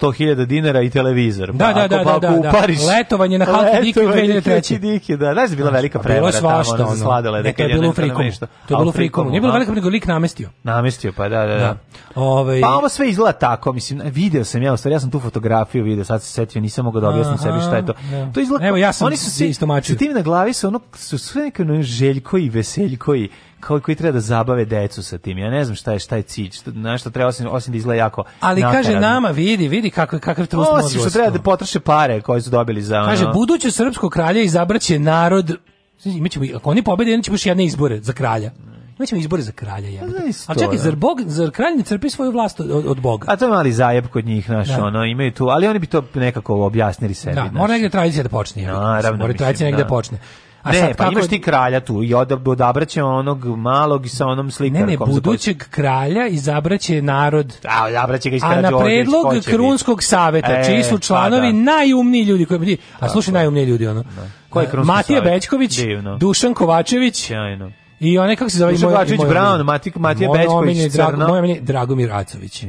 100.000 dinara i televizor. Da, da, pa da, pa, da, ako, da, pa, da, da, upariš, da. Letovanje na Halki Diki 2003. Diki, da. Znaš da je bila velika prevara bilo svašta, tamo, ono, za sladele. to je bilo u Frikomu. To je bilo u Frikomu. Nije bilo velika, nego lik namestio. Namestio, pa da, da, da. da. Ove... Ovaj- pa ovo sve izgleda tako, mislim, video sam ja, u stvari ja sam tu fotografiju video, sad se setio, nisam mogao da objasnim sebi šta je to. Da. To izgleda. Evo ja sam oni su svi istomačili. Sa tim na glavi su ono su sve neke željko i veseljko i koji, koji treba da zabave decu sa tim. Ja ne znam šta je, šta je cilj, šta, na što treba, osim, osim da izgleda jako Ali naterano. kaže nama, vidi, vidi kako, kakav trust mozgost. Osim što treba da potraše pare koje su dobili za... Kaže, ono... buduće srpsko kralje izabraće narod, znači, imaćemo, ako oni pobede, imaćemo još jedne izbore za kralja. Imaćemo izbore za kralja, jebote. A čekaj, da. zar, Bog, zar kralj ne crpi svoju vlast od, od Boga? A to je mali zajeb kod njih, naš, da. ono, imaju tu, ali oni bi to nekako objasnili sebi. Da, naš. mora negde tradicija da počne. Naravno. Da, mora tradicija negde da, da počne. A ne, sad, pa kako... imaš ti kralja tu i odabraće onog malog sa onom slikarkom. Ne, ne, budućeg koji... kralja izabraće narod. A, da, izabraće ga A na predlog Orlić, Krunskog saveta, e, čiji su pa članovi pa, da. najumniji ljudi. Koji... A slušaj, najumniji ljudi, ono. Da. Ko je Krunski Matija savjet? Bećković, Divno. Dušan Kovačević. Sjajno. I one kako se zove Dušan Kovačević Brown, Matija Bećković, Crno. Moj je Dragomir Acović,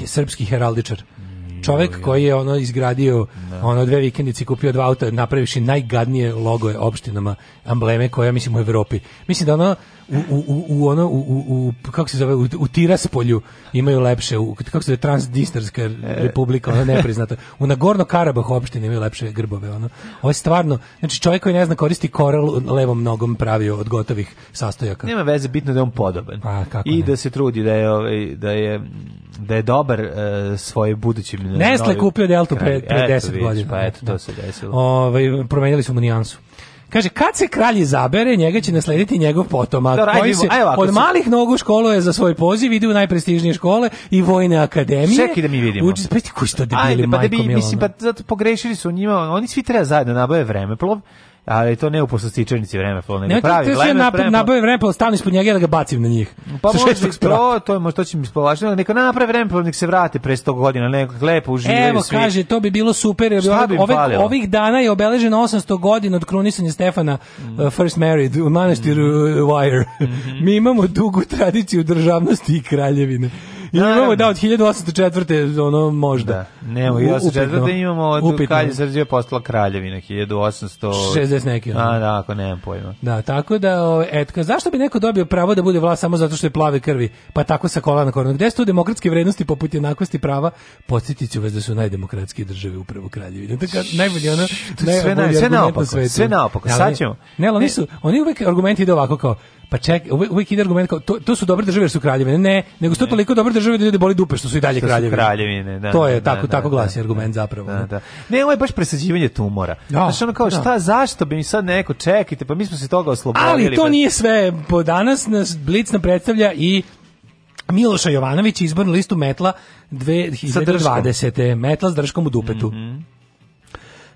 je srpski heraldičar čovek koji je ono izgradio da. ono dve vikendice kupio dva auta napravivši najgadnije logoje opštinama, ambleme koja mislim u Evropi. Mislim da ono u, u, u ono u, u, kako se zove u, u Tiraspolju imaju lepše u, kako se zove Transdistarska republika ona nepriznata u Nagorno Karabah opštine imaju lepše grbove ono ovo je stvarno znači čovjek koji ne zna koristi korel levom nogom pravio od gotovih sastojaka nema veze bitno da je on podoban A, pa, kako i ne? da se trudi da je ovaj da je da je dobar uh, eh, svoje budućim eh, Nestle novim... kupio Delta pre, pre 10 godina pa eto to se desilo ovaj promenili su mu nijansu Kaže, kad se kralj izabere, njega će naslediti njegov potomak, da, koji se od malih nogu školu je za svoj poziv, ide u najprestižnije škole i vojne akademije. Čekaj da mi vidimo. Uči, pa ti koji su to debili, Ajde, pa debi, da Mislim, pa zato pogrešili su njima, oni svi treba zajedno nabave vremeplov, ali to ne u poslastičenici vremena nego ne, pravi vremena ja nabavim nabavim vremena stalno ispod njega da ga bacim na njih pa može to to je možda će mi spolažiti neka naprave vremena nek se vrate pre 100 godina nego lepo uživaju evo kaže to bi bilo super jer bi ove, ovih dana je obeleženo 800 godina od krunisanja Stefana mm. uh, First Married u manastiru mm. Uh, Wire mm -hmm. mi imamo dugu tradiciju državnosti i kraljevine I imamo da od 1804. ono možda. Da. Nemo, 1804. imamo od upitno. kad je Srđe postala kraljevina 1800 60 neki. Ono. A da, ako nemam pojma. Da, tako da etka, zašto bi neko dobio pravo da bude vlast samo zato što je plave krvi? Pa tako sa kolana korona. Gde su demokratske vrednosti poput jednakosti prava? Podsjetiću vas da su najdemokratske države upravo kraljevine. Tako najbolje ona sve, na, sve naopako, sve naopako. Sad ćemo. Ne, ali nisu, oni uvek argumenti ide ovako kao pa ček, uvijek ide argument kao to, to su dobre države jer su kraljevine. Ne, nego su to toliko dobre države da ljudi boli dupe što su i dalje kraljevine. kraljevine da, to je da, tako da, tako da, glasi da, argument zapravo. Da, da, da. Ne, ovo je baš presađivanje tumora. Da, znači ono kao šta zašto bi mi sad neko čekajte, pa mi smo se toga oslobodili. Ali to bez... Pa- nije sve. Po danas nas Blic nam predstavlja i Miloša Jovanović izbornu listu Metla 2020. Metla s drškom u dupetu. Mm -hmm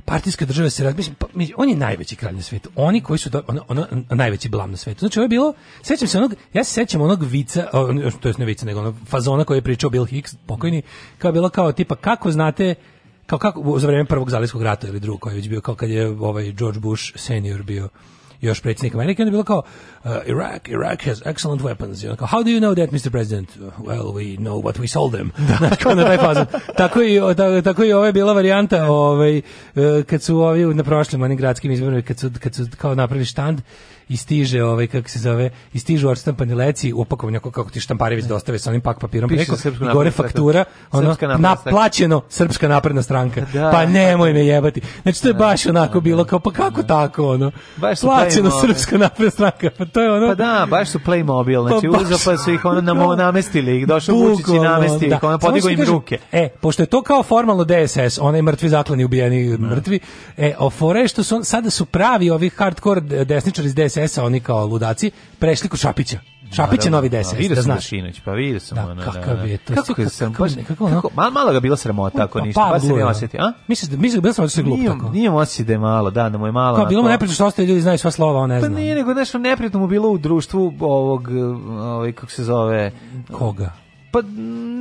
partijska država se rad, mislim, pa, on je najveći kralj na svetu. Oni koji su do, on, on, najveći blam na svetu. Znači, ovo je bilo, sećam se onog, ja se sećam onog vica, to jest ne vica, nego onog fazona koji je pričao Bill Hicks, pokojni, kao je bilo kao tipa kako znate kao kako za vreme prvog zalivskog rata ili drugog koji je već bio kao kad je ovaj George Bush senior bio još predsjednik Amerike, onda je bilo kao uh, Iraq, Iraq has excellent weapons. I onda kao, how do you know that, Mr. President? Uh, well, we know what we sold them. Da. (laughs) na taj fazon. Tako i, ta, tako i ovo je bila varijanta ovaj, uh, kad su ovi na prošlim onim gradskim izborima, kad su, kad su kao napravili štand i stiže ovaj kako se zove i stižu odstampani leci upakovani kako, kako ti štamparević dostave sa onim pak papirom Piše preko i gore faktura ono naplaćeno srpska napredna stranka da. pa da. nemoj me jebati znači to je da, baš onako da, bilo kao pa kako tako ono baš plaćeno srpska napredna stranka pa to je ono pa da baš su play playmobil znači pa uzeo pa su ih ono nam namestili ih došo Vučić i namestio ih ono podigao im ruke e pošto je to kao formalno DSS onaj mrtvi zaklani ubijeni mrtvi e ofore što su sada su pravi ovi hardcore desničari iz DSS DSS-a, oni kao ludaci, prešli kod Šapića. Šapić je novi DSS, da, da vidio da znaš. Šinoć, pa vidio sam. Da, ono, da, kakav je to. Kako, kako, sam, baš, kako, kako, malo, malo ga bilo sramota ako pa, ništa, pa se ne osjeti. A? Misliš da, misliš da bila sam osjeti glup tako? Nije mu osjeti da je malo, da, da mu je malo. Kao, bilo mu neprijatno što ostali ljudi znaju sva slova, on ne pa zna. Pa nije, nego nešto neprijatno mu bilo u društvu ovog, ovaj, kako se zove... Koga? pa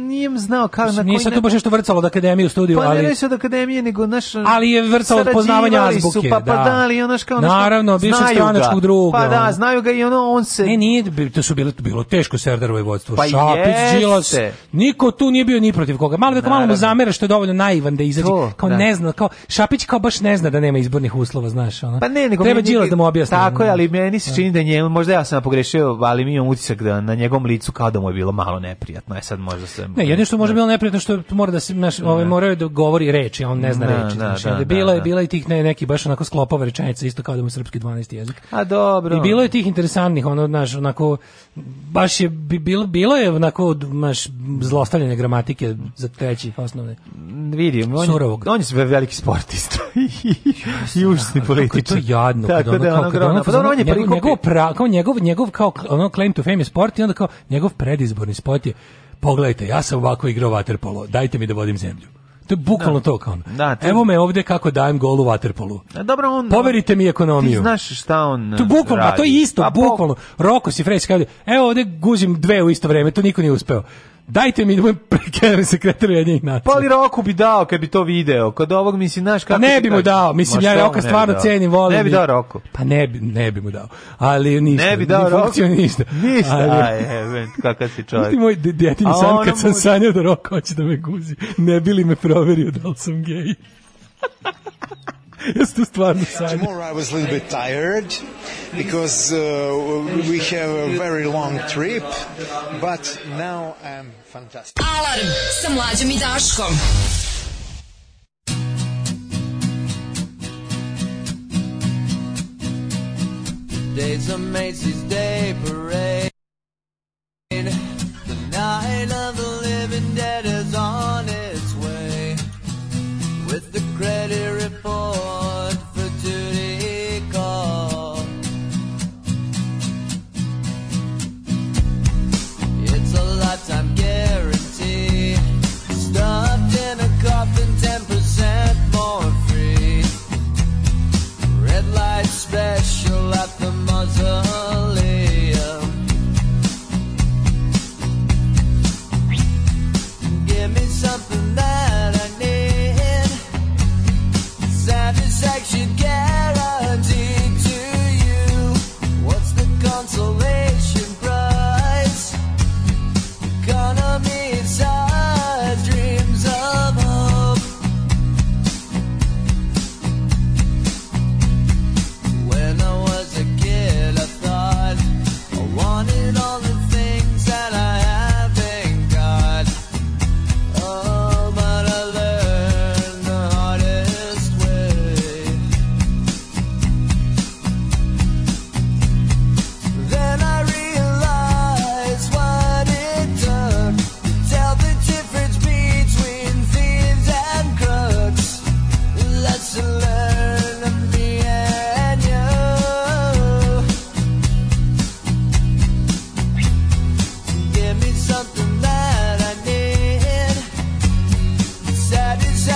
nijem znao kako na koji Nisam tu baš nešto vrcalo od akademije u studiju, pa, ali... Pa ne nešto od akademije, nego naš... Ali je vrcalo od poznavanja azbuke, su, pa, pa da. da ono kao... Naravno, bivšeg stranačkog druga. Pa da, znaju ga i ono, on se... Ne, nije, to su bilo, bilo teško Serdarovo i vodstvo. Pa Šapić, Đilas, niko tu nije bio ni protiv koga. Malo da malo mu zamera što je dovoljno naivan da izađe. Kao da. ne zna, kao Šapić kao baš ne zna da nema izbornih uslova, znaš, ono. Pa ne, nego treba Đilas da mu objasni. Tako je, ali meni se da. čini da njemu, možda ja sam pogrešio, ali mi imam utisak da na njegovom licu kao da mu je bilo malo neprijatno. E, sad možda se Ne, jedino što može da. bilo neprijatno što mora da se naš ovaj da. moraju da govori reči, a on ne zna da, reči. Da, znači, da, da, bila je da. bila i tih ne, neki baš onako sklopova rečenica isto kao da mu srpski 12. jezik. A dobro. I bilo je tih interesantnih ono naš onako baš je bilo bilo je onako baš zlostavljanje gramatike za treći osnovne. Vidim, on Surovog. on je veliki sportista (laughs) i užasni političar. To je jadno, tako da ono, kao, ono, pa ono, on je njegov, njegov, pra, kao njegov, njegov kao ono claim to fame je sport i onda kao njegov predizborni sport je pogledajte, ja sam ovako igrao vaterpolo, dajte mi da vodim zemlju. To je bukvalno da. to kao ono. Da, ti... Evo me ovde kako dajem gol u waterpolu. Da, dobro, on, Poverite mi ekonomiju. Ti znaš šta on To bukvalno, radi. a to je isto, a pa bukvalno. Po... Roko si Frejs evo ovdje guzim dve u isto vreme, to niko nije uspeo dajte mi da budem generalni sekretar jednih nacija. Pa li Roku bi dao kad bi to video, kod ovog mislim, znaš kako... Pa ne bi mu dao, mislim, ja Roka stvarno cenim, volim. Ne bi dao Roku. Pa ne bi, ne bi mu dao, ali ništa. Ne bi dao ni Roku. ništa. Ništa, ali, aj, kakav si čovjek. Niti moj djetini san, kad sam može... sanjao da Roku hoće da me guzi, ne bi li me proverio da li sam gej. (laughs) Jeste stvarno sanje. Tomorrow I was a little bit tired because uh, we have a very long trip, but now I'm fantastic. Alarm sa mlađom i Daškom. Days of Macy's Day Parade. The night of the living dead is on. was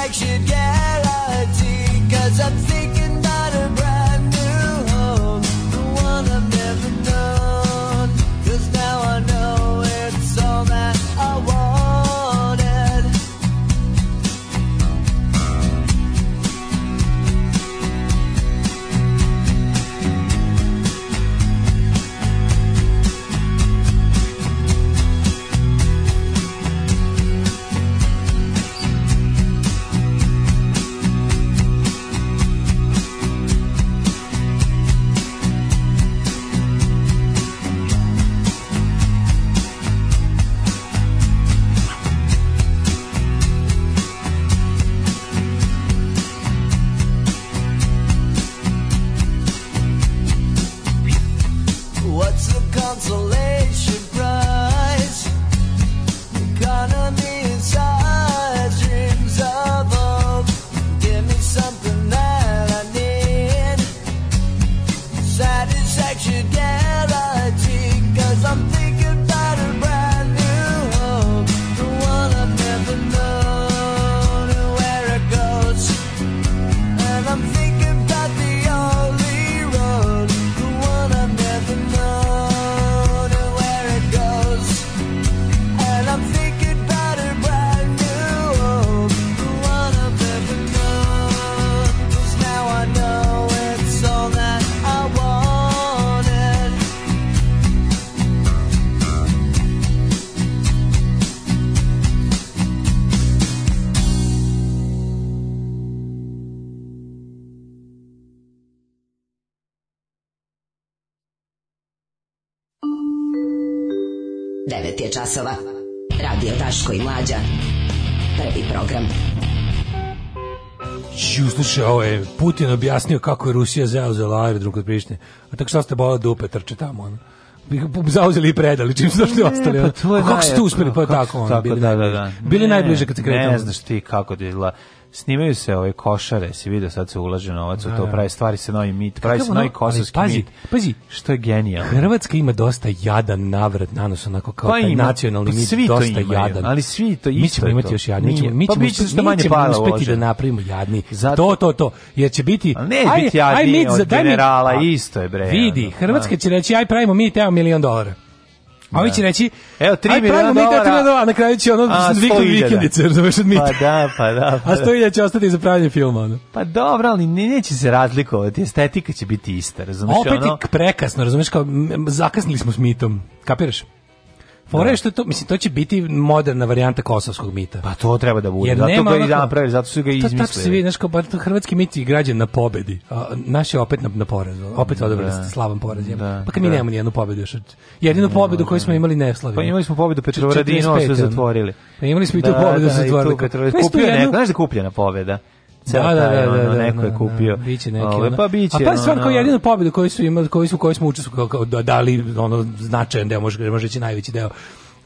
flag should get. časova. Radio Daško i Mlađa. Prvi program. Ju, slušaj, ovo je Putin objasnio kako je Rusija zauzela aerodrom kod Prištine. A tako šta ste bola dupe trče tamo, ono zauzeli i predali, čim su došli e, ostali. Pa, kako ste uspeli, pa tako, ono, tako, da, da, da. bili najbliže kad se kretamo. Ne znaš ti kako ti izgleda snimaju se ove košare, si vidio sad se ulaže novac u to, da, da. pravi stvari se novi mit, pravi se novi kosovski pazi, mit. Pazi, što je genijalno. Hrvatska ima dosta jadan navrat nanos, onako kao pa taj ima, nacionalni pa mit, svi dosta imaju, jadan. Ali svi to isto Mi ćemo imati još jadni, mi ćemo, mi pa ćemo, pa uspeti, mi ćemo uspeti da napravimo jadni. Zato, to, to, to, jer će biti... Ali ne, biti jadni aj, mit, od generala, isto je bre. Vidi, Hrvatska pa- će reći, aj pravimo mit, evo milion dolara. A ovi da. će reći, evo 3 miliona dolara. a na kraju će ono vikend vikendice, razumeš od Pa da, pa da. (laughs) Pa a da. 100.000 će ostati za pravljanje filma. Ono. Pa dobro, ali neće se razlikovati, estetika će biti ista, razumeš? Opet ono? Opet prekasno, razumeš, kao zakasnili smo s mitom, kapiraš? Fore da. što to, mislim, to će biti moderna varijanta kosovskog mita. Pa to treba da bude. Jer zato nema, ga i napravili, zato su ga i izmislili. Tako se vidi, znaš, kao, hrvatski mit je građen na pobedi. A, naš je opet na, na porazu. Opet odobrali da. slavan poraz. Da. Pa kad mi da. nemamo nijednu pobedu još. Jedinu pobedu koju da. smo imali ne slavili. Pa imali smo pobedu Petrovaradinu, sve zatvorili. Pa imali smo i tu da, pobedu da, zatvorili. Da, i tu Petrovaradinu. Pa kupljena, znaš da kupljena pobeda ceo da, da taj, da, da, da, neko je da, kupio. biće neki, ove, ovaj, pa biće. A pa je kao jedinu pobjedu koju su imali, koji su, koji smo učestvovali, dali ono, značajan deo, može, možeći najveći deo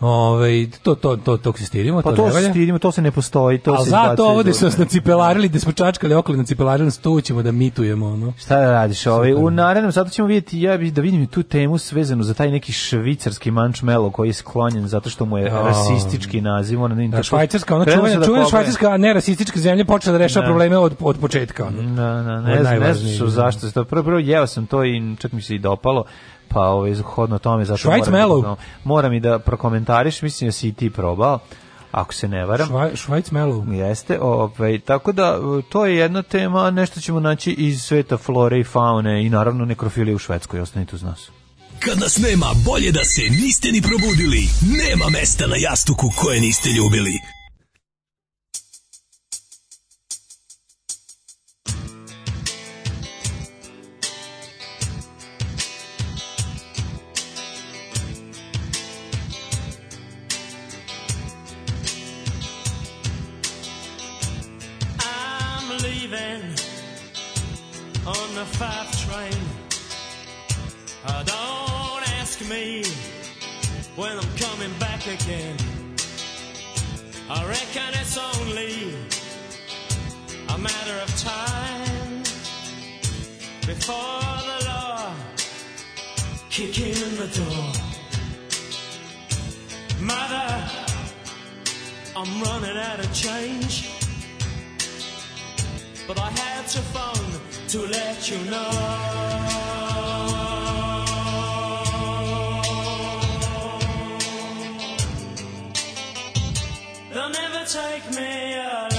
Ovaj to to to to se stirimo, pa to, to se stirimo, to se ne postoji, to Al se zato ovde su nas nacipelarili, da smo čačkali okolo nacipelarili, nas to ćemo da mitujemo, ono. Šta da radiš, ovaj u narednom sad ćemo vidjeti ja bih da vidim tu temu svezanu za taj neki švicarski mančmelo koji je sklonjen zato što mu je oh. rasistički naziv, ona da, švajcarska, ona čuvena, da čuvena švajcarska, a ne rasistička zemlja počela da rešava da. probleme od od početka, ono. Na, da, da ne, ne, ne, ne, zašto se to prvo prvo jeo sam to i čak mi se i dopalo pa ovaj hodno tome zato Švajc moram, da Mellow. moram i da prokomentariš, mislim da si i ti probao ako se ne varam. Švaj, švajc melu. Jeste, ovaj, tako da to je jedna tema, nešto ćemo naći iz sveta flore i faune i naravno nekrofilije u Švedskoj, ostanite uz nas. Kad nas nema, bolje da se niste ni probudili. Nema mesta na jastuku koje niste ljubili. A five train. Uh, don't ask me when I'm coming back again. I reckon it's only a matter of time before the law kick in the door. Mother, I'm running out of change, but I had to phone to let you know. They'll never take me alive.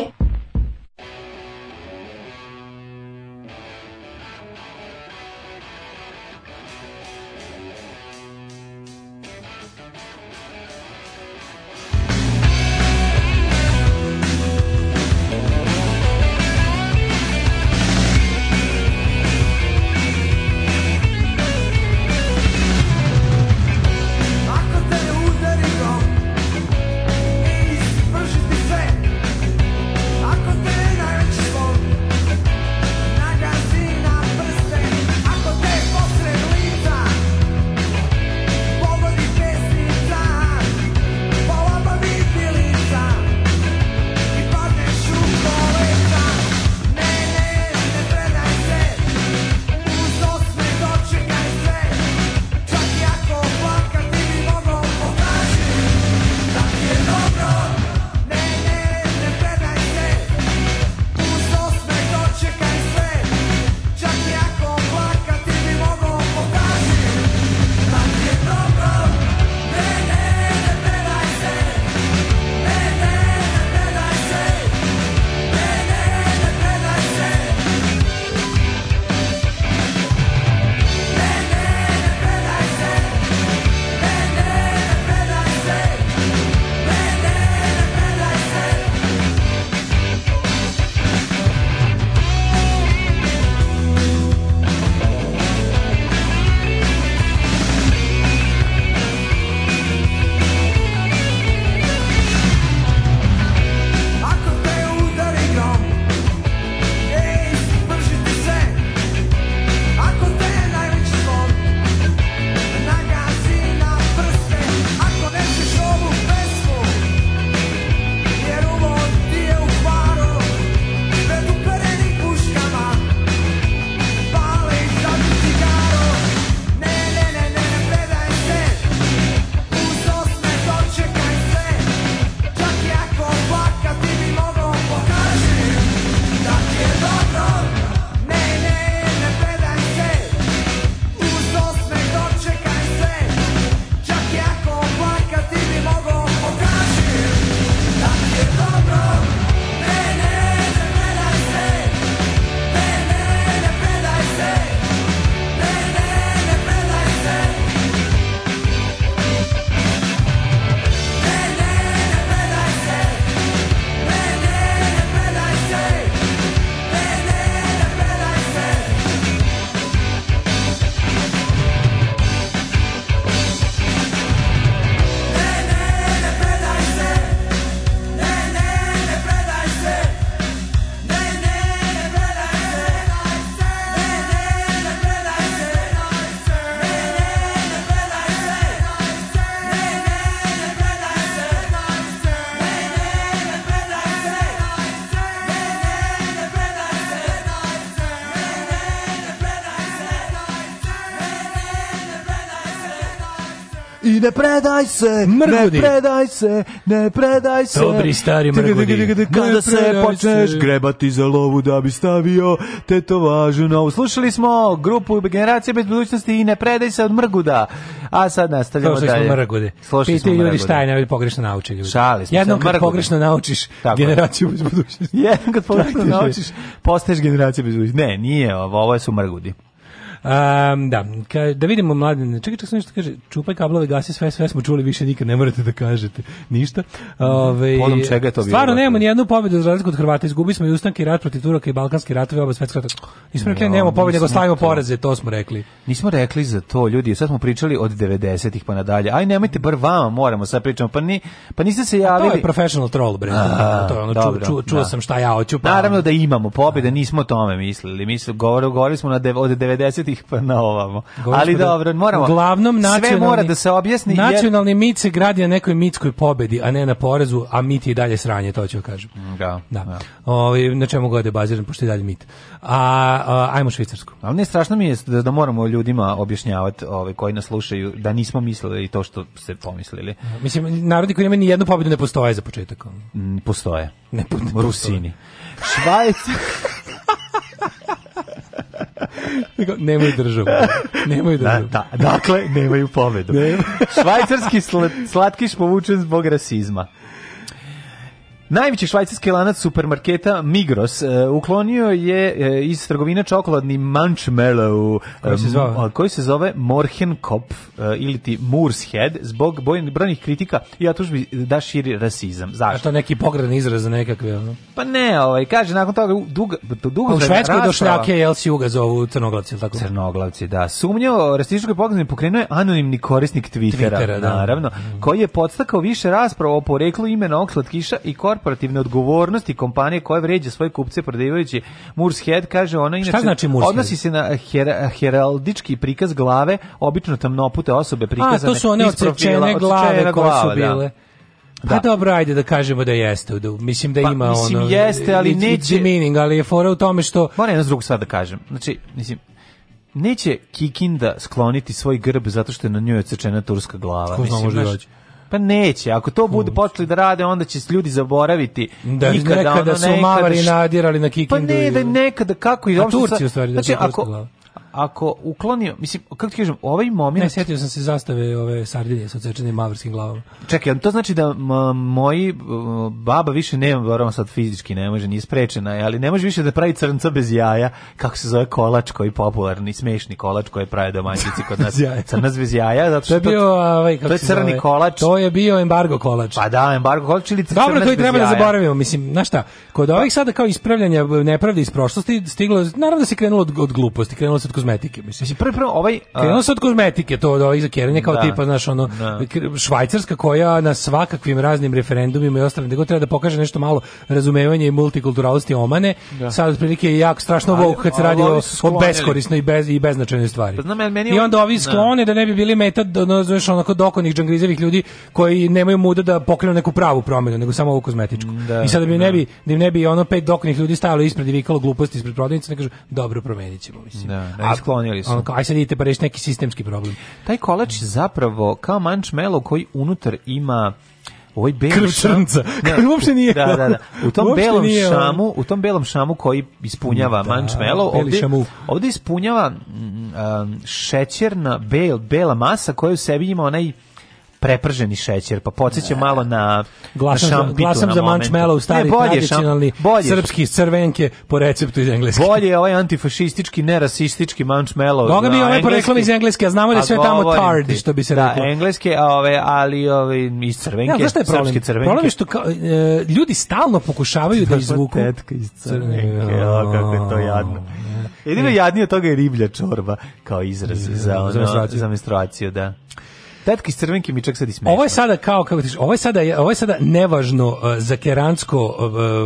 ne predaj se, mrgudi. ne predaj se, ne predaj se. Dobri stari mrgudi. Kada se počneš grebati za lovu da bi stavio tetovažu na ovu. Slušali smo grupu Generacije bez budućnosti i ne predaj se od mrguda. A sad nastavljamo Slušali dalje. Smo mrgude. Slušali smo mrgude. ljudi šta je najbolje pogrešno nauče. Ljudi. Šali smo Jednom kad pogrešno naučiš Tako. generaciju bez budućnosti. (laughs) Jednom kad pogrešno naučiš, postaješ generacija bez budućnosti. Ne, nije ovo, ovo su mrgudi. Um, da, ka, da vidimo mladen. Čekaj, čekaj, nešto kaže. Čupaj kablove, gasi sve, sve smo čuli, više nikad ne morate da kažete ništa. Ove, Podom čega je to bilo? Stvarno nemamo dakle? ni jednu pobedu za razliku od Hrvata. Izgubili smo i ustanke i rat protiv Turaka i balkanski ratovi, oba svetska. Nismo rekli no, nemamo pobede, nego slavimo poraze, to smo rekli. Nismo rekli za to, ljudi, sad smo pričali od 90-ih pa nadalje. Aj nemojte bar vama moramo sad pričamo. Pa ni pa niste se javili. A to je professional troll, bre. A, to je ono dobro, ču, ču, čuo da. sam šta ja hoću. Pa Naravno da imamo pobede, nismo o tome mislili. Mislili govorili, govorili smo na de, od 90 90-ih pa na ovamo. Ali dobro, moramo. Glavnom Uglavnom sve mora da se objasni. Nacionalni jer... mit se gradi na nekoj mitskoj pobedi, a ne na porezu, a mit je dalje sranje, to ću kažem. Mm, da. da. da. O, na čemu god je baziran, pošto je dalje mit. A, a ajmo švicarsku. Ali ne strašno mi je da, da moramo ljudima objašnjavati ovaj, koji nas slušaju da nismo mislili i to što se pomislili. Da, mislim, narodi koji nemaju ni jednu pobedu ne postoje za početak. Mm, postoje. Ne, ne Rusini. Švajc... (laughs) nemaju državu. Nemaju da, državu. Da, da, dakle, nemaju pobedu. Švajcarski sl slatkiš povučen zbog rasizma. Najveći švajcarski lanac supermarketa Migros uh, uklonio je uh, iz trgovine čokoladni Munchmallow koji se e, zove, koji se zove Morhenkopf uh, ili ti Head zbog brojnih kritika i ja tužbi da širi rasizam. Zašto? A to neki pogredan izraz za nekakve. Ono? Pa ne, ovaj, kaže, nakon toga dugo dugo pa u Švedskoj do šljake, jel si uga zovu crnoglavci, tako? Crnoglavci, da. Sumnjao rasističkoj pogredan pokrenuo je anonimni korisnik Twittera, Twittera da. naravno, da. koji je podstakao više rasprava o poreklu imena Okslat Kiša i korp korporativne odgovornosti kompanije koja vređa svoje kupce prodajući Murshead kaže ona inače Šta znači Murshead? Odnosi se na her, heraldički prikaz glave obično tamnopute osobe prikazane. A to su one odsečene glave koje su da. bile. Pa da. Da. Pa dobro, ajde da kažemo da jeste. Da, mislim da pa, ima mislim, ono... Mislim jeste, ali it's, neće... It's meaning, ali je fora u tome što... Moram jedno drugo sad da kažem. Znači, mislim, neće Kikinda skloniti svoj grb zato što je na njoj odsečena turska glava. Ko zna, možda dođe. Pa neće, ako to bude počeli da rade, onda će se ljudi zaboraviti. Da, nikada, nekada su nekada, mavari nadirali na Kikindu. Pa ne, da nekada, kako i... A Turci u stvari da znači, ako, ako uklonio, mislim, kako ti kažem, ovaj moment... Ne, sjetio sam se zastave ove sardinje sa odsečenim mavrskim glavom. Čekaj, to znači da moji baba više nema, varamo sad fizički, ne može, nije sprečena, ali ne može više da pravi crnca bez jaja, kako se zove kolač koji je popularni, smešni kolač koji pravi domaćici kod nas. (laughs) crnac bez jaja, zato što... To je bio, ovaj, kako to je crni zove, kolač. To je bio embargo kolač. Pa da, embargo kolač ili crnac Dobro, to i treba da zaboravimo, mislim, znaš šta, kod ovih sada kao ispravljanja nepravde iz prošlosti stiglo, naravno da se krenulo od, od gluposti, krenulo se od kozmetike. Mislim, mislim prvo, prvo, ovaj... A... Krenulo se od kozmetike, to od ovih zakjeranja, kao da. tipa, znaš, ono, da. Švajcarska koja na svakakvim raznim referendumima i ostalim, nego treba da pokaže nešto malo razumevanja i multikulturalnosti omane, da. sad otprilike je jako strašno ali, kad se radi o, o beskorisnoj i, bez, i beznačajnoj stvari. Pa znam, meni I onda ovi da. sklone da ne bi bili meta, da, ono, znaš, onako dokonih džangrizevih ljudi koji nemaju muda da pokrenu neku pravu promjenu, nego samo ovu kozmetičku. Da, I sad da bi da. ne bi, da im ne bi ono pet dokonih ljudi stajalo ispred i vikalo gluposti ispred prodavnice, ne kažu, dobro, promenićemo mislim. Da, da, a, sklonili su. Ono, kao, aj sad idite pa rešite neki sistemski problem. Taj kolač zapravo kao mančmelo koji unutar ima ovaj beli šamca. Da. (laughs) koji uopšte nije. Da, da, da. U tom belom šamu, u tom belom šamu koji ispunjava da, mančmelo, ovde, šamu. ovde ispunjava um, mm, mm, šećerna bel, bela masa koja u sebi ima onaj preprženi šećer, pa podsjeća malo na glasam na šampitu, za, glasam na za mančmela u stari tradicionalni bolje, srpski crvenke po receptu iz engleske. Bolje je ovaj antifašistički, nerasistički mančmelo. Boga bi ovaj poreklom iz engleske, a znamo da sve tamo tard, što bi se da, reklo. Da, engleske, a ove, ali ove, iz crvenke, ja, je problem? crvenke. Problem je što kao, e, ljudi stalno pokušavaju da pa izvuku. Tetka iz crvenke, Ja, kako je to jadno. Jedino e. jadnije od toga je riblja čorba, kao izraz za, ono, za menstruaciju, da. Tetki iz crvenke mi čak sad ismeša. Ovo je sada kao kako tiš, ovo je sada ovo je sada nevažno uh, za keransko uh,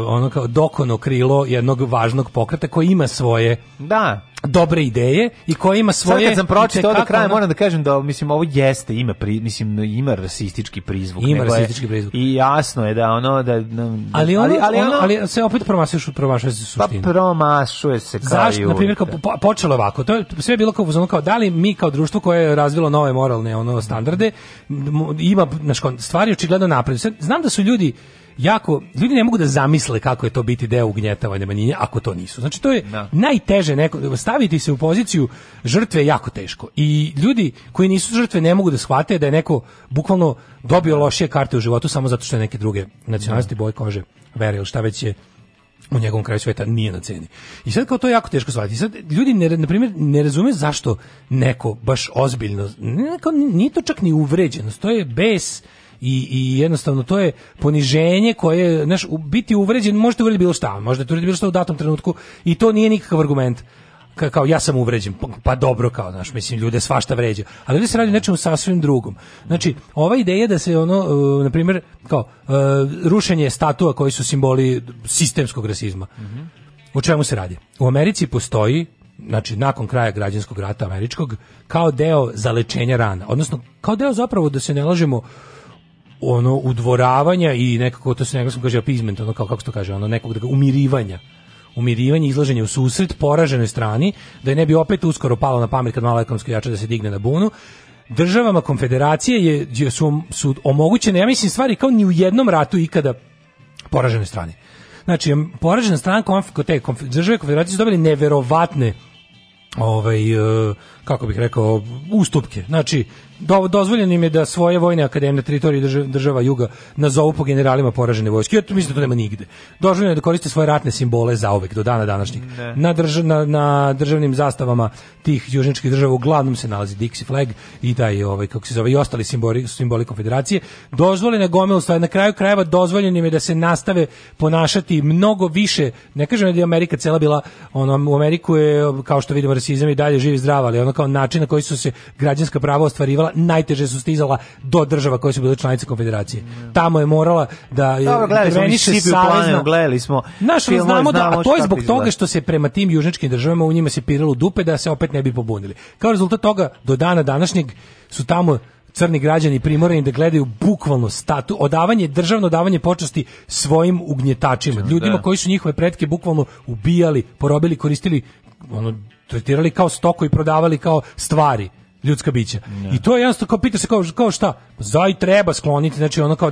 ono kao dokono krilo jednog važnog pokreta koji ima svoje da dobre ideje i koja ima svoje Sad kad sam pročitao do kraja moram da kažem da mislim ovo jeste ima pri, mislim ima rasistički prizvuk ima rasistički prizvuk i jasno je da ono da, da ali, ono, ali, ali, ono, ali se opet promašuje promašuje se pa suština pa promašuje se kao zašto na primjer kao, da. po, počelo ovako to je sve je bilo kao kao da li mi kao društvo koje je razvilo nove moralne ono standarde ima znači stvari očigledno napred znam da su ljudi jako, ljudi ne mogu da zamisle kako je to biti deo ugnjetavanja manjine ako to nisu. Znači to je no. Da. najteže neko, staviti se u poziciju žrtve je jako teško. I ljudi koji nisu žrtve ne mogu da shvate da je neko bukvalno dobio lošije karte u životu samo zato što je neke druge nacionalnosti, da. boje kože, vere ili šta već je u njegovom kraju sveta nije na ceni. I sad kao to je jako teško shvatiti. Sad ljudi ne na primjer ne razume zašto neko baš ozbiljno, neko, kao, nije to čak ni uvređenost, to je bes i, i jednostavno to je poniženje koje, znaš, biti uvređen, možete uvrediti bilo šta, možete uvrediti bilo šta u datom trenutku i to nije nikakav argument ka, kao ja sam uvređen, pa, pa dobro kao, znaš, mislim, ljude svašta vređa, ali ovdje se radi nečemu sasvim drugom. Znači, ova ideja da se ono, uh, e, na primjer, kao, uh, rušenje statua koji su simboli sistemskog rasizma, mm o čemu se radi? U Americi postoji, znači, nakon kraja građanskog rata američkog, kao deo zalečenja rana, odnosno, kao deo zapravo da se ne lažemo ono udvoravanja i nekako to se nekako kaže appeasement, ono kao kako se to kaže, ono nekog da ga umirivanja umirivanje, izlaženje u susret poraženoj strani, da je ne bi opet uskoro palo na pamet kad malo ekonomsko jače da se digne na bunu. Državama konfederacije je, su, su omogućene, ja mislim, stvari kao ni u jednom ratu ikada poražene strane. Znači, poražena strana konf, te konf, države konfederacije su dobili neverovatne ovaj, uh, kako bih rekao, ustupke. Znači, do, dozvoljeno im je da svoje vojne akademije na teritoriji država, država Juga nazovu po generalima poražene vojske. Ja to mislim da to nema nigde. Dozvoljeno je da koriste svoje ratne simbole za uvek, do dana današnjeg. Na, drž, na, na, državnim zastavama tih južničkih država uglavnom se nalazi Dixie flag i taj, ovaj, kako se zove, i ostali simboli, simboli konfederacije. Dozvoljeno je gomel stvari. Na kraju krajeva dozvoljeno im je da se nastave ponašati mnogo više. Ne kažem da je Amerika cela bila, ono, u Ameriku je, kao što vidimo, rasizam i dalje živi zdrava, ali ono kao način na koji su se građanska prava ostvarivala, najteže su stizala do država koje su bile članice konfederacije. Tamo je morala da Dobro, gledali smo i gledali smo. Naš, filmove, znamo da, a to je zbog toga što se prema tim južničkim državama u njima se piralo dupe da se opet ne bi pobunili. Kao rezultat toga do dana današnjeg su tamo crni građani primorani da gledaju bukvalno statu, odavanje, državno davanje počasti svojim ugnjetačima, da. ljudima da. koji su njihove pretke bukvalno ubijali, porobili, koristili, ono, tretirali kao stoko i prodavali kao stvari ljudska bića. Yeah. Da. I to je jasno kao pita se kao kao šta? Pa zaj treba skloniti, znači ono kao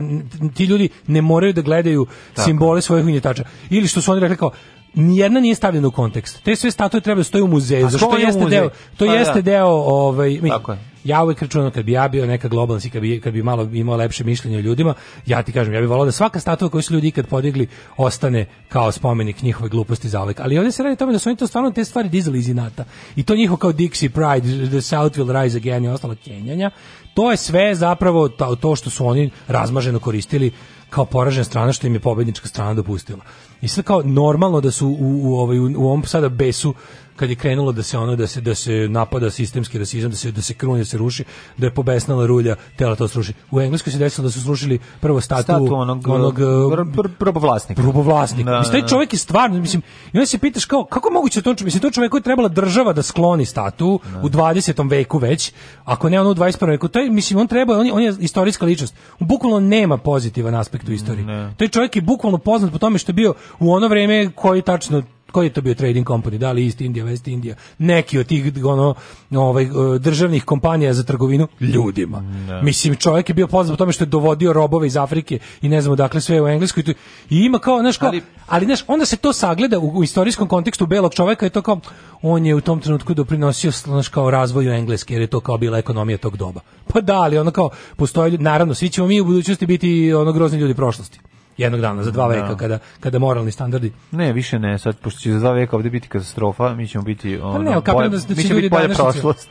ti ljudi ne moraju da gledaju Tako. simbole svojih ugnjetača. Ili što su oni rekli kao nijedna nije stavljena u kontekst. Te sve statue treba da stoje u muzeju, zašto je jeste muzej? deo, to pa, jeste da. deo ovaj, mi, Tako je ja uvek računam kad bi ja bio neka globalna, kad bi, kad bi malo imao lepše mišljenje o ljudima, ja ti kažem, ja bih volao da svaka statua koju su ljudi ikad podigli ostane kao spomenik njihove gluposti zauvek. Ali ovdje se radi o tome da su oni to stvarno te stvari dizali iz inata. I to njihovo kao Dixie Pride, The South Will Rise Again i ostalo kenjanja, to je sve zapravo to što su oni razmaženo koristili kao poražena strana što im je pobednička strana dopustila. I sve kao normalno da su u, u, ovaj, u, u ovom sada besu kad je krenulo da se ono da se da se napada sistemski rasizam, da se da se kruni, da se ruši, da je pobesnala rulja, tela to sruši. U Engleskoj se desilo da su srušili prvo statu, statu onog, onog pr, eh, eh, probovlasnika. Probovlasnika. Da, mislim, taj da, da. čovjek je stvarno, mislim, i onda se pitaš kao, kako moguće to, mislim, to čovjeku je trebala država da skloni statu da. u 20. veku već, ako ne ono u 21. veku, to je, mislim, on treba, on je, on je istorijska ličnost. On bukvalno nema pozitivan aspekt u istoriji. Ne. Taj čovjek je bukvalno poznat po tome što je bio u ono vrijeme koji tačno koji je to bio trading company, da li East India, West India, neki od tih ono, ovaj, e, državnih kompanija za trgovinu ljudima. Ne. Da. Mislim, čovjek je bio poznat po tome što je dovodio robove iz Afrike i ne znamo dakle sve u Englesku i, tu, i ima kao, znaš, kao, ali, ali znaš, onda se to sagleda u, u, istorijskom kontekstu belog čovjeka je to kao, on je u tom trenutku doprinosio znaš, kao razvoju Engleske, jer je to kao bila ekonomija tog doba. Pa da, ali ono kao, postoje, naravno, svi ćemo mi u budućnosti biti ono grozni ljudi prošlosti jednog dana, za dva da. veka, da. kada, kada moralni standardi... Ne, više ne, sad, pošto će za dva veka ovdje biti katastrofa, mi ćemo biti... Ono, pa ne, bolje, da, da mi će biti bolja prošlost.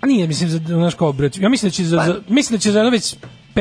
A nije, mislim, za, naš kao, ja mislim da će za, za, pa- mislim da će za jedno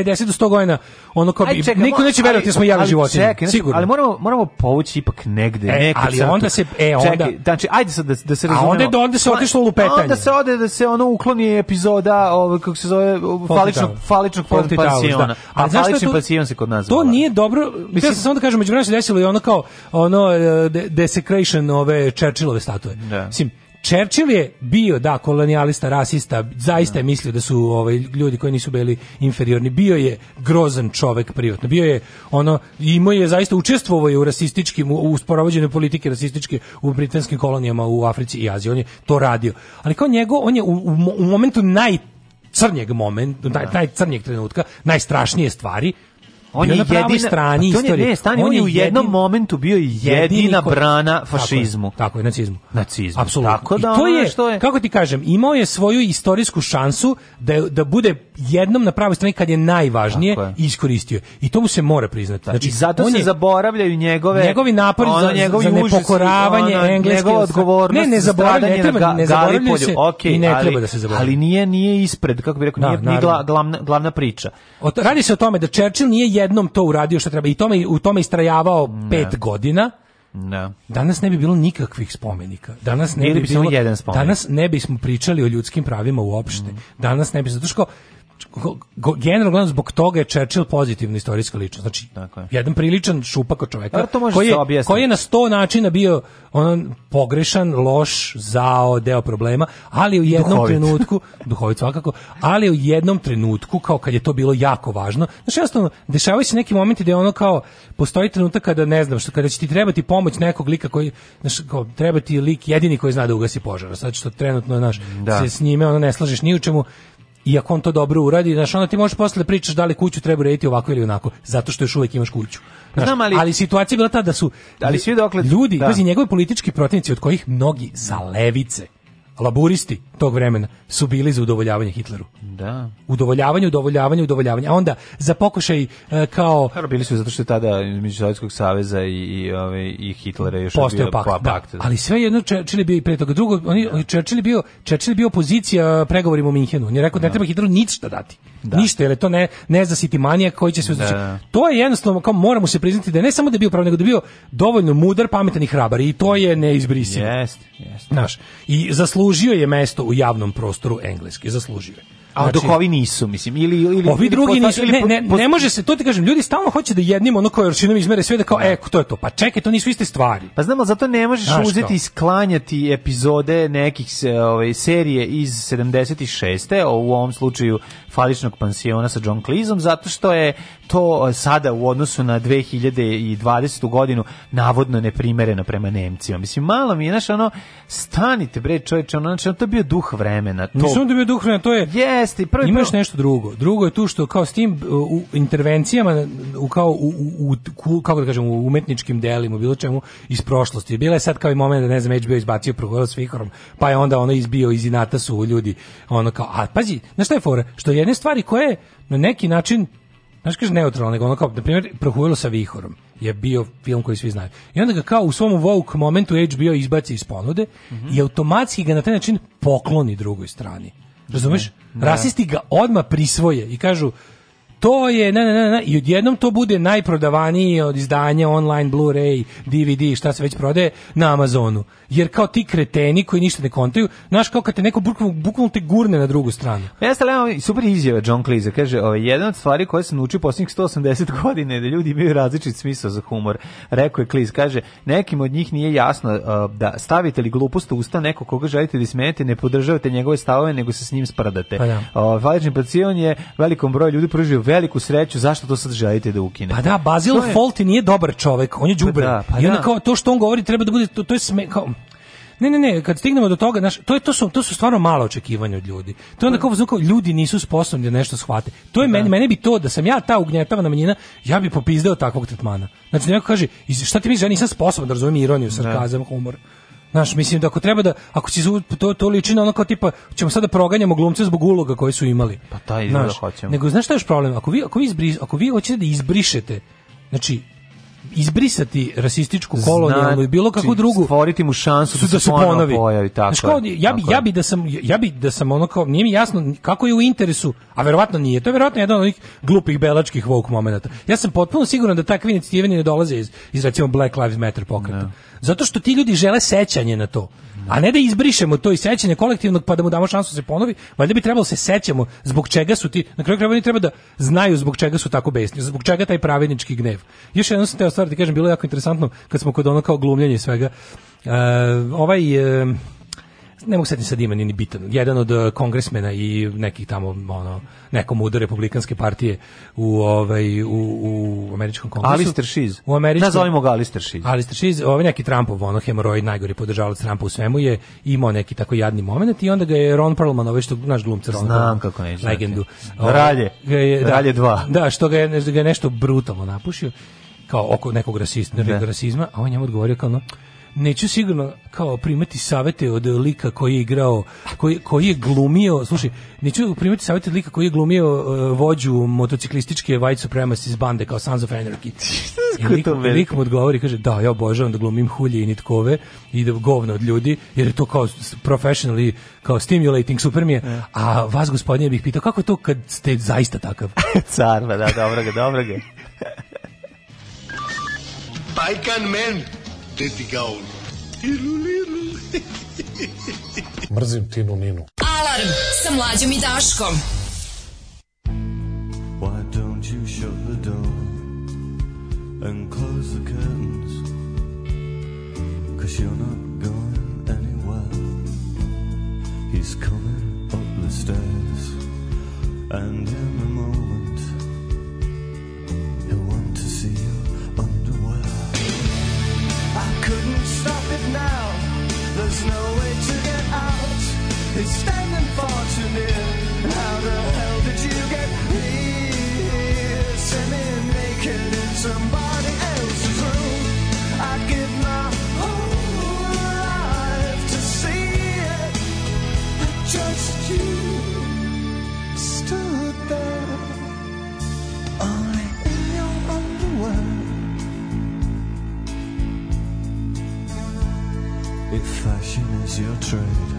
50 do 100 godina ono kao Aj, čekaj, niko neće verovati da smo javi životinje. Čekaj, znači, sigurno. Ali moramo moramo povući ipak negde, e, neku ali onda se e onda čekaj, znači ajde sad da da se razumemo. A onda do da onda se otišlo u lupetanje. Onda se ode da se ono ukloni epizoda ovog kako se zove faličnog faličnog pa- pansiona. Da. A falični pansion se kod nas. To nije dobro. Mislim samo da kažem međuvremeno se desilo i ono kao ono eh, desecration ove Churchillove statue. Da. Mislim Churchill je bio, da, kolonijalista, rasista, zaista je da. mislio da su ovaj, ljudi koji nisu bili inferiorni. Bio je grozan čovek privatno. Bio je, ono, imao je zaista učestvovao je u rasističkim, u, u sporovođenju politike rasističke u britanskim kolonijama u Africi i Aziji. On je to radio. Ali kao njegov, on je u, u, u momentu naj da. crnjeg momenta, taj, taj crnjeg trenutka, najstrašnije stvari, on je na jedina strani on je, ne, stani, on, on je u jednom jedin, momentu bio jedina ko, brana fašizmu. Tako je, tako je nacizmu. Nacizmu. Apsolutno. Tako da I to je, što je, kako ti kažem, imao je svoju istorijsku šansu da, da bude jednom na pravoj strani kad je najvažnije je. iskoristio. I to mu se mora priznati. Da, znači, I zato se zaboravljaju njegove... Njegovi napori za, njegovi za nepokoravanje ono, engleske... Njegova odgovornost ne, ne zaboravljaju, ne treba, ne zaboravljaju se okay, i ne ali, treba da se zaboravljaju. Ali nije, nije ispred, kako bi rekao, da, nije, glavna, glavna priča. radi se o tome da Churchill nije jednom to uradio što treba i tome, u tome istrajavao ne. pet godina, ne. Danas ne bi bilo nikakvih spomenika. Danas ne Bili bi, bi bilo, jedan spomenik. Danas ne bismo pričali o ljudskim pravima uopšte. Mm. Danas ne bi zato što generalno gledano zbog toga je Churchill pozitivna istorijska ličnost. Znači, dakle. jedan priličan šupak od čoveka to koji, je, koji je na sto načina bio on pogrešan, loš, zao, deo problema, ali u jednom duhovit. trenutku, (laughs) duhovit svakako, ali u jednom trenutku, kao kad je to bilo jako važno, znači jednostavno, dešavaju se neki momenti gdje ono kao, postoji trenutak kada ne znam, što kada će ti trebati pomoć nekog lika koji, znaš, kao, treba ti lik jedini koji zna da ugasi požar, sad što trenutno, znaš, da. se s njime ono ne slažeš ni u čemu, I ako on to dobro uradi, znaš, onda ti možeš posle da pričaš da li kuću treba urediti ovako ili onako, zato što još uvek imaš kuću. Znaš, Znam, ali, ali situacija je bila ta da su ali svi dokle ljudi, da. njegove politički protivnici od kojih mnogi sa levice laburisti tog vremena su bili za udovoljavanje Hitleru. Da. Udovoljavanje, udovoljavanje, udovoljavanje. A onda za pokušaj e, kao Dobro, bili su zato što je tada između Sovjetskog saveza i i ove i Hitlera još je bio pakt, da. pakt. Da. Ali sve jedno Churchill je bio i pre toga drugo, oni da. Churchill je bio, Churchill je bio opozicija pregovorima u Minhenu. On je rekao da, ne treba Hitleru ništa dati. Da. Ništa, jer je to ne, ne zna siti manija koji će se uzdući. Da, da. To je jednostavno, kao moramo se priznati da ne samo da je bio pravi, nego da je bio dovoljno mudar, pametan i hrabar i to je neizbrisivo. Jeste, jeste. Znaš, i zaslužio je mesto u javnom prostoru engleski zaslužio je. A znači, dok ovi nisu, mislim, ili... ili ovi drugi nisu, ne, ne, ne može se, to ti kažem, ljudi stalno hoće da jednim ono koje oršinom izmere sve da kao, da. e, to je to, pa čekaj, to nisu iste stvari. Pa znamo, zato ne možeš Znaš uzeti i sklanjati epizode nekih ove, ovaj, serije iz 76. u ovom slučaju faličnog pansiona sa John Cleeseom zato što je to e, sada u odnosu na 2020. godinu navodno neprimereno prema Nemcima. Mislim, malo mi je, znaš, ono, stanite, bre, čovječe, ono, znači, ono, to je bio duh vremena. To... Mislim da je bio duh vremena, to je... Jeste, prvi... Imaš prvo... nešto drugo. Drugo je tu što kao s tim e, u intervencijama, u, kao, u, u, u kako da kažem, u umetničkim delima, bilo čemu, iz prošlosti. Bila je sad kao i moment da, ne znam, HBO izbacio progovor s Vihorom, pa je onda ono izbio iz inata su ljudi, ono kao, a pazi, znaš šta je fora? Što je jedne stvari koje na neki način znaš kaže neutralno, nego ono kao, na primjer, prohujelo sa vihorom je bio film koji svi znaju. I onda ga kao u svom woke momentu HBO izbaci iz ponude mm -hmm. i automatski ga na taj način pokloni drugoj strani. Razumeš? Ne, ne. Rasisti ga odma prisvoje i kažu to je, ne, ne, ne, ne, i odjednom to bude najprodavaniji od izdanja online, Blu-ray, DVD, šta se već prodaje, na Amazonu. Jer kao ti kreteni koji ništa ne kontaju, znaš kao kad te neko bukvalno te gurne na drugu stranu. Pa ja sam gledam super izjava John Cleese, kaže, o, ovaj, jedna od stvari koje sam naučio posljednjih 180 godine je da ljudi imaju različit smisao za humor. Rekao je Cleese, kaže, nekim od njih nije jasno o, da stavite li glupost u usta neko koga želite da smijete, ne podržavate njegove stavove, nego se s njim spradate. Pa ja. Da. O, ovaj, je velikom broju ljudi pružio veliku sreću, zašto to sad želite da ukine? Pa da, Basil to je... Folti nije dobar čovek, on je đubre. Pa da, pa I onda da. kao to što on govori treba da bude to, to je sme, kao ne, ne, ne, kad stignemo do toga, naš, to, je, to, su, to su stvarno malo očekivanja od ljudi. To je onda kao, kao ljudi nisu sposobni da nešto shvate. To je da. meni, meni bi to, da sam ja ta ugnjetavana manjina, ja bi popizdeo takvog tretmana. Znači, neko kaže, šta ti misliš, ja nisam sposoban da razumijem ironiju, da. sarkazam, humor. Znaš, mislim da ako treba da ako će to to liči na ono kao tipa ćemo sada da proganjamo glumce zbog uloga koje su imali. Pa taj izgleda da hoćemo. Nego znaš šta je još problem? Ako vi ako vi izbris, ako vi hoćete da izbrišete Znači, izbrisati rasističku koloniju i bilo kakvu znači, drugu stvoriti mu šansu da, da se ponovi pojavi tako Znaš, ja bi ja bi da sam ja bi da sam ono kao nije mi jasno kako je u interesu a verovatno nije to je verovatno jedan od onih glupih belačkih woke momenata ja sam potpuno siguran da takvi inicijative ne dolaze iz iz recimo Black Lives Matter pokreta no. Da. zato što ti ljudi žele sećanje na to A ne da izbrišemo to iz sećanja kolektivnog pa da mu damo šansu da se ponovi, valjda bi trebalo da se sećamo zbog čega su ti, na kraju krajeva oni treba da znaju zbog čega su tako besni, zbog čega taj pravednički gnev. Još jednom sam teo stvar da kažem, bilo je jako interesantno kad smo kod ono kao glumljenje i svega. Uh, ovaj... Uh, ne mogu setiti sad da ima ni bitan, jedan od e, kongresmena i nekih tamo, ono, nekom uda republikanske partije u, ovaj, u, u američkom kongresu. Alistair Shiz. U američkom, Nazovimo ga Alistair Shiz. Alistair Shiz, ovaj neki Trumpov, ono, hemoroid, najgori podržavac Trumpa u svemu je imao neki tako jadni moment i onda ga je Ron Perlman, ovaj što naš glumca Ron Znam Perlman, kako neću. Legendu. Ovaj, Ralje, je, da, Ralje 2. Da, što ga je, ga je nešto brutalno napušio kao oko nekog rasista, da. ne. rasizma, a on njemu odgovorio kao ono, neću sigurno kao primati savete od lika koji je igrao, koji, koji je glumio, slušaj, neću primati savete od lika koji je glumio uh, vođu motociklističke white iz bande kao Sons of Anarchy. (laughs) I lik, lik mu odgovori, kaže, da, ja obožavam da glumim hulje i nitkove i da govno od ljudi, jer je to kao professionally, kao stimulating, super mi je. Yeah. A vas, gospodine, bih pitao, kako to kad ste zaista takav? (laughs) Car, da, dobro ga, dobro ga. Bajkan men! tetika on. Ilu, Mrzim Tinu Ninu. Alarm sa mlađom i Daškom. Why don't you shut the door and close the curtains? Cause you're not going anywhere. He's coming up the stairs and in the morning. stop it now. There's no way to get out. It's standing far too near. How the hell? fashion is your trade,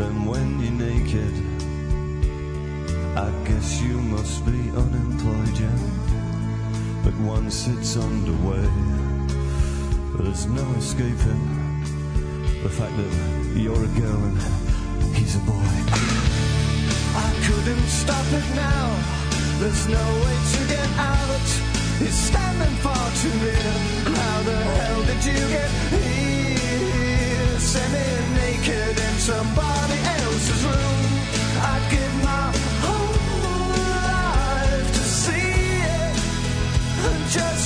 then when you're naked, I guess you must be unemployed, yeah. But once it's underway, there's no escaping the fact that you're a girl and he's a boy. I couldn't stop it now, there's no way to get out. He's standing far too near. How the hell did you get here? semi-naked in somebody else's room. I'd give my whole life to see it. Just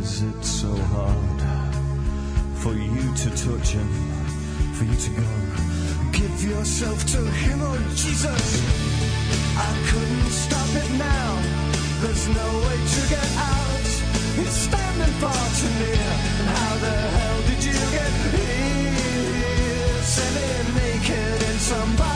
is it so hard for you to touch him, for you to go? Give yourself to him, oh Jesus. I couldn't stop it now. There's no way to get out. He's standing far too near. And how the hell did you get here? Semi naked in somebody.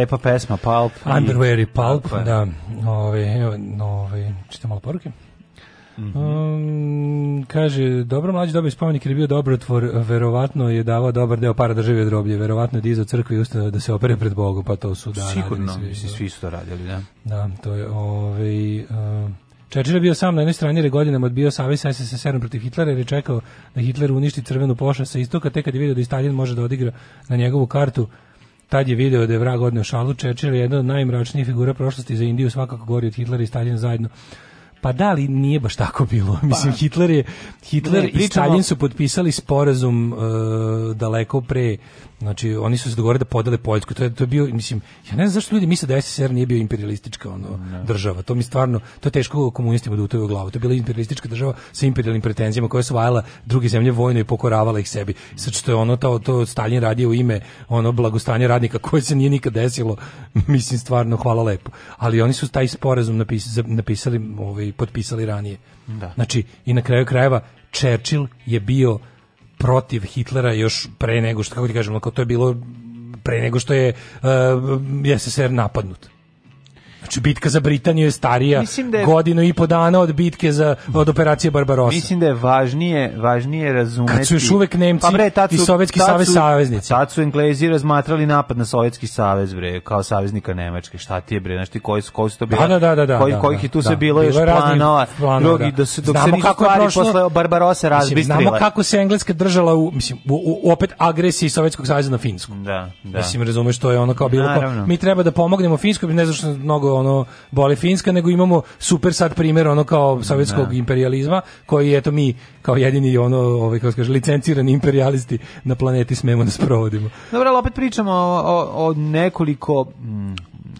lepa pesma, Pulp. Underwear i Pulp, Pulp da. Ove, ove, čitam malo poruke. Mm -hmm. um, kaže, dobro mlađi dobio spomenik jer je bio dobrotvor, verovatno je davao dobar deo para državi od roblje, verovatno je dizao crkvi i ustanove da se opere pred Bogu, pa to su da Sigurno, radili svi. Da. svi su to radili, da. Da, to je, ovaj, um, Čečil je bio sam na jednoj strani jer godinama odbio savez sa sssr protiv Hitlera jer je čekao da Hitler uništi crvenu pošast sa istoka, te kad je vidio da Stalin može da odigra na njegovu kartu, Tad je video da je vrag odneo šalu Čečer, jedna od najmračnijih figura prošlosti za Indiju, svakako gori od Hitlera i Staljina zajedno. Pa da, ali nije baš tako bilo. (laughs) Pa. Mislim, Hitler je Hitler ne, pričamo... i Stalin su potpisali sporazum uh, daleko pre Znači, oni su se dogovorili da podele Poljsku. To je, to je bio, mislim, ja ne znam zašto ljudi misle da SSR nije bio imperialistička ono, država. To mi stvarno, to je teško komunistima da utoju u glavu. To je bila imperialistička država sa imperialnim pretenzijama koja su vajala druge zemlje vojno i pokoravala ih sebi. Sad što je ono, to, to Stalin radio u ime ono blagostanje radnika koje se nije nikad desilo, (laughs) mislim, stvarno, hvala lepo. Ali oni su taj sporazum napisali, napisali ovaj, potpisali ranije. Da. Znači, i na kraju krajeva, Churchill je bio protiv Hitlera još pre nego što kako ti kažemo, to je bilo pre nego što je uh, SSR napadnut. Znači bitka za Britaniju je starija da je, godinu i po dana od bitke za od operacije Barbarossa. Mislim da je važnije, važnije razumeti. Kad su još uvek Nemci pa bre, tacu, i Sovjetski tacu, savez saveznici. Tad su Englezi razmatrali napad na Sovjetski savez bre, kao saveznika Nemačke. Šta ti je bre, znači koji su koji su to da, bili? Da, da, da, da, koji, da, kojih je tu da, se bilo, bilo još planova, drugi da. se dok znamo se nisu kako stvari prošlo, posle Barbarose razbistrile. Znamo kako se Engleska držala u mislim u, u opet agresiji Sovjetskog saveza na Finsku. Da, da. Mislim razumeš što je ono kao bilo. Kao, mi treba da pomognemo Finskoj, ne znam što mnogo ono boli Finska, nego imamo super sad primer ono kao sovjetskog da. imperializma koji eto mi kao jedini ono ovaj kako kaže licencirani imperialisti na planeti smemo da sprovodimo. Dobro, ali opet pričamo o, o, o nekoliko mm,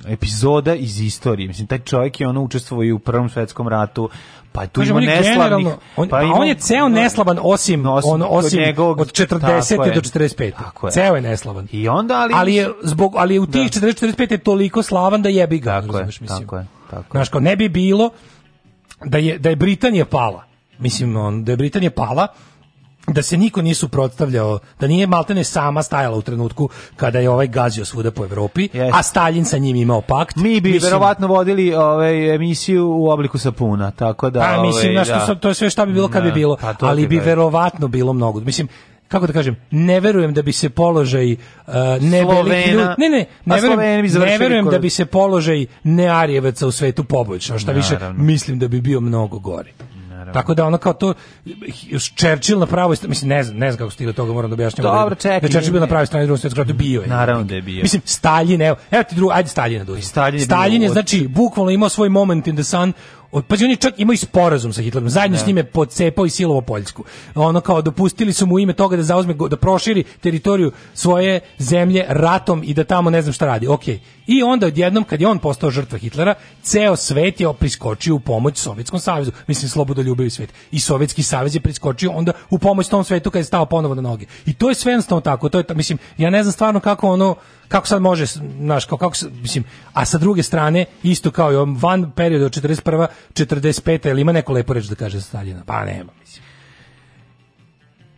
epizoda iz istorije. Mislim taj čovjek je ono učestvovao i u prvom svjetskom ratu, Pa tu ima neslavnih. Pa, pa, ima, on je ceo da. neslaban osim, osim on osim od, od 40 do 45. Tako je. Ceo je neslaban. I onda ali ali je zbog ali je u tih da. 40 45 je toliko slavan da jebi ga, tako razumeš, je, mislim. Tako je, tako. Znaš, kao ne bi bilo da je da je Britanija pala. Mislim on da je Britanija pala, da se niko nisu protstavljao, da nije Maltene sama stajala u trenutku kada je ovaj gazio svuda po Evropi, yes. a Stalin sa njim imao pakt. Mi bi mislim, verovatno vodili ovaj, emisiju u obliku sapuna, tako da... Pa, mislim, ovaj, da. to je sve šta bi bilo kad bi da. bilo, pa ali bi da verovatno bilo mnogo. Mislim, kako da kažem, ne verujem da bi se položaj uh, ne ljudi, ne ne, ne pa, verujem, ne verujem da bi se položaj nearjevaca u svetu poboljšao, šta više mislim da bi bio mnogo gori. Da. Tako da ono kao to Churchill na pravoj strani, mislim ne znam, ne znam kako stiglo toga, moram da objašnjavam. Dobro, da čekaj. Da Churchill bio na pravoj strani drugog svetskog rata bio je. Naravno da je bio. Mislim Stalin, evo, evo ti drugo, ajde Staljina dođi. Da Stalin, Stalin je, je znači bukvalno imao svoj moment in the sun pazi oni čak imaju sporazum sa Hitlerom. Zajedno ne. s da. njime podcepao i silovo Poljsku. Ono kao dopustili su mu ime toga da zauzme da proširi teritoriju svoje zemlje ratom i da tamo ne znam šta radi. Okej. I onda odjednom kad je on postao žrtva Hitlera, ceo svet je priskočio u pomoć Sovjetskom savezu. Mislim slobodoljubivi svet. I Sovjetski savez je priskočio onda u pomoć tom svetu kad je stao ponovo na noge. I to je sve jednostavno tako. To je mislim ja ne znam stvarno kako ono kako sad može, znaš, kako, kako, mislim, a sa druge strane, isto kao i on van perioda od 41. 45. ili ima neko lepo reč da kaže Staljina? Pa nema.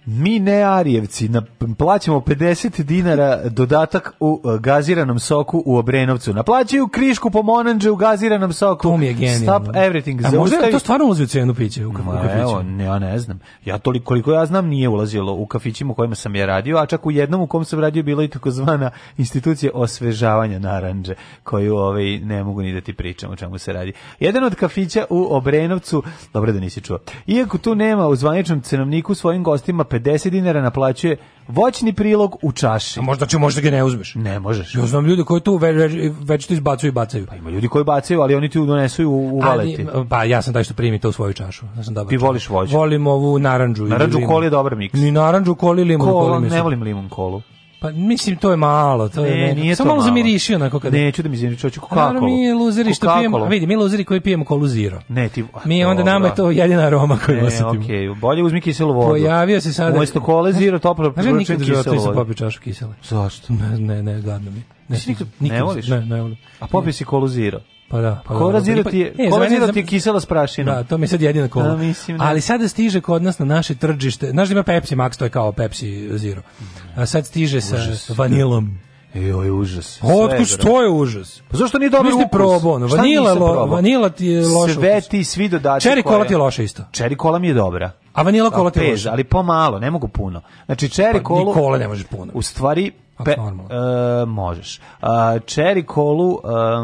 Mi ne Arijevci plaćamo 50 dinara dodatak u e, gaziranom soku u Obrenovcu. Naplaćaju krišku po Monanđe u gaziranom soku. To mi je genijalno. Stop everything. A Zaustavi... možda je to stvarno uzio cenu piće u, ka u kafiću? Evo, ne, ja ne znam. Ja toliko, koliko ja znam nije ulazilo u kafićima u kojima sam ja radio, a čak u jednom u kom sam radio bila i takozvana institucija osvežavanja naranđe, koju ovaj, ne mogu ni da ti pričam o čemu se radi. Jedan od kafića u Obrenovcu, dobro da nisi čuo, iako tu nema u zvaničnom cenovniku svojim gostima 50 dinara naplaćuje voćni prilog u čaši. A možda će možda ga ne uzmeš. Ne možeš. Ja znam ljude koji tu ve, već to izbacuju i bacaju. Pa ima ljudi koji bacaju, ali oni ti donesu u, u valeti. Ali, pa ja sam taj što primi to u svoju čašu. Ja sam dobar. Ti voliš voće. Volim ovu narandžu. Narandžu koli je dobar miks. Ni narandžu koli limun koli. Ne volim limun kolu. Pa mislim to je malo, to ne, je ne, nije samo malo zamiriši onako kada. Neću da mi zamiriši, hoću coca Naravno mi luzeri što pijemo, vidi, mi luzeri koji pijemo koluziro. Ne, ti. A, mi onda nama da. je to jedina aroma koju ne, osetimo. Ne, okej, okay. bolje uzmi kiselu vodu. Pojavio se sada. Umesto kole zero toplo preporučujem kiselu vodu. Nikad nisam popio čašu kisele. Zašto? Ne, ne, ne, gadno mi. Ne, nikad, nikad, ne voliš? Ne, ne ne, A popio si kolu zero? Pa da. Pa, pa kobra zira pa- ti je, e, kobra ti je kisela s prašinom. Da, to mi je sad jedina kola. Da, mislim, da. Ali sada stiže kod nas na naše tržište, znaš da ima Pepsi Max, to je kao Pepsi Zero. A sad stiže sa vanilom. E, Joj, užas. Otko što je užas? Pa zašto nije dobro ukus? probao, vanila, vanila ti je loša. Sve ti svi dodači. Čeri kola ti je loša isto. Čeri kola mi je dobra. A vanila kola ti može. Ali pomalo, ne mogu puno. Znači, čeri pa, kolu... kola ne možeš puno. U stvari, Pe, e, možeš. A, čeri kolu,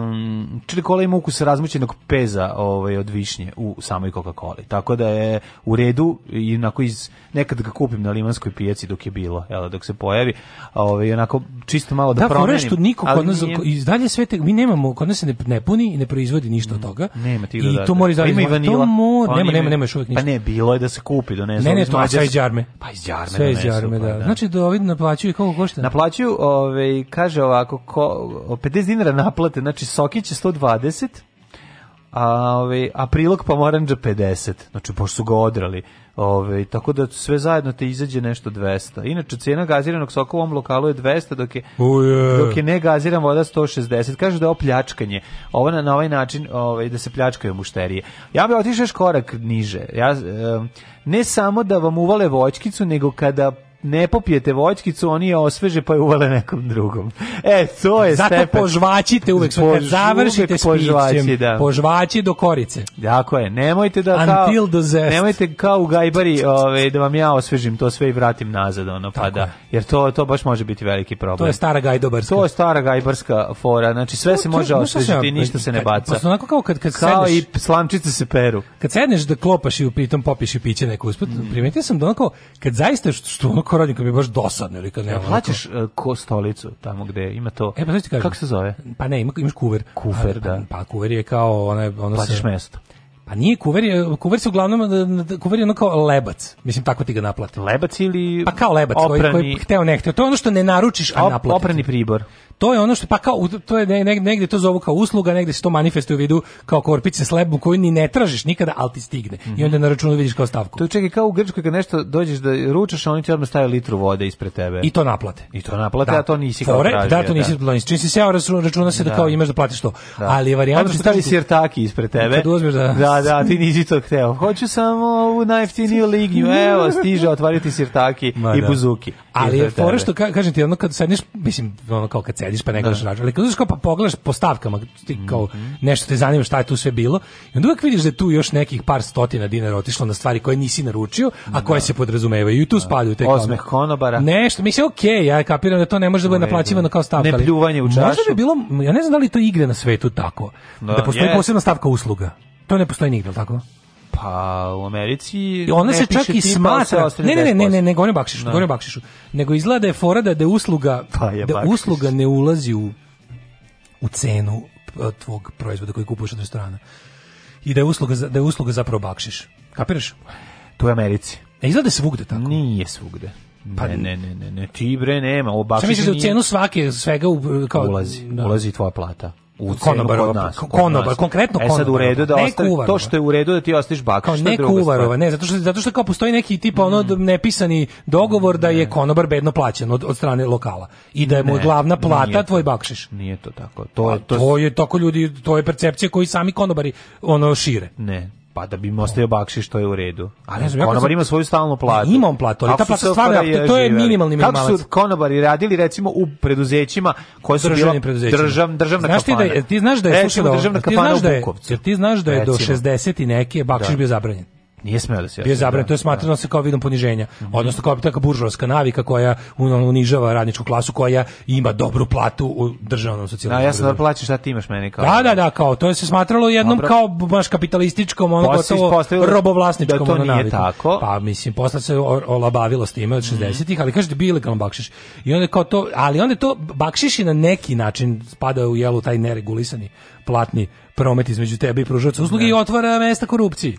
um, čeri kola ima ukus razmućenog peza ovaj, od višnje u samoj Coca-Coli. Tako da je u redu, inako iz, nekad ga kupim na limanskoj pijaci dok je bilo, jel, dok se pojavi, ovaj, onako čisto malo da, da promenim. Da, što niko kod nas, nije... iz dalje sve te, mi nemamo, kod nas se ne, ne puni i ne proizvodi ništa od mm, toga. Nema ti da I to mora izdaviti. Pa ima i vanila. To mora, pa nema, nema, nema još uvijek pa ništa. Pa ne, bilo je da se kupi kupi, donese. Da ne, ne, to sve iz đarme. Pa iz đarme. Sve da iz đarme, da. da. Znači da ovi naplaćuju koliko košta? Naplaćuju, ovaj kaže ovako ko, 50 dinara naplate, znači sokić je 120 a, ovaj, a prilog pomoranđa pa 50, znači pošto su ga odrali. Ove, ovaj, tako da sve zajedno te izađe nešto 200. Inače, cena gaziranog soka u ovom lokalu je 200, dok je, dok je ne gaziran voda 160. Kaže da je opljačkanje. Ovo na, na ovaj način ove, ovaj, da se pljačkaju mušterije. Ja bih otišao korak niže. Ja, e, ne samo da vam uvale voćkicu, nego kada ne popijete voćkicu, oni je osveže pa je uvale nekom drugom. E, to je Zato stepen. požvaćite uvek, Pož, kad završite s požvaći, da. požvaći do korice. Tako je, nemojte da Until the zest. nemojte kao u gajbari ove, ovaj, da vam ja osvežim to sve i vratim nazad, ono, pa da, jer to, to baš može biti veliki problem. To je stara gajdobarska. To je stara gajbarska fora, znači sve to, se može to, osvežiti ništa se ne baca. Posle pa onako kao kad, kad kao sedneš, i slamčice se peru. Kad sedneš da klopaš i pritom popiš i piće neko usput, mm. primetio sam da onako, kad zaista što, što kako radim kad mi je baš dosadno ili kad nema. Ja, plaćaš e, ko stolicu tamo gde ima to. E pa znači Kako se zove? Pa ne, ima, imaš kuver. Kuver, A, da. Pa, kuver je kao ona ona plaćaš se... mesto. Pa nije kuver, je, kuver se uglavnom, e, kuver je ono kao lebac, mislim tako ti ga naplate. Lebac ili... Pa kao lebac, oprani, koji, koji hteo ne hteo, to je ono što ne naručiš, a naplati. Oprani pribor to je ono što pa kao to je negde, negde to zovu kao usluga, negde se to manifestuje u vidu kao korpice s koju ni ne tražiš nikada, al ti stigne. Mm -hmm. I mhm. onda na računu vidiš kao stavku. To čekaj kao u Grčkoj kad nešto dođeš da ručaš, a oni ti odmah stave litru vode ispred tebe. I to naplate. I to naplate, da. a to nisi kao Fore, tražio, da, to nisi da. Čim si seo račun, računa se da, da kao imaš da platiš to. Da. Ali varijanta što stavi sirtaki ispred tebe. Kad uzmeš da Da, da, ti nisi to hteo. Hoću samo ovu najftiniju lignju. Evo, stiže otvariti sirtaki Ma, i da. buzuki. Ali je fore što kažem ti, ono kad sedneš, mislim, ono kao kad sediš pa nekada da. račun. Ali kad uzeš kao pa pogledaš po stavkama, ti kao mhm. nešto te zanima šta je tu sve bilo, i onda uvek vidiš da je tu još nekih par stotina dinara otišlo na stvari koje nisi naručio, a da. koje se podrazumevaju i tu da. spadaju te kao... Osmeh konobara. Nešto, mislim, okej, okay, ja kapiram da to ne može da bude naplaćivano kao stavka. Ne pljuvanje u čašu. Možda bi bilo, ja ne znam da li to igre na svetu tako, da, da postoji posebna stavka usluga. To ne postoji nigde, tako? Pa u Americi I ona se čak i smatra. Ne, ne, ne, ne, ne, ne govorim bakšišu, da. ne. govorim bakšišu. Nego izgleda da je fora da, da usluga pa je da usluga ne ulazi u u cenu e, tvog proizvoda koji kupuješ od restorana. I da je usluga da je usluga zapravo bakšiš. Kapiraš? To je Americi. Ne izgleda svugde tako. Nije svugde. Pa ne, ne, ne, ne, ne. ti bre nema, ovo bakšiš. Šta misliš da u cenu svake svega u, kao ulazi, da. ulazi tvoja plata u konobar, kod nas, konobar, konkretno konobar. E sad u redu da ostavi, to što je u redu da ti ostaviš bakar, kao ne kuvarova, ne, zato što zato što kao postoji neki tipa ono mm. nepisani dogovor da je konobar bedno plaćen od, od strane lokala i da je mu glavna plata tvoj bakšiš. Nije to tako. To je to, to je tako ljudi, to je percepcija koju sami konobari ono šire. Ne, pa da bi im ostavio bakšiš što je u redu. Ali ne znam, konobar ima svoju stalnu platu. Ne, ima on platu, ali ta plata stvarno, je, to je minimalni minimalac. Kako su konobari radili recimo u preduzećima koje su bila držav, državna znaš kafana? Ti da je, ti znaš da je, e, slušao, da ti znaš da je, ti znaš da je do 60 i neke bakšiš da. bio zabranjen. Nije smeo da se Bio zabranjen, to je smatrano da. se kao vidom poniženja. Mm -hmm. Odnosno kao takva buržovska navika koja unižava radničku klasu koja ima dobru platu u državnom socijalizmu. Da, ja sam da plaćaš šta ti imaš meni kao. Da, da, da, kao to je se smatralo jednom Dobro. kao baš kapitalističkom, ono gotovo da robovlasničkom da to ono nije naviku. tako. Pa mislim, posle se olabavilo s time od 60-ih, mhm. ali kažete bio ilegalan bakšiš. I onda kao to, ali onda to bakšiši na neki način spada u jelu taj neregulisani platni promet između tebe i pružaoca usluge i da. otvara mesta korupciji.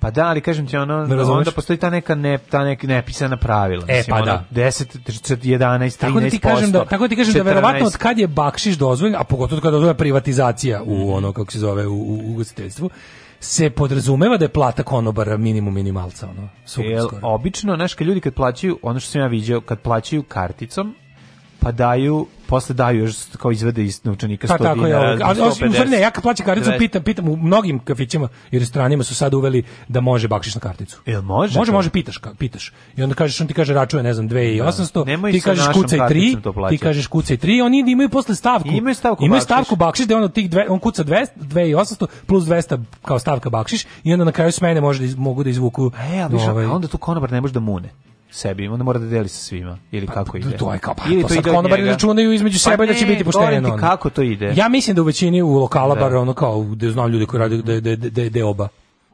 Pa da, ali kažem ti ono, ne onda postoji ta neka ne, ta neka nepisana pravila. E, mislim, pa da. 10, 11, 13 Tako da ti kažem da, tako da ti kažem 14. da verovatno od kad je bakšiš dozvoljen, a pogotovo kada dozvoljena privatizacija u mhm. ono, kako se zove, u, u, u gostiteljstvu, se podrazumeva da je plata konobara minimum minimalca ono. Jel, obično naš ljudi kad plaćaju ono što sam ja viđao kad plaćaju karticom pa daju posle daju još kao izvede iz novčanika 100 pa, tako dinara. Je, ali, ali, ne, ja kad plaćam karticu, pitam, pitam u mnogim kafićima i restoranima su sad uveli da može bakšiš na karticu. Jel može? Može, to? može, pitaš, ka, pitaš. I onda kažeš, on ti kaže račun, ne znam, 2800, da. ti kažeš kucaj 3, ti kažeš kucaj 3, oni imaju posle stavku. I imaju stavku, imaju stavku bakšiš, da on od tih dve, on kuca 200, 2800 plus 200 kao stavka bakšiš i onda na kraju smene može da iz, mogu da izvuku. E, ali, ovaj, onda tu konobar ne može da mune sebi, onda mora da deli sa svima ili pa, kako ide. To je kao pa, ili to, to ide konobari računaju između pa sebe pa da će biti pošteno. kako to ide. Ja mislim da u većini u lokala da. bar ono kao gde da znam ljude koji rade da da da, da, da oba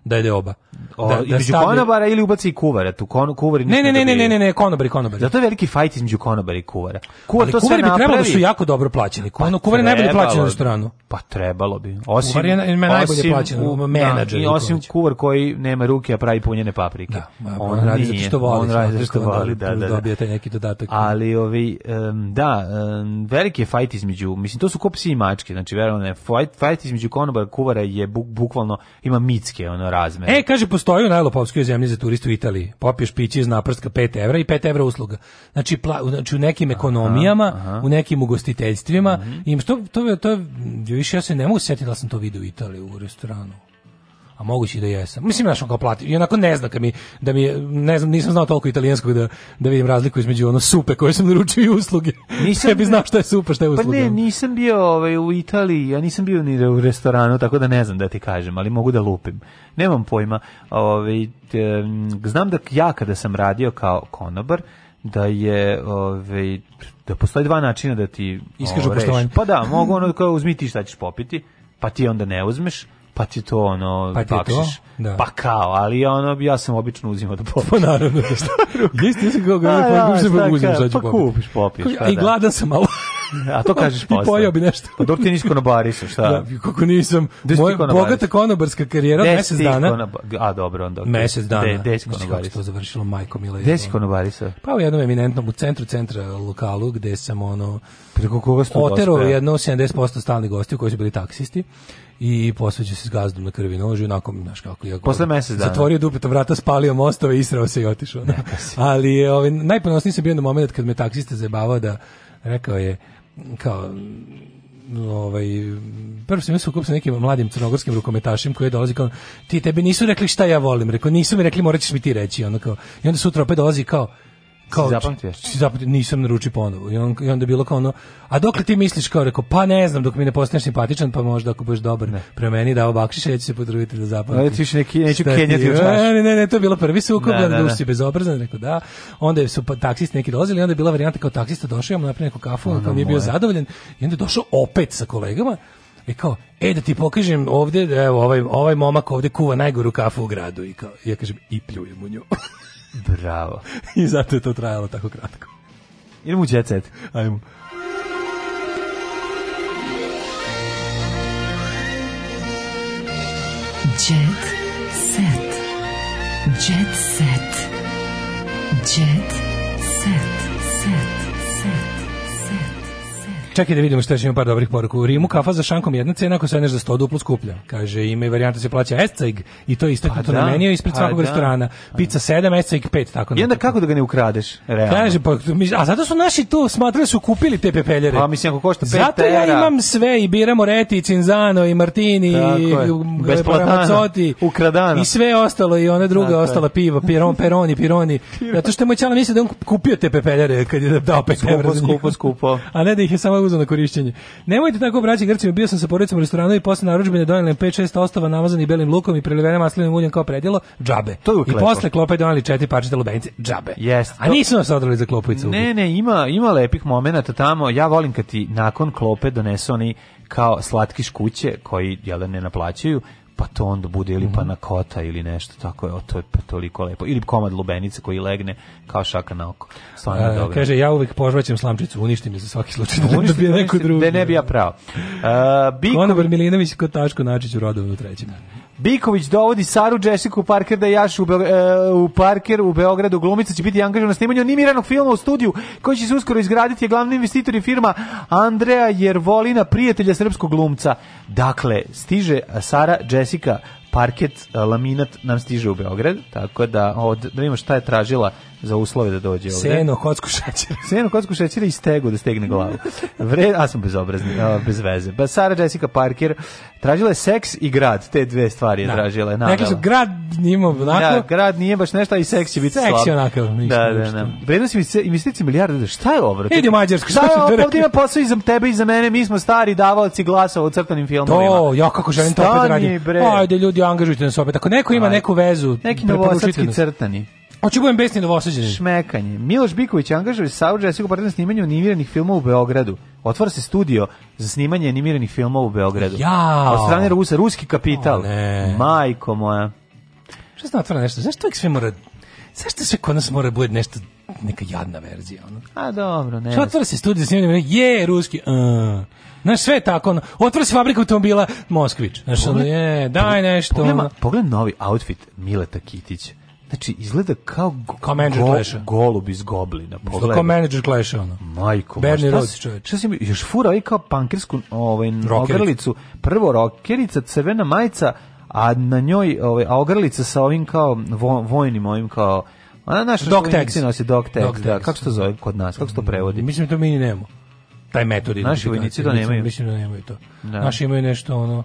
da jede oba. O, da, između da konobara ili ubaci kuvara, tu kon, kuvari ne, ne, ne, ne, ne, ne, ne, konobar i konobar. Zato je veliki fajt između konobara i kuvara. Kuvar to kuvari bi trebalo da su jako dobro plaćeni. Pa, Kono, kuvar je najbolje plaćeni u restoranu. Pa trebalo bi. Osim, kuvar je na, najbolje plaćen, u, da, menadžer. I osim kuvar koji nema ruke, a pravi punjene paprike. Da, on, on radi zato što voli. On radi zato što voli, da, da. da, da. Dobijete neki dodatak. Ali, ovi, da, veliki je fajt između, mislim, to su ko psi i mačke, znači, verovno je, fajt između konobara i kuvara je bukvalno, ima mitske, ono, razmera. E, kaže, postoji u najlopovskoj zemlji za turiste u Italiji. Popiješ piće iz naprska 5 evra i 5 evra usluga. Znači, pla, znači u nekim ekonomijama, aha, aha. u nekim ugostiteljstvima, mm -hmm. im što, to, to, to, više ja se ne mogu setiti da sam to vidio u Italiji u restoranu a moguće da jesam. Mislim našo kao plati. I onako ne znam da mi da mi ne znam nisam znao toliko italijanskog da da vidim razliku između ono supe koje sam naručio i usluge. Nisam ja (laughs) bi znao šta je supa, šta je pa usluga. Pa ne, nisam bio ovaj u Italiji, ja nisam bio ni da u restoranu, tako da ne znam da ti kažem, ali mogu da lupim. Nemam pojma. Ovaj mm, znam da ja kada sam radio kao konobar da je ovaj da postoje dva načina da ti iskažu poštovanje. Pa da, mogu ono kao uzmi ti šta ćeš popiti, pa ti onda ne uzmeš pa ti to ono pa ti bakšiš, to? Da. pa kao, ali ono ja sam obično uzimao da popim. Pa naravno da (laughs) Jeste pa pa se kako ga pa uzmem sad ću pa kupiš popiš. Pa, I e, da. gladan sam malo. (laughs) A to kažeš (laughs) posle. I pojao bi nešto. Pa dok ti nisi konobarišao, šta? Da, kako nisam. Moja bogata konobarska karijera od mesec dana. Konobar, a dobro, onda. Okay. Mesec dana. De, desi konobarisao. to završilo, majko mila. Desi konobarisao. Pa u jednom eminentnom, u centru centra lokalu, gde sam ono... Preko koga ste Otero jedno 70% stalni gosti koji su bili taksisti i posveđao se s gazdom na krvi nožu, onako, znaš kako, jako, Posle mesec dana. Zatvorio dupetom vrata, spalio mostove, israo se i otišao. Da. Ali ovaj, najponosniji sam bio na moment kad me taksista zabavao da rekao je, kao, ovaj prvo sam imao sa nekim mladim crnogorskim rukometašim koji je dolazi kao ti tebi nisu rekli šta ja volim, rekao nisu mi rekli moraćeš mi ti reći, ono kao. I onda sutra opet dolazi kao kao zapamtio. Zapamtio, nisam naručio ponovo. I, on, I onda je bilo kao ono, a dok li ti misliš kao rekao, pa ne znam, dok mi ne postaneš simpatičan, pa možda ako budeš dobar ne. pre meni dao bakšiš, ja ću se potruditi da zapamtim. Ne, ćeš neki, neću kenjati e, Ne, ne, ne, to je bilo prvi sukob, da, da, da. si bezobrazan, rekao da. Onda su pa, taksisti neki dolazili, onda je bila varijanta kao taksista došao, ja mu napravio neku kafu, ono, kao nije bio zadovoljan i onda došao opet sa kolegama, i kao, e da ti pokažem ovdje, evo ovaj, ovaj momak ovde kuva najgoru kafu u gradu i kao, ja kažem, i pljujem u nju. (laughs) Bravo. (laughs) I zato je to trajalo tako kratko. Idemo u Jet Set. Ajmo. Jet Set. Jet Set. Jet Set. Set. Čekaj da vidimo šta još par dobrih poruka. U Rimu kafa za šankom jedna cena, ako se za 100 duplo skuplja. Kaže, ima i varijanta da se plaća Escaig i to je istaknuto pa da, na meniju ispred pa svakog da. restorana. Pizza 7, Escaig 5, tako. I onda kako da ga ne ukradeš, realno? Kaže, pa, mi, a zato su naši tu smatrali da su kupili te pepeljere. Pa mislim, ako košta 5 Zato ja imam sve i biramo Reti, Cinzano, i Martini, i e, Ramazzotti, ukradano. I sve ostalo, i one druge tako ostala piva, Piron, Peroni, Pironi. (laughs) Zato što je moj čala misli da on kupio te pepeljere kad je dao 5 skupo, skupo, skupo. A ne da ih je samo uzeo na korišćenje. Nemojte tako braći Grcima, bio sam sa porodicom u restoranu i posle naručbine doneli 5-6 ostava namazanih belim lukom i prelivene maslinovim uljem kao predjelo, džabe. To I posle klope doneli četiri parčeta lubenice, džabe. Yes, to... A nisu nas odrali za klopicu. Ne, ne, ima, ima lepih momenata tamo. Ja volim kad ti nakon klope donesu oni kao slatkiš kuće koji jel da, naplaćaju pa to onda bude ili mhm. panakota ili nešto tako, o, to je pa toliko lepo. Ili komad lubenice koji legne kao šaka na oko. Stvarno je dobro. Kaže, ja uvijek požvaćem slamčicu, uništim je za svaki slučaj, da, uništim, da bi neko drugi. Da ne bi ja pravo. Uh, Bikovi... Konobar Milinović kod Taško Načić u Rodovu u trećem. Biković dovodi Saru Jessica Parker da jaš u, Beog e, u Parker u Beogradu. Glumica će biti angažovana na snimanju animiranog filma u studiju koji će se uskoro izgraditi je glavni investitor i firma Andreja Jervolina, prijatelja srpskog glumca. Dakle, stiže Sara Jessica parket e, laminat nam stiže u Beograd, tako da od da vidimo šta je tražila za uslove da dođe ovde. Seno, kocku šećera. (laughs) Seno, kocku šećera i stegu da stegne glavu. Vre, a sam bezobrazni, a, bez veze. Ba, Sara Jessica Parker tražila je seks i grad, te dve stvari je da. tražila. Je Rekli su, grad nije onako. Da, grad nije baš nešto, a i seks će biti slab. Seks je onako. Da, da, da, da. Vrednost investicije milijarde, šta je ovo? Idi Mađarsku, šta, šta je ovo? Ovdje da pa ima posao i za tebe i za mene, mi smo stari davalci glasa u crtanim filmovima. To, ja kako želim to opet da radim. Ajde, ljudi, angažujte nas opet. Ako neko ima Ajde. neku vezu, neki novosadski crtani. Hoće budem besni novosađeni. Da Šmekanje. Miloš Biković angažuje Saudža Jessica partner snimanju animiranih filmova u Beogradu. Otvara se studio za snimanje animiranih filmova u Beogradu. Ja. Od strane Rusa, ruski kapital. O, ne. Majko moja. Šta se otvara nešto? Zašto sve mora... Zašto sve kod nas mora bude nešto neka jadna verzija? Ono? A dobro, ne. Šta otvara se studio za snimanje? Je, ruski. Uh. Znaš, sve tako, ono, otvori se fabrika automobila Moskvić. Znaš, pogled, je, daj nešto. Pogled, pogled novi outfit Mileta Kitića Znači, izgleda kao, kao go, golub iz goblina. Pogledaj. Kao menadžer kleša, ono. Majko, Bernie si, čoveč. Šta si mi, još fura i kao pankirsku ovaj, ogrlicu. Prvo rokerica, crvena majica, a na njoj ovaj, a ogrlica sa ovim kao vo, vojnim, ovim kao Ona naša dog tags. Nosi dog da. tags, da. Kako se to zove kod nas? Kako se to mm, prevodi? Mislim da to mi ni nemamo. Taj metod. Naši vojnici to nemaju. Mislim da nemaju to. Da. Naši imaju nešto ono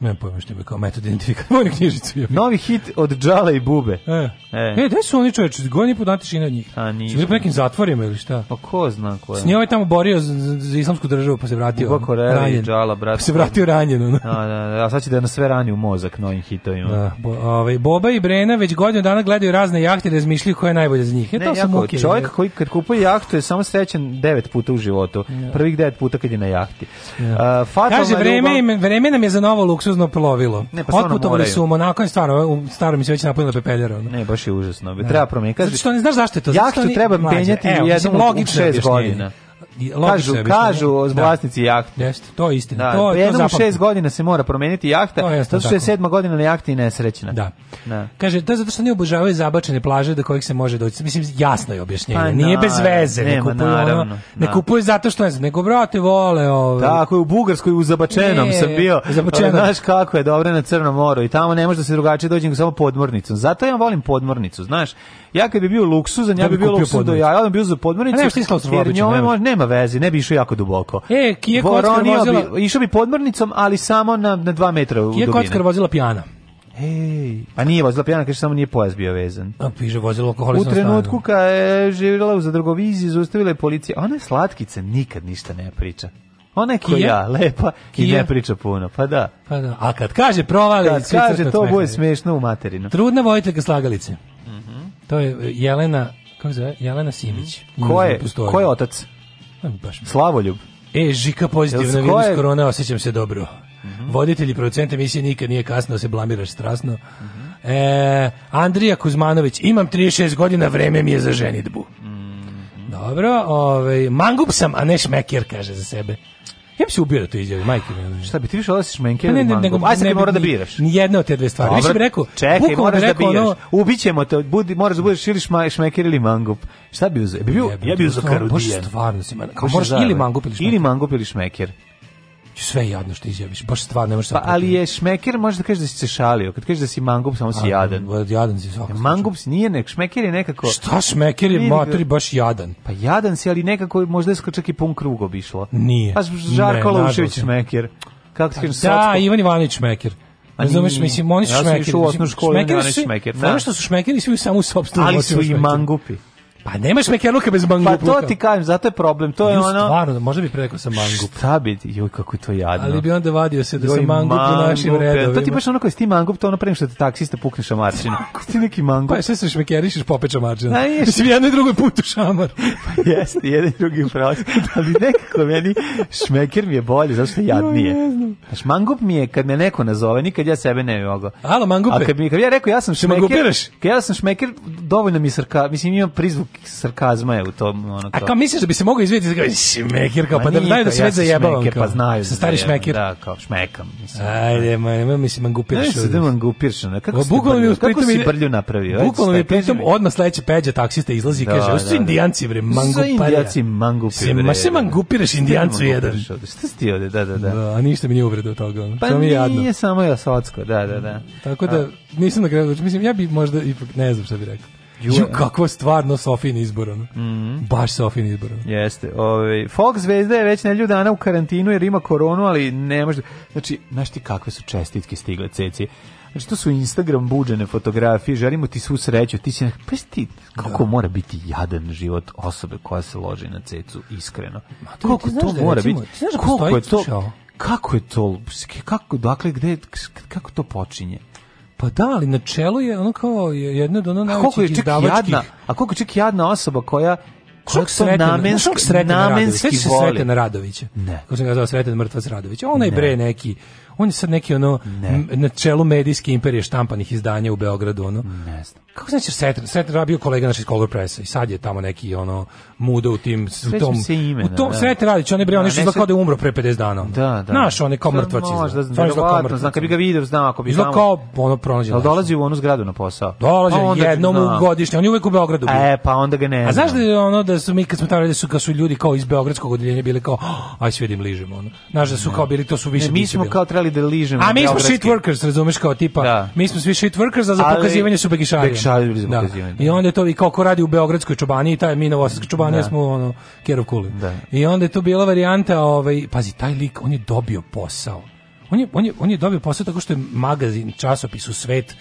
Ne pojma što ima kao metod identifikacije. Moju (laughs) knjižicu Novi hit od Džala i Bube. E, e. e gde su oni čoveče? Goni po natišina od njih. A nisu. Bili po nekim zatvorima ili šta? Pa ko zna ko je. Nije ovaj tamo borio za, za islamsku državu pa se vratio. Buba Korela i Džala, brat. Pa se vratio ranjen. Ono. A, da, da, a sad će da nas sve rani u mozak novim hitovima. Da, bo, ovaj, Boba i Brena već godinu dana gledaju razne jahte i da razmišljaju koja je najbolja za njih. E, ne, to jako, su muke. Čovjek koji kad kupuje jahtu je samo srećen devet puta u životu. Ja. Prvih devet puta kad je na jahti. Ja. Uh, Kaže, vreme, vreme nam je za novo luksu luksuzno plovilo. pa Otputovali su u Monako i stvarno, u starom mi se već napunila pepeljara. Ne, baš je užasno. Ne. Da. Treba promijeniti. Zato što ne znaš zašto je to. Jahtu treba penjati jednom u šest godina kažu, sebi, kažu da. vlasnici jahte. Jeste, to je istina. Da, to, jednom to šest godina se mora promeniti jahta, to je sedma godina na jahti nesrećna. Da. da. Kaže, to zato što ne obožavaju zabačene plaže do kojih se može doći. Mislim, jasno je objašnjenje. Pa, Nije bez veze. Nema, ne kupuju, naravno, ono, ne kupuju zato što ne znam, nego brate vole. Ove. Tako je, u Bugarskoj, u Zabačenom sam bio. Zabačenom. Znaš kako je, dobro na Crnom moru i tamo ne može da se drugačije dođem samo podmornicom. Zato ja volim podmornicu, znaš. Ja kad bi bio luksuzan, ja da bi bio luksuzan, ja bih bio za podmornicu. Ne, što je nema veze, ne bi išao jako duboko. E, kije kockar vozila... Bi, išao bi podmornicom, ali samo na, na dva metra u kije dubine. Kije kockar vozila pijana. Ej, pa nije vozila pijana, kaže samo nije pojas bio vezan. A piše vozilo alkoholizam. U trenutku kada je živjela u zadrugoviziji, zaustavila je policija. Ona je slatkice, nikad ništa ne priča. Ona je ko ja, lepa Kija? i ne priča puno, pa da. Pa da. A kad kaže provali, kad kaže to bude smešno u materinu. Trudna vojiteljka slagalice. Mm -hmm. To je e, Jelena, kako zove? Jelena Simić. Mm -hmm. Ko je, ko je otac? Baš Slavoljub. E, žika pozitivna virus je... korona, osjećam se dobro. Mm -hmm. Voditelji producenta emisije nikad nije kasno, da se blamiraš strasno. Mm -hmm. e, Andrija Kuzmanović, imam 36 godina, vreme mi je za ženitbu. Mm -hmm. Dobro, ovaj, mangup sam, a ne šmekjer, kaže za sebe. Ja bi se ubio da to izjavi, majke mi. Šta bi ti više odlasiš menke pa ne, ne, nego, Aj, ne, mora da biraš. Ni jedna od te dve stvari. Više bi rekao, čekaj, moraš da biraš. Ono... Ubićemo te, budi, moraš da budeš ili šmeker ili mangup. Šta bi uzeo? Bi ja bi uzeo karudijan. Bože, stvarno si, kao moraš ili mangup ili šmeker. Ili mangup ili šmeker sve jadno što izjaviš, baš stvarno nemaš možeš Pa ali je šmeker, možeš da kažeš da si se šalio, kad kažeš da si mangup, samo si jadan. Jadan si svakako. E, mangup si nije nek, šmeker je nekako... Šta šmeker je, matori, baš jadan. Pa jadan si, ali nekako možda je čak i pun krug obišlo. Nije. Pa Žarko Lušević šmeker. Kako ti pa kažeš? Da, Ivan Ivanić šmeker. A Razumeš, mislim, oni su ja šmekeri. Ja sam išao u osnovnu školu, šmekeri, šmekeri. Ono da. što su šmekeri, svi samo u sobstvenom. Ali su i mangupi. Pa nemaš mekerluka bez mangupluka. Pa to ti kažem, zato je problem. To je Just, ono... Stvarno, možda bi prerekao sa mangup. Šta bi, joj, kako je to jadno. Ali bi onda vadio se da joj, sam mangup u našim redovima. To ti baš ono koji si ti mangup, to ono prema što te taksista pukneš amarčinu. Ti neki mangup. Pa sve se šmekerišiš, popeć amarčinu. Da, pa, je. Mislim, jedno i drugo je put u šamar. (laughs) pa jeste, jedan i drugi pravac. Ali nekako meni šmeker mi je bolje, zato što je jadnije. Joj, ne Znaš, mangup mi je kad me neko nazove, nikad ja sebe ne bi mogao. Alo, mangupe. A kad mi kad ja rekao, ja sam šmeker, kad ja sam šmeker, dovoljno mi srka, mislim, imam prizvuk sarkazma je u tom ono to. A kao misliš da bi se mogao izvidjeti pa da, da šmekir kao pa da znaju da se već zajebavam pa znaju sa da stari šmeker da kao šmekam mislim ajde majne da. ma mislim mangupirš ne da mangupirš na kako bukvalno kako si brlju napravio bukvalno mi pritom odmah sledeće peđa taksista izlazi i kaže su indijanci bre mangupari indijanci mangupiri ma se mangupiraš indijancu jedan šta ti ovde da da da a ništa mi nije uvredo toga pa nije samo ja je da da da tako da nisam da kraju mislim ja bi možda ipak ne znam šta bih rekao Ju, kakva stvarno Sofin izbor, ono. Mm -hmm. Baš Sofin izbor. Ono. Jeste. Ovaj Fox zvezda je već nedelju dana u karantinu jer ima koronu, ali ne može. Znači, znaš ti kakve su čestitke stigle ceci. Znači, to su Instagram buđene fotografije, želimo ti svu sreću, ti si nekako, pa ti, kako da. mora biti jadan život osobe koja se loži na cecu, iskreno. Ma, to, kako to da, mora recimo, biti? Ti znaš da koliko to, kako je to, kako, dakle, gde, kako to počinje? Pa da, ali na čelu je ono kao jedno od ono najvećih izdavačkih... Jadna, a koliko čak jadna osoba koja Šok Sretan, namensk, šok Sretan namenski Radović. Sveći se Sretan Radović. Ne. Kako sam ga zvao Sretan Mrtvac Radović. Ona je bre neki, on je sad neki ono ne. na čelu medijske imperije štampanih izdanja u Beogradu. Ono. Ne znam kako znači nećeš Setter? Setter bio kolega naš iz Color Pressa i sad je tamo neki ono muda u tim u tom se imena, u tom da. Setter radi, on je bio nešto za kao da umro pre 50 dana. Da, da. Naš on je kao mrtvac. Možda zna, verovatno, znam kad bi ga video, znam ako bi znao. kao ono pronađen. Al dolazi u onu zgradu na posao. Dolazi pa jednom u godišnje, on je uvek u Beogradu bio. E, pa onda ga ne. A znaš da ono da su mi kad smo tamo da su kad su ljudi kao iz beogradskog odeljenja bili kao oh, vidim da ližemo ono. naš da su kao bili to su više ne, mi smo kao trebali da ližemo. A mi smo shit workers, razumeš kao tipa. Da. Mi smo svi shit workers, za pokazivanje su begišari šalju da. I onda je to i kako radi u beogradskoj čobaniji, taj mi novosadska čobanija da. smo ono kerov kuli. Da. I onda je to bila varijanta, ovaj pazi taj lik on je dobio posao. On je, on je, on je dobio posao tako što je magazin, časopis u svet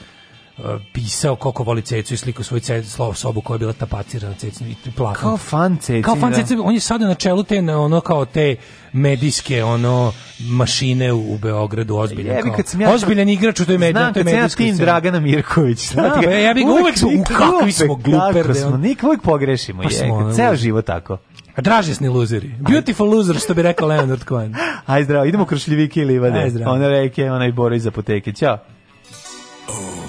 pisao koliko voli cecu i slikao svoju cecu, slov sobu koja je bila tapacirana cecu i plakao. Kao fan cecu. Kao fan da. cecu, on je sada na čelu te, ono, kao te medijske, ono, mašine u, u Beogradu, ozbiljan. Jebi, kad sam ja, ozbiljan igrač u toj mediji. Znam, kad sam ja tim Dragana Mirković. Da, Znam, ja, ja bih uvek, uvek smo, kakvi smo gluperde. Da. Smo, nik, uvek pogrešimo, je, pa smo, ceo život tako. A dražesni luzeri. Beautiful loser, što bi rekao Leonard Cohen. (laughs) Aj zdravo, idemo kroz šljivike i livade. Aj zdravo. One reke, onaj Boris za apoteke. Ćao. Oh.